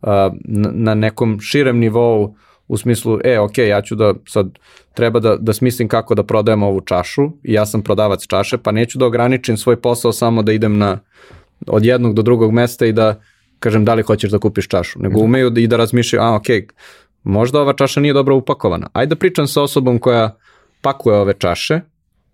uh, na, na nekom širem nivou u smislu, e, ok, ja ću da sad treba da, da smislim kako da prodajem ovu čašu i ja sam prodavac čaše, pa neću da ograničim svoj posao samo da idem na od jednog do drugog mesta i da kažem da li hoćeš da kupiš čašu, nego umeju da, i da razmišljaju, a ok, možda ova čaša nije dobro upakovana. Ajde da pričam sa osobom koja pakuje ove čaše,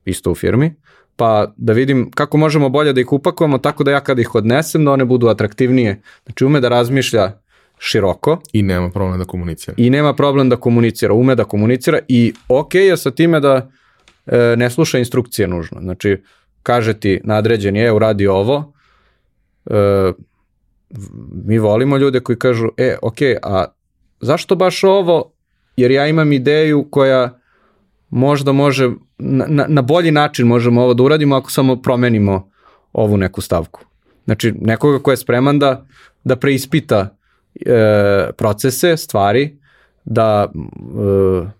isto u firmi, pa da vidim kako možemo bolje da ih upakujemo tako da ja kad ih odnesem da one budu atraktivnije. Znači ume da razmišlja široko I nema problema da komunicira. i nema problem da komunicira, ume da komunicira i ok je sa time da e, ne sluša instrukcije nužno. Znači kaže ti nadređen je, uradi ovo, e, mi volimo ljude koji kažu, e, ok, a zašto baš ovo? Jer ja imam ideju koja možda može, na, na, bolji način možemo ovo da uradimo ako samo promenimo ovu neku stavku. Znači, nekoga ko je spreman da, da preispita e, procese, stvari, da e,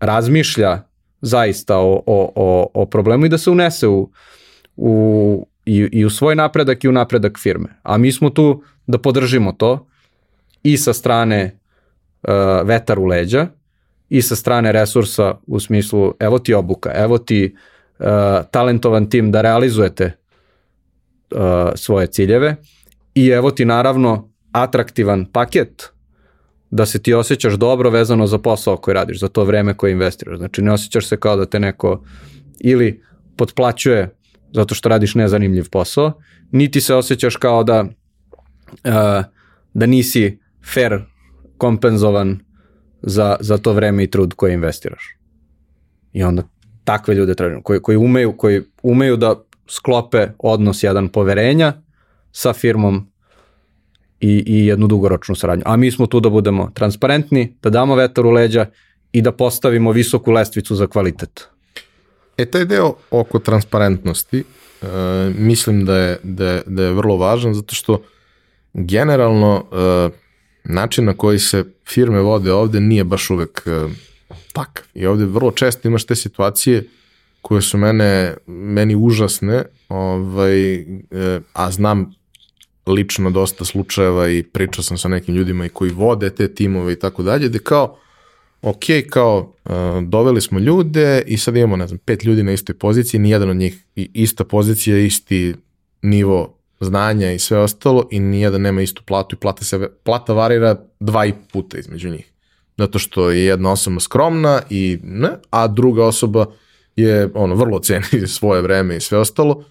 razmišlja zaista o, o, o, o problemu i da se unese u, u, i, i u svoj napredak i u napredak firme. A mi smo tu da podržimo to i sa strane uh, vetar u leđa i sa strane resursa u smislu evo ti obuka, evo ti uh, talentovan tim da realizujete uh, svoje ciljeve i evo ti naravno atraktivan paket da se ti osjećaš dobro vezano za posao koji radiš, za to vreme koje investiraš. Znači ne osjećaš se kao da te neko ili potplaćuje zato što radiš nezanimljiv posao, niti se osjećaš kao da uh, da nisi fair kompenzovan za, za to vreme i trud koje investiraš. I onda takve ljude tražimo, koji, koji, umeju, koji umeju da sklope odnos jedan poverenja sa firmom i, i jednu dugoročnu saradnju. A mi smo tu da budemo transparentni, da damo vetar u leđa i da postavimo visoku lestvicu za kvalitet. E, taj deo oko transparentnosti uh, mislim da je, da, je, da je vrlo važan zato što generalno uh, način na koji se firme vode ovde nije baš uvek uh, takav. I ovde vrlo često imaš te situacije koje su mene, meni užasne, ovaj, uh, a znam lično dosta slučajeva i pričao sam sa nekim ljudima i koji vode te timove i tako dalje, gde kao, ok, kao, uh, doveli smo ljude i sad imamo, ne znam, pet ljudi na istoj poziciji, nijedan od njih ista pozicija, isti nivo znanja i sve ostalo i nijedan nema istu platu i plata, se, plata varira dva i puta između njih. Zato što je jedna osoba skromna i ne, a druga osoba je ono vrlo ceni svoje vreme i sve ostalo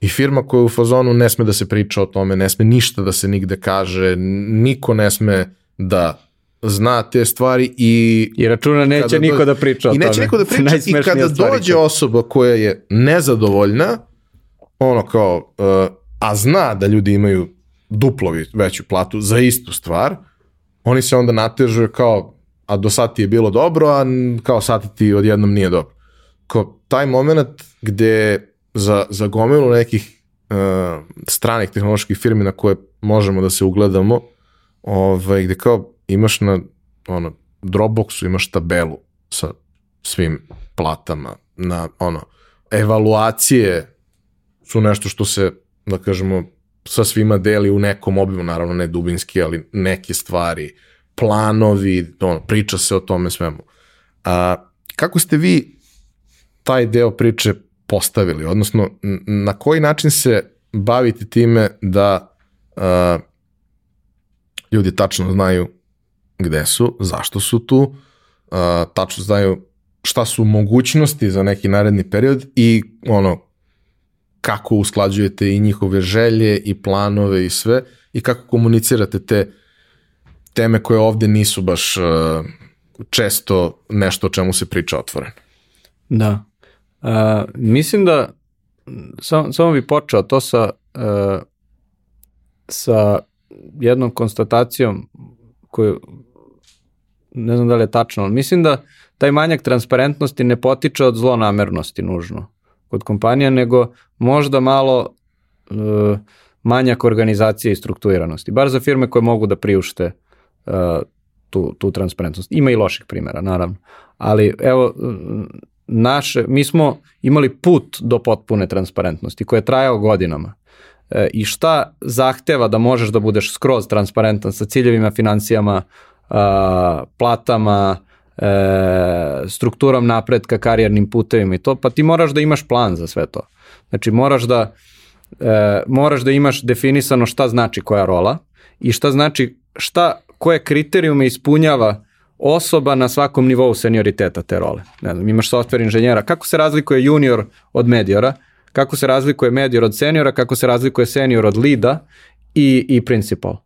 i firma koja je u fazonu ne sme da se priča o tome, ne sme ništa da se nigde kaže, niko ne sme da zna te stvari i I računa neće Kada niko dođe- da priča o I tome. neće niko da priča i kada dođe osoba koja je nezadovoljna, ono kao, uh, a zna da ljudi imaju duplovi veću platu za istu stvar, oni se onda natežu kao, a do sad ti je bilo dobro, a kao sad ti odjednom nije dobro. Kao taj moment gde za, za gomilu nekih uh, stranih tehnoloških firmi na koje možemo da se ugledamo, ovaj, gde kao imaš na ono, Dropboxu imaš tabelu sa svim platama, na ono, evaluacije su nešto što se, da kažemo, sa svima deli u nekom obimu, naravno ne dubinski, ali neke stvari, planovi, ono, priča se o tome svemu. A, kako ste vi taj deo priče postavili, odnosno na koji način se bavite time da a, ljudi tačno znaju gde su, zašto su tu, a, tačno znaju šta su mogućnosti za neki naredni period i ono kako usklađujete i njihove želje i planove i sve i kako komunicirate te teme koje ovde nisu baš uh, često nešto o čemu se priča otvoreno. Da. Uh, mislim da sam, samo bi počeo to sa uh, sa jednom konstatacijom koju ne znam da li je tačno, ali mislim da taj manjak transparentnosti ne potiče od zlonamernosti nužno kod kompanija, nego možda malo uh, manjak organizacije i strukturiranosti. Bar za firme koje mogu da priušte uh, tu, tu transparentnost. Ima i loših primjera, naravno. Ali evo, naše, mi smo imali put do potpune transparentnosti koji je trajao godinama. E, I šta zahteva da možeš da budeš skroz transparentan sa ciljevima, financijama, a, platama, e, strukturom napretka, karijernim putevima i to, pa ti moraš da imaš plan za sve to. Znači moraš da, e, moraš da imaš definisano šta znači koja rola i šta znači šta, koje kriterijume ispunjava osoba na svakom nivou senioriteta te role. Ne znam, imaš software inženjera, kako se razlikuje junior od mediora, kako se razlikuje medior od seniora, kako se razlikuje senior od lida i, i principal.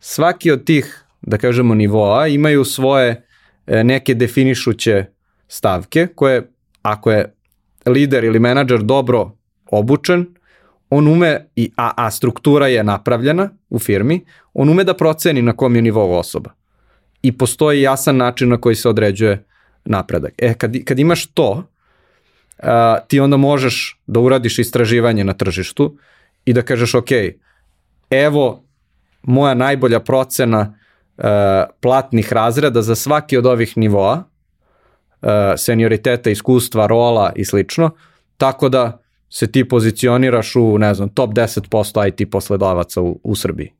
Svaki od tih, da kažemo, nivoa imaju svoje neke definišuće stavke koje, ako je lider ili menadžer dobro obučen, on ume, i, a, a struktura je napravljena u firmi, on ume da proceni na kom je nivou osoba. I postoji jasan način na koji se određuje napredak. E, kad, kad imaš to, a, ti onda možeš da uradiš istraživanje na tržištu i da kažeš, ok, evo moja najbolja procena a, platnih razreda za svaki od ovih nivoa, a, senioriteta, iskustva, rola i slično, tako da se ti pozicioniraš u, ne znam, top 10% IT posledavaca u, u Srbiji.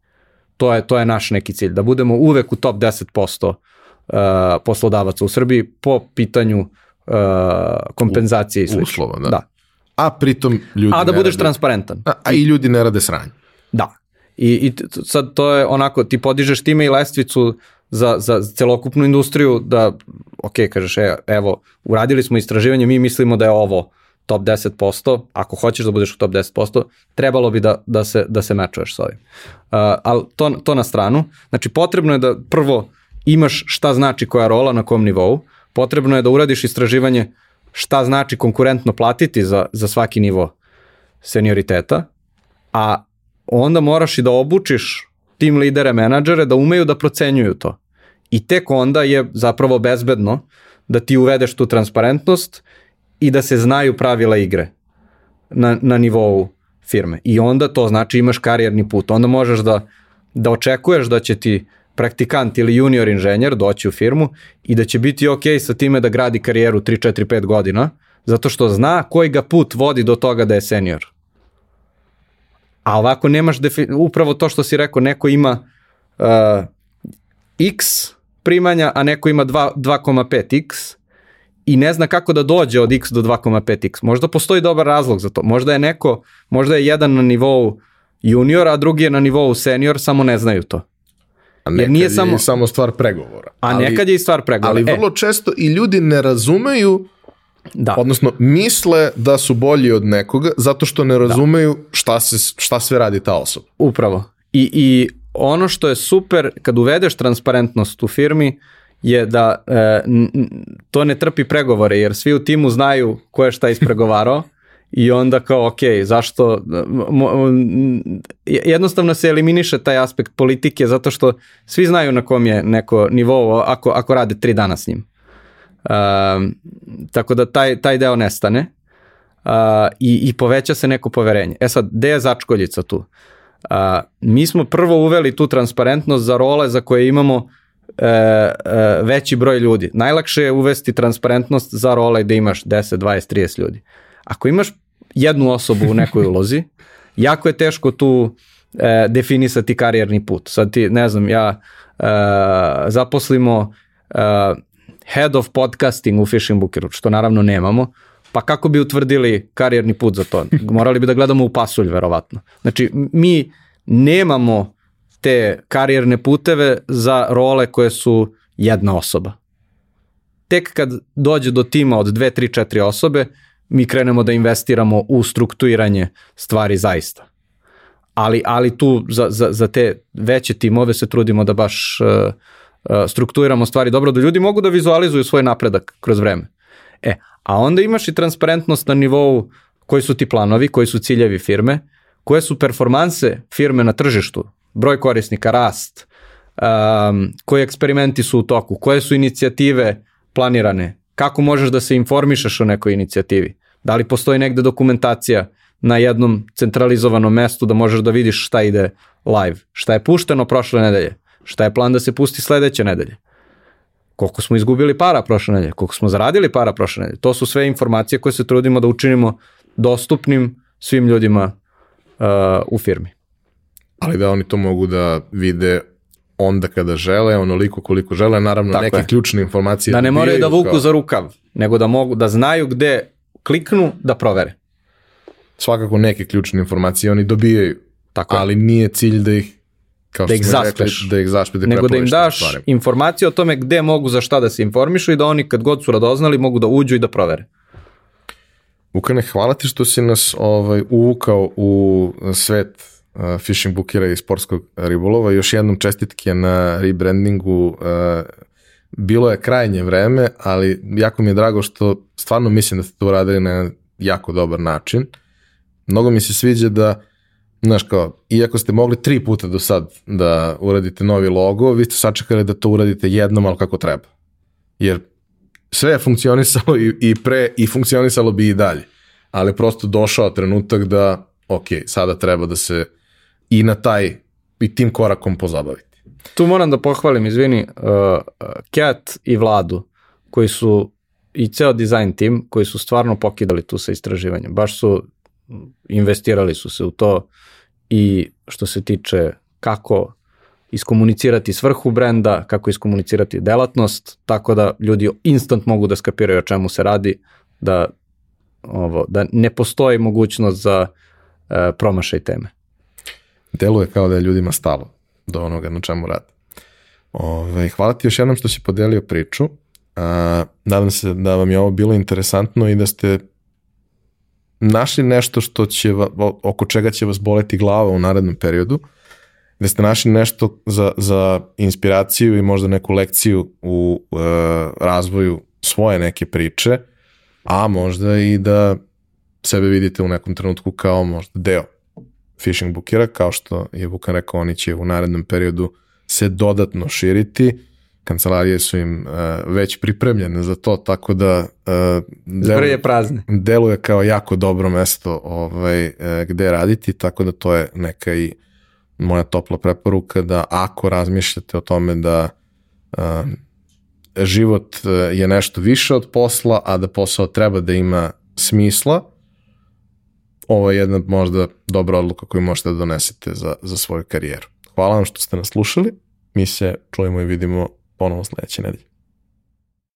To je, to je naš neki cilj, da budemo uvek u top 10% uh, poslodavaca u Srbiji po pitanju uh, kompenzacije i slično. Uslova, da. da. A pritom ljudi A da budeš rade, transparentan. a, a i ljudi ne rade sranje. I, i sad to je onako, ti podižeš time i lestvicu za, za celokupnu industriju da, ok, kažeš, e, evo, uradili smo istraživanje, mi mislimo da je ovo top 10%, ako hoćeš da budeš u top 10%, trebalo bi da, da, se, da se mečuješ s ovim. Uh, ali to, to na stranu. Znači, potrebno je da prvo imaš šta znači koja rola na kom nivou, potrebno je da uradiš istraživanje šta znači konkurentno platiti za, za svaki nivo senioriteta, a onda moraš i da obučiš tim lidere, menadžere da umeju da procenjuju to. I tek onda je zapravo bezbedno da ti uvedeš tu transparentnost i da se znaju pravila igre na, na nivou firme. I onda to znači imaš karijerni put. Onda možeš da, da očekuješ da će ti praktikant ili junior inženjer doći u firmu i da će biti ok sa time da gradi karijeru 3, 4, 5 godina, zato što zna koji ga put vodi do toga da je senior. A ovako nemaš, upravo to što si rekao, neko ima uh, x primanja, a neko ima 2,5x i ne zna kako da dođe od x do 2,5x. Možda postoji dobar razlog za to. Možda je neko, možda je jedan na nivou junior, a drugi je na nivou senior, samo ne znaju to. A nekad Jer nije je samo- samo stvar pregovora. A ali, nekad je i stvar pregovora. Ali vrlo često i ljudi ne razumeju, e, da. odnosno misle da su bolji od nekoga zato što ne razumeju šta, se, šta sve radi ta osoba. Upravo. I, I ono što je super kad uvedeš transparentnost u firmi je da e, to ne trpi pregovore jer svi u timu znaju ko je šta ispregovarao i onda kao ok, zašto jednostavno se eliminiše taj aspekt politike zato što svi znaju na kom je neko nivo ako, ako rade tri dana s njim. Um, tako da taj, taj deo nestane uh, i, i poveća se neko poverenje. E sad, gde je začkoljica tu? Uh, mi smo prvo uveli tu transparentnost za role za koje imamo e, e, veći broj ljudi. Najlakše je uvesti transparentnost za role gde imaš 10, 20, 30 ljudi. Ako imaš jednu osobu u nekoj ulozi, jako je teško tu e, definisati karijerni put. Sad ti, ne znam, ja e, zaposlimo e, head of podcasting u Fishing Bookeru, što naravno nemamo, pa kako bi utvrdili karijerni put za to? Morali bi da gledamo u pasulj, verovatno. Znači, mi nemamo te karijerne puteve za role koje su jedna osoba. Tek kad dođe do tima od dve, tri, četiri osobe, mi krenemo da investiramo u strukturiranje stvari zaista. Ali, ali tu za, za, za te veće timove se trudimo da baš uh, strukturiramo stvari dobro, da ljudi mogu da vizualizuju svoj napredak kroz vreme. E, a onda imaš i transparentnost na nivou koji su ti planovi, koji su ciljevi firme, koje su performanse firme na tržištu, broj korisnika, rast, um, koji eksperimenti su u toku, koje su inicijative planirane, kako možeš da se informišeš o nekoj inicijativi, da li postoji negde dokumentacija na jednom centralizovanom mestu da možeš da vidiš šta ide live, šta je pušteno prošle nedelje, šta je plan da se pusti sledeće nedelje, koliko smo izgubili para prošle nedelje, koliko smo zaradili para prošle nedelje. To su sve informacije koje se trudimo da učinimo dostupnim svim ljudima uh, u firmi. Ali da oni to mogu da vide onda kada žele, onoliko koliko žele, naravno Tako neke je. ključne informacije. Da ne moraju da vuku kao... za rukav, nego da mogu da znaju gde kliknu da provere. Svakako neke ključne informacije oni dobijaju, Tako ali nije cilj da ih kao da ih zaspeš, da ih zaspeš, da nego da im daš stvari. informacije o tome gde mogu za šta da se informišu i da oni kad god su radoznali mogu da uđu i da provere. Vukane, hvala ti što si nas ovaj, uvukao u svet uh, fishing bookera i sportskog ribolova. Još jednom čestitke na rebrandingu. Uh, bilo je krajnje vreme, ali jako mi je drago što stvarno mislim da ste to uradili na jako dobar način. Mnogo mi se sviđa da Znaš kao, iako ste mogli tri puta do sad da uradite novi logo, vi ste sačekali da to uradite jednom, ali kako treba. Jer sve je funkcionisalo i, i pre i funkcionisalo bi i dalje. Ali prosto došao trenutak da, ok, sada treba da se i na taj i tim korakom pozabaviti. Tu moram da pohvalim, izvini, uh, Kat i Vladu, koji su i ceo dizajn tim, koji su stvarno pokidali tu sa istraživanjem. Baš su investirali su se u to i što se tiče kako iskomunicirati svrhu brenda, kako iskomunicirati delatnost, tako da ljudi instant mogu da skapiraju o čemu se radi, da, ovo, da ne postoji mogućnost za e, promašaj teme. Deluje kao da je ljudima stalo do onoga na čemu rade. Ove, hvala ti još jednom što si podelio priču. A, nadam se da vam je ovo bilo interesantno i da ste našli nešto što će, oko čega će vas boleti glava u narednom periodu, da ste našli nešto za, za inspiraciju i možda neku lekciju u uh, razvoju svoje neke priče, a možda i da sebe vidite u nekom trenutku kao možda deo fishing bookera, kao što je Vukan rekao, oni će u narednom periodu se dodatno širiti, kancelarije su im uh, već pripremljene za to, tako da uh, deluje, prazne. deluje kao jako dobro mesto ovaj, uh, gde raditi, tako da to je neka i moja topla preporuka da ako razmišljate o tome da uh, život je nešto više od posla, a da posao treba da ima smisla, ovo je jedna možda dobra odluka koju možete da donesete za, za svoju karijeru. Hvala vam što ste nas slušali, mi se čujemo i vidimo ponovo sledeće nedelje.